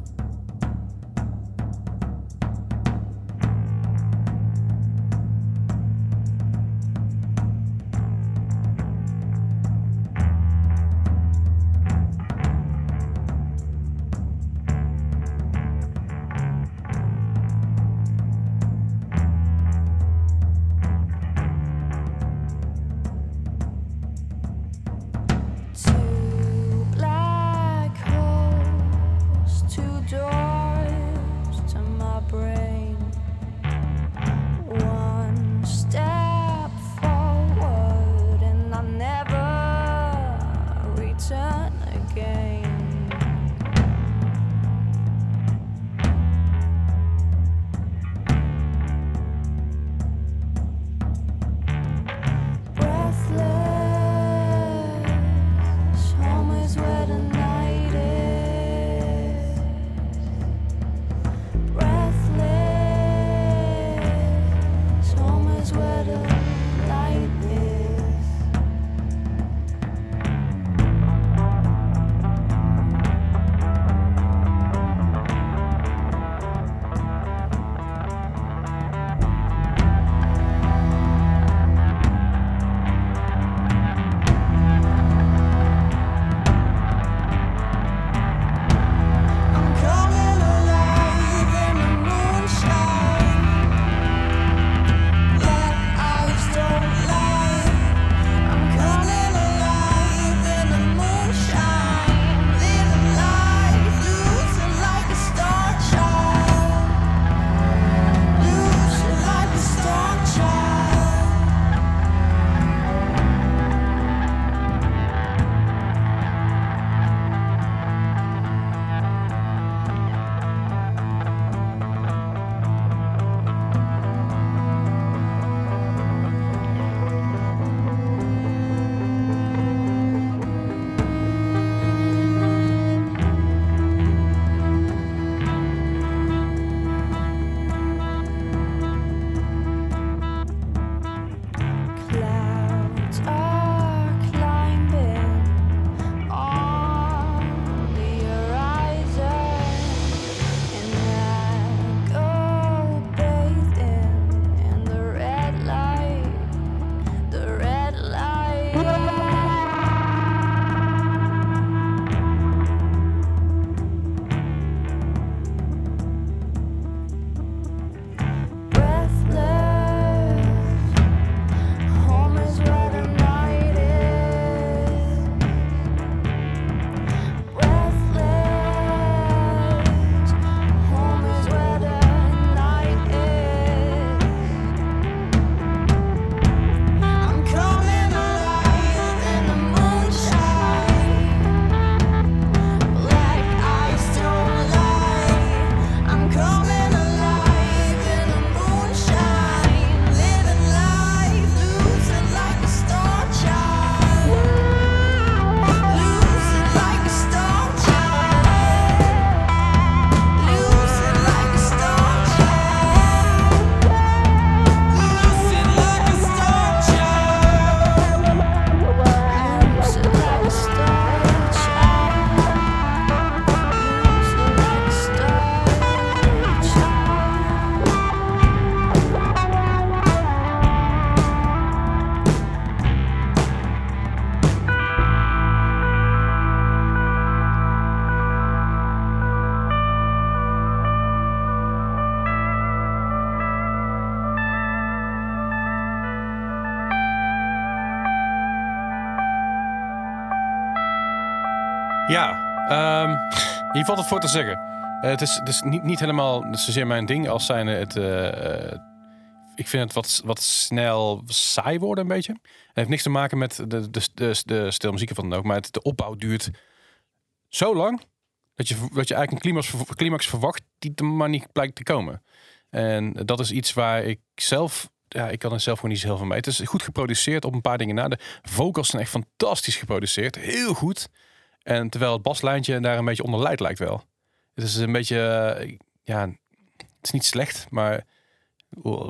Hier valt het voor te zeggen. Eh, het is, is niet, niet helemaal zozeer mijn ding als zijn het. eh, eh, ik vind het wat, wat snel saai worden een beetje. Het heeft niks te maken met de, de, de, de stijl muziek of wat dan ook. Maar het, de opbouw duurt zo lang dat je, dat je eigenlijk een climax, climax verwacht die er maar niet blijkt te komen. En dat is iets waar ik zelf... Ja, ik kan er zelf gewoon niet zo heel veel mee. Het is goed geproduceerd op een paar dingen na. De vocals zijn echt fantastisch geproduceerd. Heel goed. En terwijl het baslijntje daar een beetje onder leidt lijkt wel. Het is een beetje... eh, ja, het is niet slecht, maar... oh,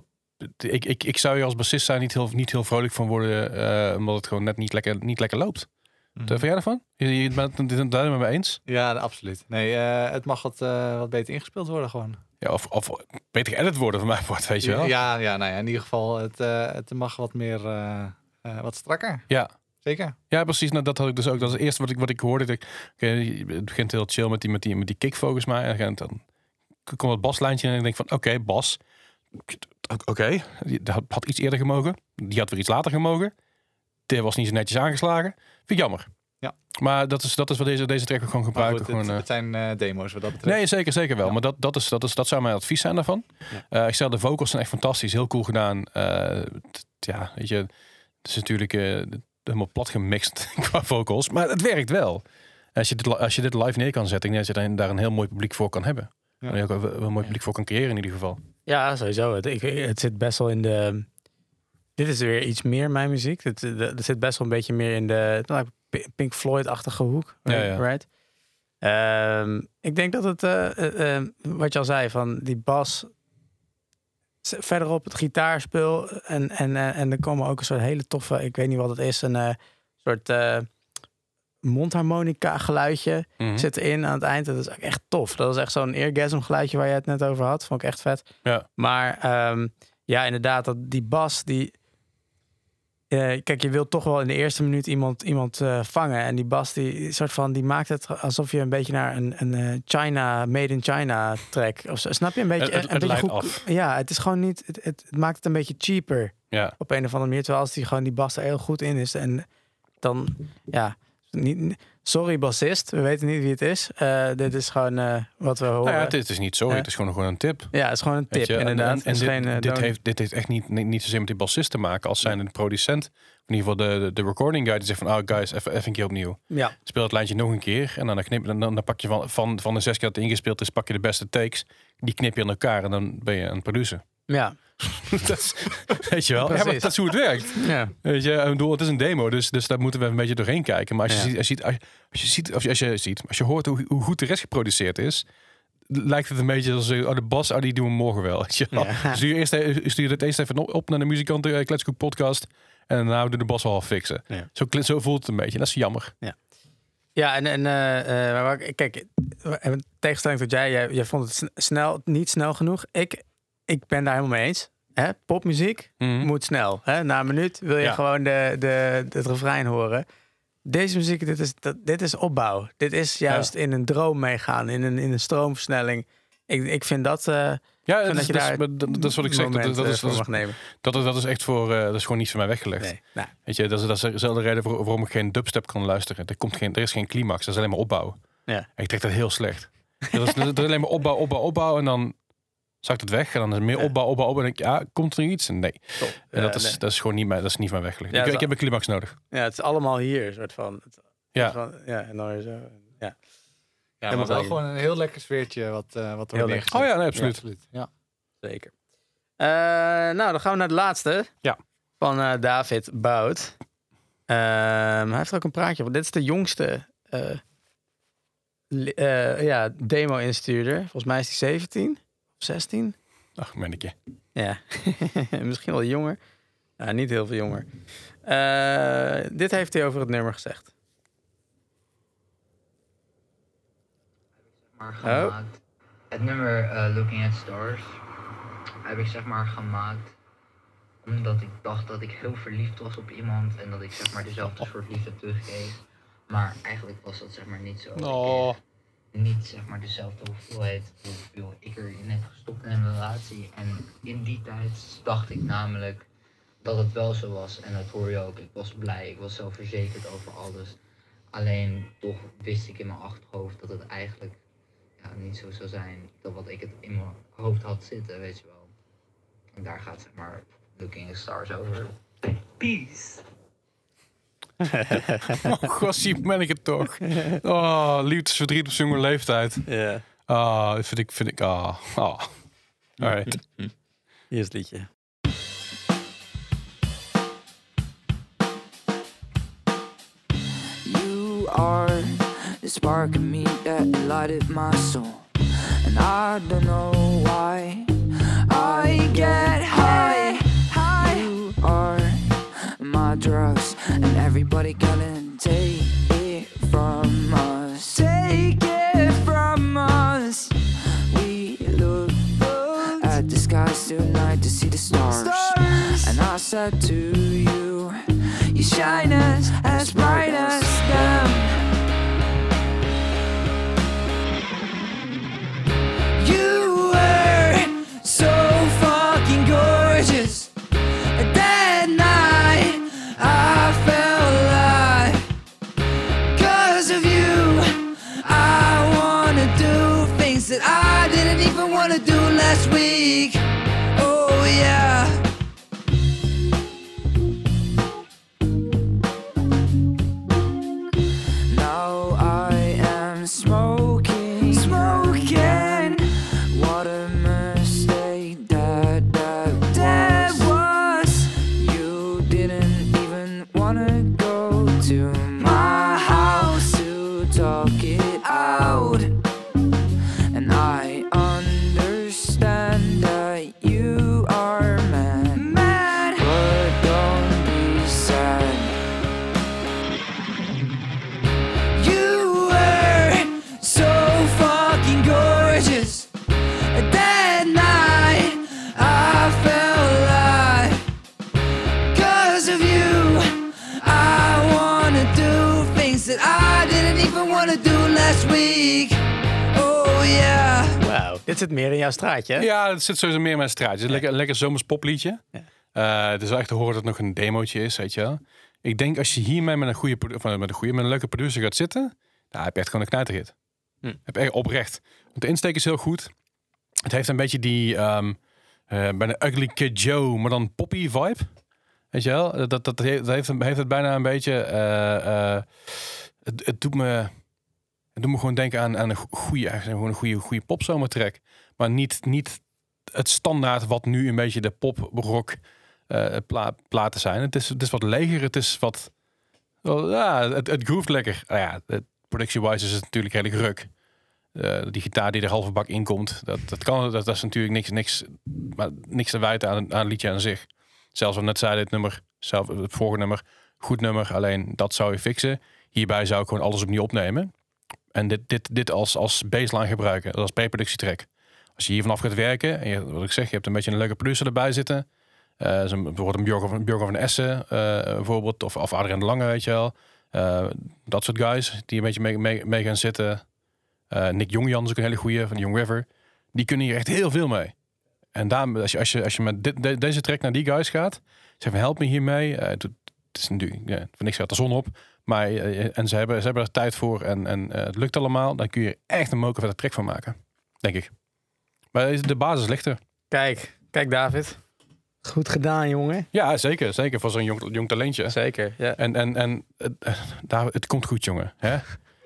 Ik, ik, ik zou je als bassist zijn niet heel, niet heel vrolijk van worden... eh, omdat het gewoon net niet lekker, niet lekker loopt. Wat vind jij daarvan? Je, je bent het daar met me eens? Ja, absoluut. Nee, eh, het mag wat, wat beter ingespeeld worden gewoon. Ja, of, of beter geëdit worden van mij wordt, weet je wel? Ja, ja, nou ja, in ieder geval, het, het mag wat meer, wat strakker. Ja. Zeker. Ja, precies. Nou, dat had ik dus ook. Dat is het eerste wat ik, wat ik hoorde. Dat ik, het begint heel chill met die, met die, met die kick volgens mij. En dan- komt het baslijntje en ik denk van, oké, bas. Oké, die had, had iets eerder gemogen. Die had weer iets later gemogen. Dit was niet zo netjes aangeslagen. Vind ik jammer. Ja. Maar dat is, dat is wat deze, deze track ook gewoon Maar gebruiken. goed, het, gewoon, eh, het zijn eh, demo's wat dat betreft. Nee, zeker, zeker wel. Ja. Maar dat, dat, is, dat, is, dat zou mijn advies zijn daarvan. Eh, ik stel, de vocals zijn echt fantastisch. Heel cool gedaan. T- ja, weet je, het is natuurlijk helemaal plat gemixt qua vocals. Maar het werkt wel. Als je dit, als je dit live neer kan zetten, denk dat je daar- een heel mooi publiek voor kan hebben. Ja. En je ook een, een mooi publiek voor kan creëren in ieder geval. Ja, sowieso. Het, ik, het zit best wel in de. Dit is weer iets meer mijn muziek. Het, het, zit best wel een beetje meer in de nou, Pink Floyd-achtige hoek. Ja, ja. Right? Ehm, ik denk dat het, eh, eh, eh, wat je al zei, van die bas. Verderop het gitaarspel. En, en, eh, en er komen ook een soort hele toffe, ik weet niet wat het is, een eh, soort eh, mondharmonica geluidje Mhm. zit erin aan het eind. Dat is ook echt tof. Dat is echt zo'n orgasm geluidje waar je het net over had. Vond ik echt vet. Ja. Maar ehm, ja, inderdaad, dat die bas, die... eh, kijk, je wilt toch wel in de eerste minuut iemand, iemand eh, vangen. En die bas, die soort van, die maakt het alsof je een beetje naar een, een eh, China, made in China track. Of zo. Snap je? Een beetje, Het- het- een het beetje leidt goed. af. Ja, het is gewoon niet. Het, het, het maakt het een beetje cheaper Ja. op een of andere manier. Terwijl als die gewoon die bas er heel goed in is. En dan, ja, niet, sorry bassist, we weten niet wie het is. Eh, dit is gewoon eh, wat we horen. Nou ja, het, is- niet sorry, het is gewoon, gewoon een tip. Ja, het is gewoon een tip, je, inderdaad. En, en dit, geen, eh, dit, don't- heeft, dit heeft echt niet, niet, niet zozeer met die bassist te maken als zijn de producent. In ieder geval de, de, recording guy die zegt van, oh guys, even, even een keer opnieuw. Ja, Speel het lijntje nog een keer en dan, knip, dan, dan dan pak je van, van, van de zes keer dat het ingespeeld is, pak je de beste takes. Die knip je in elkaar en dan ben je een producer. ja, dat is, weet je wel? Ja, maar dat is hoe het werkt. ja. Weet je, ik bedoel, het is een demo, dus, dus daar moeten we een beetje doorheen kijken. Maar als je Ja. ziet, als je ziet, als je ziet, of als je ziet, als je hoort hoe, hoe goed de rest geproduceerd is, lijkt het een beetje als oh, de bas, oh, die doen we morgen wel. Weet je wel. Ja. Stuur, eerst, stuur het eerst even op- naar de muzikanten uh, Kletskoek podcast en daarna houden we de bas al fixen. Ja. Zo, zo voelt het een beetje. En dat is jammer. Ja, en, en eh, eh, kijk, eh, in tegenstelling tot jij, jij, jij vond het sn- snel, niet snel genoeg. Ik, ik ben daar helemaal mee eens. Hè? Popmuziek Mhm. moet snel. Hè? Na een minuut wil je Ja. gewoon de, de, het refrein horen. Deze muziek, dit is, dat, dit is opbouw. Dit is juist in een droom meegaan, in een, in een stroomversnelling. Ik, ik vind dat, eh, Ja, dat, je dat, daar dat, dat is wat ik zeg. Dat, moment, dat, eh, is, dat, is, dat, dat is echt voor, eh, dat is gewoon niet voor mij weggelegd. Nee. Nou, Weet je, dat is, dat is dezelfde reden voor- waarom ik geen dubstep kan luisteren. Er, komt geen, er is geen climax, dat is alleen maar opbouw. Ja. Ik trek dat heel slecht. Dat is, dat is alleen maar opbouw, opbouw, opbouw en dan zakt het weg. En dan is er meer opbouw, opbouw, opbouw. En denk ik, ja, komt er iets? Nee. En dat, is, nee. dat is gewoon niet, mijn, dat is niet mijn weggelegd. Ja, ik, het ik heb een climax nodig. Ja, het is allemaal hier, soort van. Het, Ja. Van, ja, en dan zo. Ja. Ja, maar wel gewoon een heel lekker sfeertje wat, eh wat er neergezet. Oh ja, nee, absoluut. Ja, Ja. Zeker. Eh, nou, dan gaan we naar de laatste. Ja. Van eh, David Bout. Ehm, hij heeft er ook een praatje over. Dit is de jongste eh, eh, ja, demo-instuurder. Volgens mij is hij 17 of 16. Ach, mannetje. Ja, misschien wel jonger. Ja, niet heel veel jonger. Eh, dit heeft hij over het nummer gezegd. maar gemaakt. Het nummer eh, Looking at Stars heb ik zeg maar gemaakt omdat ik dacht dat ik heel verliefd was op iemand en dat ik zeg maar dezelfde soort liefde terugkreeg. Maar eigenlijk was dat zeg maar niet zo. Oh. Ik, niet zeg maar dezelfde hoeveelheid hoeveel ik erin heb gestopt in een relatie. En in die tijd dacht ik namelijk dat het wel zo was. En dat hoor je ook. Ik was blij, ik was zelfverzekerd over alles. Alleen toch wist ik in mijn achterhoofd dat het eigenlijk ja, niet zo zou zijn dan wat ik het in mijn hoofd had zitten, weet je wel. En daar gaat zeg maar Looking Stars over. Peace. Oh, gossie, ben ik het toch. Oh, liefdesverdriet op jonge leeftijd. Ja, Ah, dat vind ik, vind ik, ah. ah. Alright. hier is het liedje. You are the spark in me that lighted my soul. And I don't know why I get high. You are my drugs, and everybody gonna take it from us. Take it from us. We look at the skies tonight to see the stars. And I said to you, you shine as bright straatje. hè? Ja, het zit sowieso meer in mijn straatje. Het is een lekker, lekker zomers popliedje. Ja. Eh, het is wel echt te horen dat het nog een demootje is, weet je wel. Ik denk als je hiermee met een goede, of, eh, met een goede, met een leuke producer gaat zitten, dan heb je echt gewoon een knijterhit. Hm. Heb je echt oprecht. Want de insteek is heel goed. Het heeft een beetje die ehm eh, bijna Ugly Kid Joe, maar dan poppy vibe. Weet je wel? Dat, dat, dat heeft, heeft, het bijna een beetje. het, het doet me. Het doet me gewoon denken aan, aan een goede, gewoon een goede, goede popzomertrack. Maar niet, niet het standaard wat nu een beetje de pop-rock eh, pla platen zijn. Het is, het is wat leger, het is wat... ja, het, het groeft lekker. Nou ja, production-wise is het natuurlijk redelijk ruk. Eh, die gitaar die er halve bak in komt, dat, dat, kan, dat, dat is natuurlijk niks, niks, maar niks te wijten aan, aan het liedje aan zich. Zelfs wat net zeiden, het nummer, zelf, het vorige nummer, goed nummer, alleen dat zou je fixen. Hierbij zou ik gewoon alles opnieuw opnemen. En dit, dit, dit als, als baseline gebruiken, als pre-productietrack. Als je hier vanaf gaat werken, en wat ik zeg, je hebt een beetje een leuke producer erbij zitten. Eh zo'n- bijvoorbeeld een Björk van, Essen, eh, bijvoorbeeld. Of, of Adriaan de Lange, weet je wel. Eh, dat soort guys die een beetje mee, mee, gaan zitten. Nick Jongjan is ook een hele goeie van Young River. Die kunnen hier echt heel veel mee. En daarom, als je, als je, als je met de- deze track naar die guys gaat, zeg van help me hiermee. Het, is natuurlijk, voor niks gaat de zon op. Maar, en ze hebben, ze hebben er tijd voor en, en het lukt allemaal. Dan kun je echt een moker van de van maken. Denk ik. Maar de basis ligt er. Kijk, kijk David. Goed gedaan, jongen. Ja, zeker. Zeker voor zo'n jong, jong talentje. Zeker, ja. En, en, en het, eh, daar, het komt goed, jongen. Hè?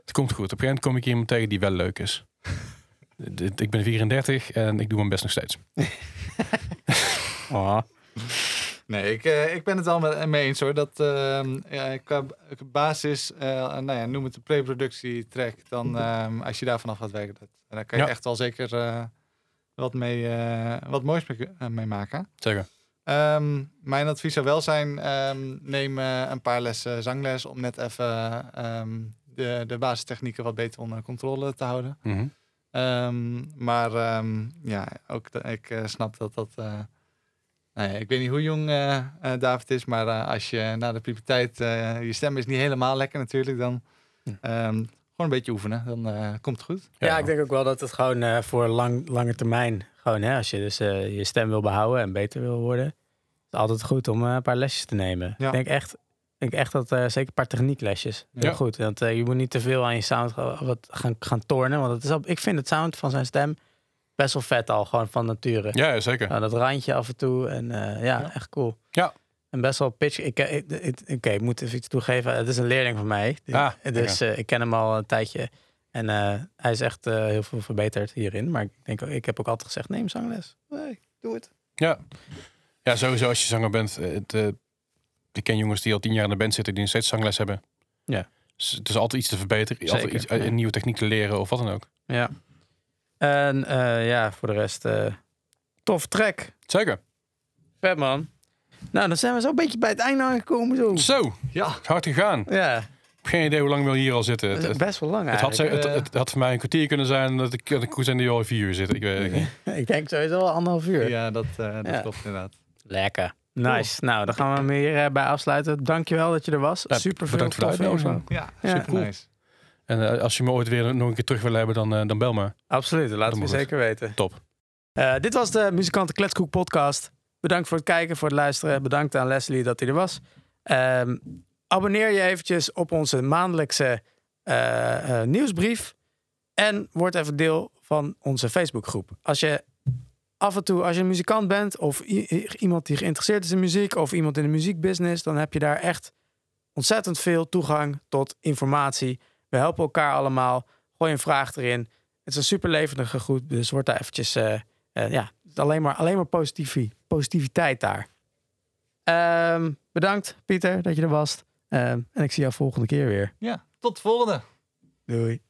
Het komt goed. Op een gegeven moment kom ik iemand tegen die wel leuk is. Ik ben 34 en ik doe mijn best nog steeds. Oh. Nee, ik, eh, ik ben het wel met, mee eens hoor. Dat ehm, ja, qua basis, eh, nou ja, noem het de pre-productie track. Dan ehm, als je daar vanaf gaat werken, dat, dan kan je Ja. echt wel zeker eh, wat, mee, eh, wat moois mee, eh, maken. Zeker. Ehm, mijn advies zou wel zijn, ehm, neem eh, een paar lessen zangles om net even ehm, de, de basistechnieken wat beter onder controle te houden. Mhm. Maar ja, ook ik snap dat dat. nou ja, ik weet niet hoe jong David is, maar als je na de puberteit eh, je stem is niet helemaal lekker natuurlijk, dan gewoon een beetje oefenen, dan eh, komt het goed. Ja, ik denk ook wel dat het gewoon eh, voor lang, lange termijn, gewoon hè, als je dus eh, je stem wil behouden en beter wil worden, is het altijd goed om een paar lesjes te nemen. Ja. Ik denk echt, denk echt dat zeker een paar technieklesjes. Heel Ja. goed. Want je moet niet te veel aan je sound wat gaan, gaan tornen. Want het is al, ik vind het sound van zijn stem best wel vet al. Gewoon van nature. Ja, zeker. Nou, dat randje af en toe. En ja, Ja. echt cool. Ja. En best wel pitch. Ik, eh, ik, ik, Oké, ik moet even iets toegeven. Het is een leerling van mij. Ah, dus eh, ik ken hem al een tijdje. En eh, hij is echt eh, heel veel verbeterd hierin. Maar ik, denk, ook- ik heb ook altijd gezegd, neem zangles. Nee, doe het. Ja. ja, sowieso als je zanger bent. eh, Het, eh, ik ken jongens die al tien jaar in de band zitten die nog steeds zangles hebben. Ja. Dus het is altijd iets te verbeteren. Altijd Zeker, iets, een ja. nieuwe techniek te leren of wat dan ook. Ja. En eh, ja, voor de rest, eh tof track. Zeker. Vet man. Nou, dan zijn we zo'n beetje bij het einde aangekomen. Zo. Zo, Ja, hard gegaan. Ja, Ik heb geen idee hoe lang we hier al zitten. Het, is best wel lang het had, eigenlijk. ze- het, het had voor mij een kwartier kunnen zijn dat ik, dat ik goed zijn die al vier uur zit. Ik weet niet. ik denk sowieso wel anderhalf uur. ja dat, eh, dat Ja. klopt inderdaad. Lekker. Nice. Nou, dan gaan we hem hier eh, bij afsluiten. Dankjewel dat je er was. Ja, Super veel bedankt voor de uitnodiging. Ja, Ja. super nice. En eh, als je me ooit weer nog een keer terug wil hebben, dan, eh, dan bel me. Absoluut, je goed. zeker weten. Top. Eh, dit was de Muzikanten Kletskoek podcast. Bedankt voor het kijken, voor het luisteren. Bedankt aan Leslie dat hij er was. Ehm, abonneer je eventjes op onze maandelijkse eh, eh, nieuwsbrief. En word even deel van onze Facebookgroep. Als je af en toe, als je een muzikant bent... of iemand die geïnteresseerd is in muziek... of iemand in de muziekbusiness... dan heb je daar echt ontzettend veel toegang tot informatie. We helpen elkaar allemaal. Gooi een vraag erin. Het is een super levendige groep, dus word daar eventjes... eh, ja, alleen maar, alleen maar positivi- positiviteit daar. Ehm, bedankt, Pieter, dat je er was. Ehm, en ik zie jou volgende keer weer. Ja, tot de volgende. Doei.